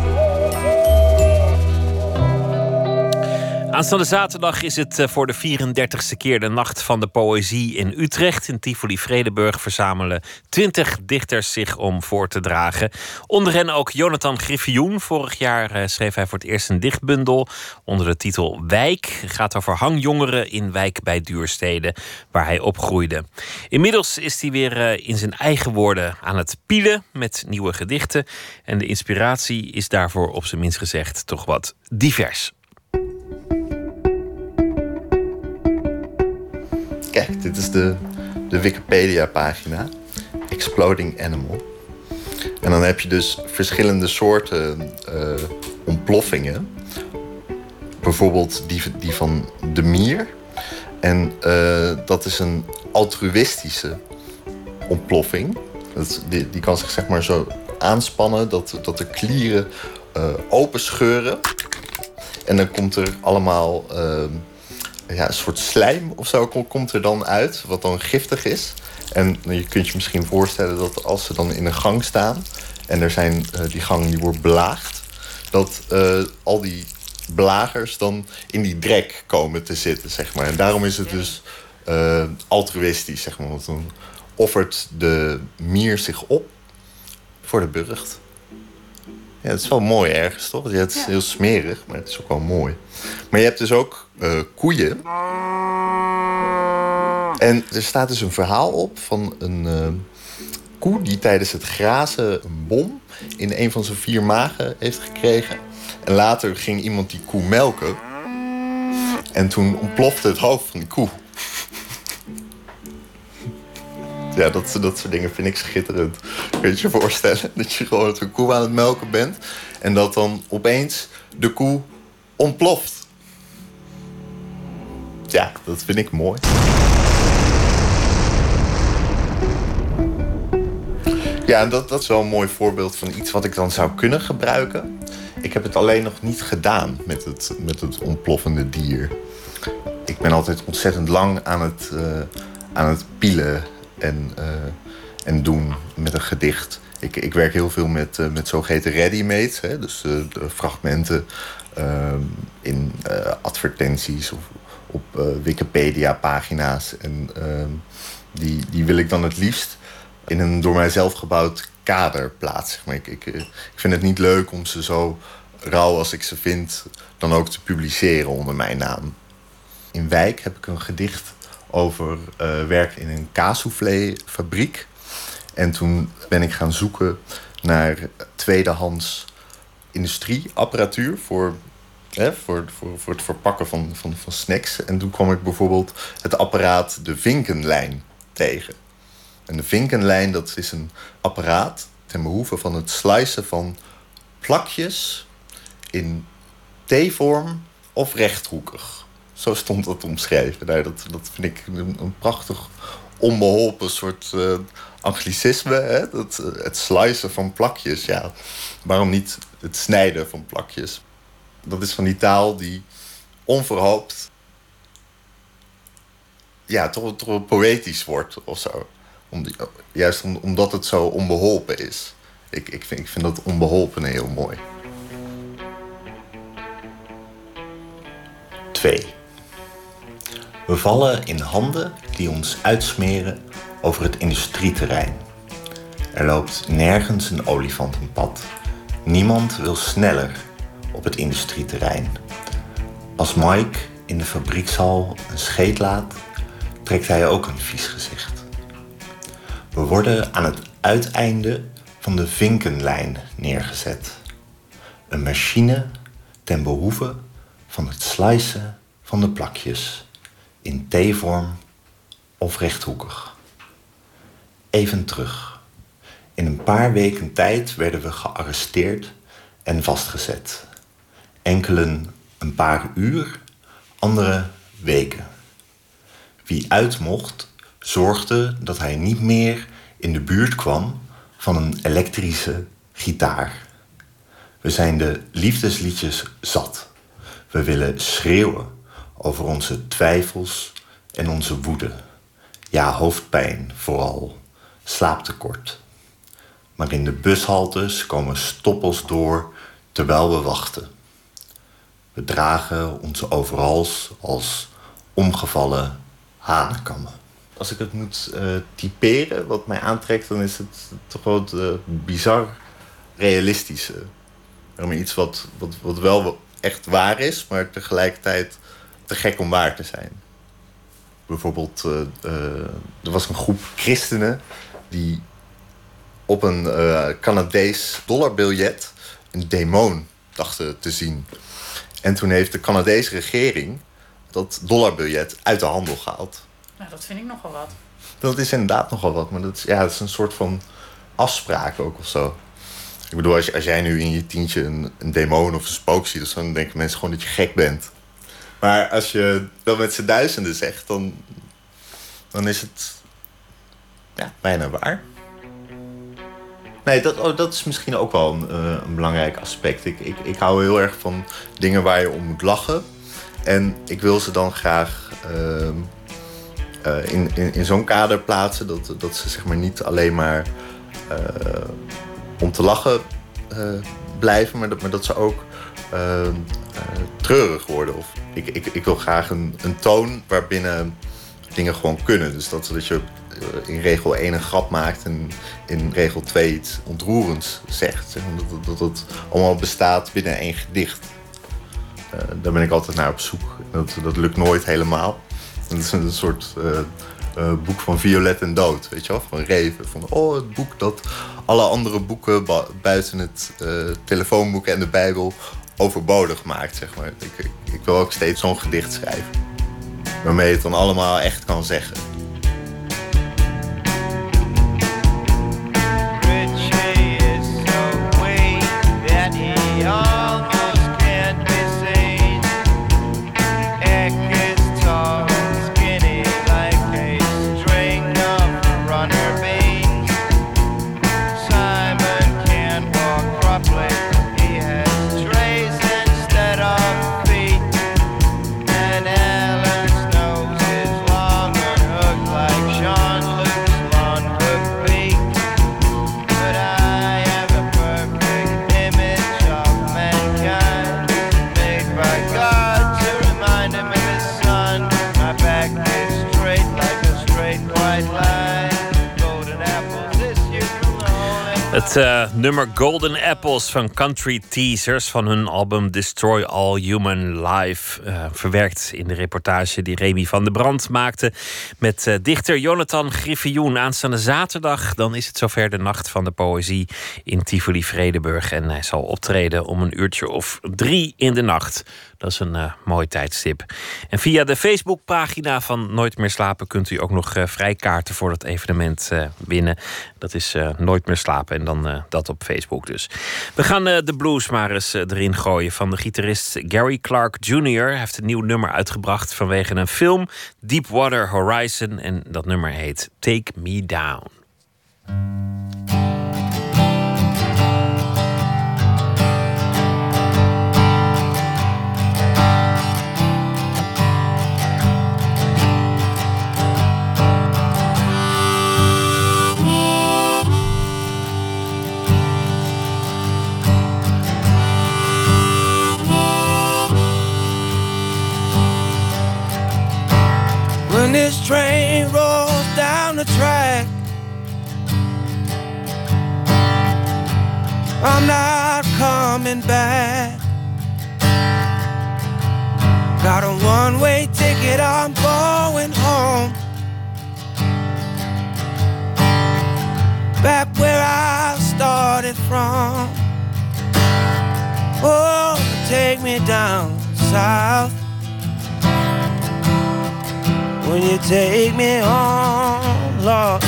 Aanstaande zaterdag is het eh, voor de 34ste keer de Nacht van de Poëzie in Utrecht. In Tivoli Vredeburg verzamelen 20 dichters zich om voor te dragen. Onder hen ook Jonathan Griffioen. Vorig jaar eh, schreef hij voor het eerst een dichtbundel onder de titel Wijk. Het gaat over hangjongeren in wijk bij Duurstede, waar hij opgroeide. Inmiddels is hij weer eh, in zijn eigen woorden aan het pielen met nieuwe gedichten. En de inspiratie is daarvoor op zijn minst gezegd toch wat divers. Kijk, dit is de, de Wikipedia-pagina. Exploding Animal. En dan heb je dus verschillende soorten uh, ontploffingen. Bijvoorbeeld die, die van de mier. En uh, dat is een altruïstische ontploffing. Dat, die, kan zich zeg maar zo aanspannen dat, dat de klieren uh, openscheuren. En dan komt er allemaal ja, een soort slijm of zo komt er dan uit, wat dan giftig is. En je kunt je misschien voorstellen dat als ze dan in een gang staan en er zijn, uh, die gang die wordt belaagd, dat uh, al die belagers dan in die drek komen te zitten, zeg maar. En daarom is het dus uh, altruïstisch, zeg maar. Want dan offert de mier zich op voor de burcht. Ja, het is wel mooi ergens, toch? Ja, het is heel smerig, maar het is ook wel mooi. Maar je hebt dus ook uh, koeien. En er staat dus een verhaal op van een uh, koe die tijdens het grazen een bom in een van zijn vier magen heeft gekregen. En later ging iemand die koe melken. En toen ontplofte het hoofd van die koe. Ja, dat, dat soort dingen vind ik schitterend. Kun je je voorstellen dat je gewoon een koe aan het melken bent... en dat dan opeens de koe ontploft. Ja, dat vind ik mooi. Ja, dat, dat is wel een mooi voorbeeld van iets wat ik dan zou kunnen gebruiken. Ik heb het alleen nog niet gedaan met het, met het ontploffende dier. Ik ben altijd ontzettend lang aan het, uh, aan het pielen en, uh, en doen met een gedicht. Ik, ik werk heel veel met, uh, met zogeheten ready-made. Dus de fragmenten in advertenties of op Wikipedia-pagina's. En ehm, die, die wil ik dan het liefst in een door mijzelf gebouwd kader plaatsen. Maar ik, ik, ik vind het niet leuk om ze zo rauw als ik ze vind... dan ook te publiceren onder mijn naam. In Wijk heb ik een gedicht over uh, werk in een kaassoufflé-fabriek. En toen ben ik gaan zoeken naar tweedehands industrieapparatuur voor, voor, voor, voor het verpakken van, van, van snacks. En toen kwam ik bijvoorbeeld het apparaat de Vinkenlijn tegen. En de Vinkenlijn, dat is een apparaat ten behoeve van het slicen van plakjes in T-vorm of rechthoekig. Zo stond dat omschreven. Nou, dat, dat vind ik een, een prachtig onbeholpen soort uh, anglicisme. Hè? Dat, uh, het slicen van plakjes. Ja, waarom niet het snijden van plakjes? Dat is van die taal die onverhoopt... Ja, toch, toch poëtisch wordt of zo. Om die, juist om, omdat het zo onbeholpen is. Ik, ik, vind, ik vind dat onbeholpen heel mooi. 2. We vallen in handen die ons uitsmeren over het industrieterrein. Er loopt nergens een olifantenpad. Niemand wil sneller op het industrieterrein. Als Mike in de fabriekshal een scheet laat, trekt hij ook een vies gezicht. We worden aan het uiteinde van de vinkenlijn neergezet. Een machine ten behoeve van het slicen van de plakjes in T-vorm of rechthoekig. Even terug. In een paar weken tijd werden we gearresteerd en vastgezet. Enkelen een paar uur, andere weken. Wie uit mocht, zorgde dat hij niet meer in de buurt kwam van een elektrische gitaar. We zijn de liefdesliedjes zat. We willen schreeuwen over onze twijfels en onze woede. Ja, hoofdpijn vooral, slaaptekort. Maar in de bushaltes komen stoppels door terwijl we wachten. We dragen onze overals als omgevallen hanenkammen. Als ik het moet uh, typeren, wat mij aantrekt, dan is het toch wel het uh, bizar realistische. Iets wat, wat, wat wel echt waar is, maar tegelijkertijd te gek om waar te zijn. Bijvoorbeeld, uh, er was een groep christenen die op een uh, Canadees dollarbiljet een demon dachten te zien. En toen heeft de Canadese regering dat dollarbiljet uit de handel gehaald. Nou, dat vind ik nogal wat. Dat is inderdaad nogal wat, maar dat is, ja, dat is een soort van afspraak ook of zo. Ik bedoel, als, als jij nu in je tientje een, een demon of een spook ziet... dan denken mensen gewoon dat je gek bent. Maar als je dat met z'n duizenden zegt, dan, dan is het ja, bijna waar. Nee, dat, oh, dat is misschien ook wel een, uh, een belangrijk aspect. Ik, ik, ik hou heel erg van dingen waar je om moet lachen. En ik wil ze dan graag uh, uh, in, in, in zo'n kader plaatsen... Dat, dat ze zeg maar niet alleen maar om te lachen blijven... maar dat, maar dat ze ook ehm, treurig worden. Of ik, ik, ik wil graag een, een toon waarbinnen dingen gewoon kunnen. Dus dat, dat je in regel 1 een grap maakt en in regel 2 iets ontroerends zegt. Zeg. Dat, dat, dat allemaal bestaat binnen één gedicht. Uh, daar ben ik altijd naar op zoek. Dat, dat lukt nooit helemaal. Het is een soort boek van Violet en Dood, weet je wel? Van Reven. Van, oh, het boek dat alle andere boeken buiten het telefoonboek en de Bijbel overbodig maakt, zeg maar. Ik, ik, wil ook steeds zo'n gedicht schrijven. Waarmee je het dan allemaal echt kan zeggen. Het uh, nummer Golden Apples van Country Teasers van hun album Destroy All Human Life. Uh, verwerkt in de reportage die Remy van der Brand maakte. Met uh, dichter Jonathan Griffioen. Aanstaande zaterdag dan is het zover de Nacht van de Poëzie in Tivoli Vredenburg. En hij zal optreden om een uurtje of drie in de nacht. Dat is een uh, mooi tijdstip. En via de Facebookpagina van Nooit meer slapen kunt u ook nog uh, vrijkaarten voor dat evenement uh, winnen. Dat is Nooit meer slapen en dan dat op Facebook dus. We gaan de blues maar eens erin gooien van de gitarist Gary Clark Jr. Heeft een nieuw nummer uitgebracht vanwege een film, Deepwater Horizon. En dat nummer heet Take Me Down. This train rolls down the track. I'm not coming back. Got a one way ticket, I'm going home. Back where I started from. Oh, take me down south when you take me home, Lord.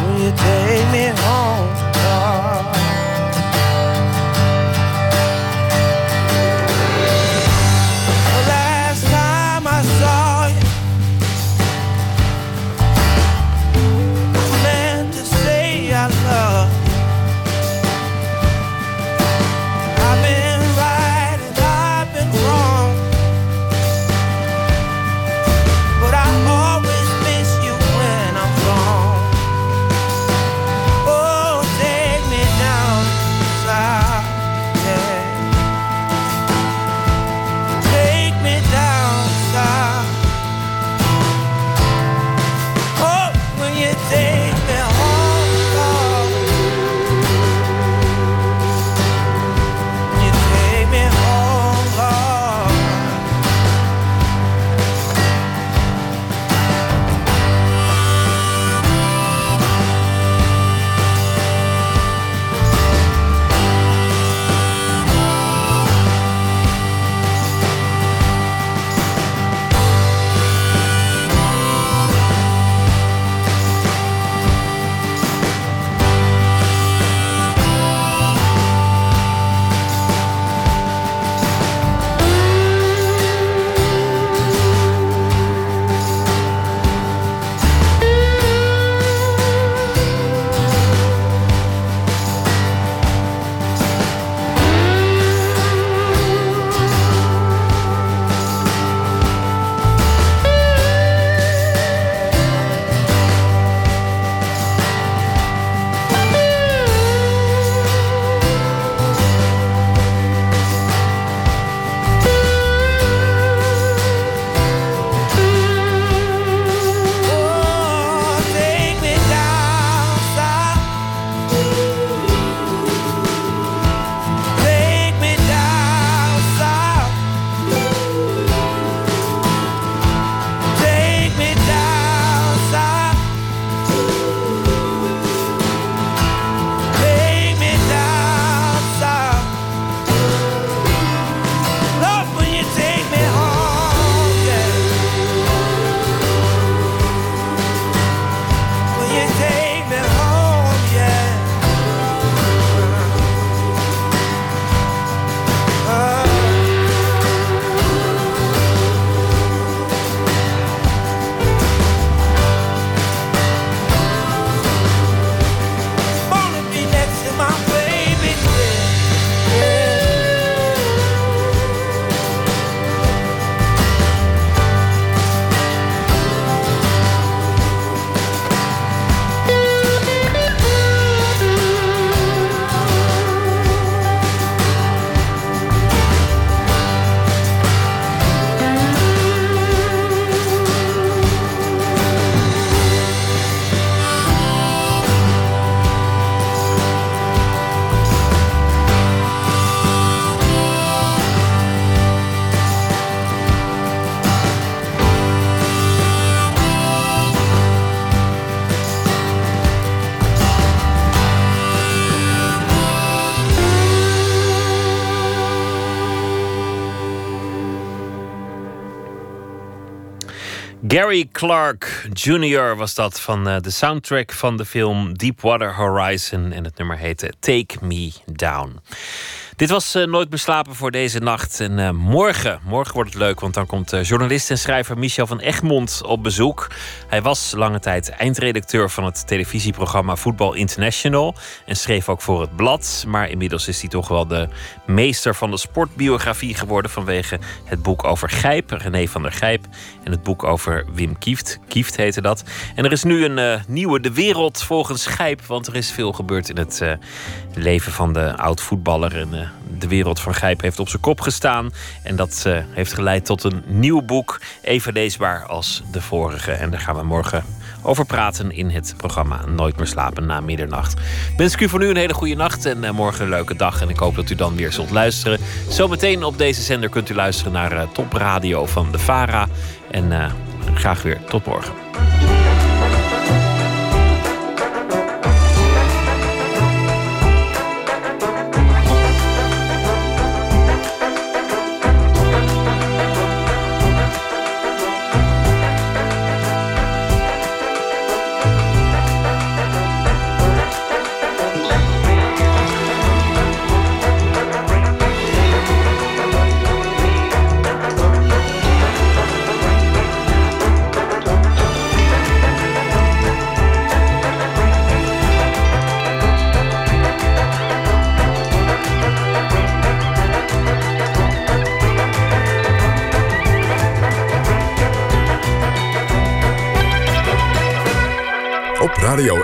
When you take me home, Gary Clark Jr. was dat van uh, de soundtrack van de film Deepwater Horizon. En het nummer heette Take Me Down. Dit was uh, Nooit Beslapen voor deze nacht. En uh, morgen, morgen wordt het leuk, want dan komt uh, journalist en schrijver Michel van Egmond op bezoek. Hij was lange tijd eindredacteur van het televisieprogramma Voetbal International. En schreef ook voor het blad. Maar inmiddels is hij toch wel de meester van de sportbiografie geworden. vanwege het boek over Gijp, René van der Gijp. En het boek over Wim Kieft. Kieft heette dat. En er is nu een nieuwe De Wereld volgens Gijp. Want er is veel gebeurd in het leven van de oud-voetballer. En de wereld van Gijp heeft op zijn kop gestaan. En dat uh, heeft geleid tot een nieuw boek. Even leesbaar als de vorige. En daar gaan we morgen over praten in het programma Nooit meer slapen na middernacht. Wens ik u voor nu een hele goede nacht en uh, morgen een leuke dag. En ik hoop dat u dan weer zult luisteren. Zometeen op deze zender kunt u luisteren naar uh, Top Radio van de VARA. En graag weer tot morgen.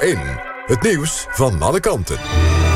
Radio 1. Het nieuws van alle kanten.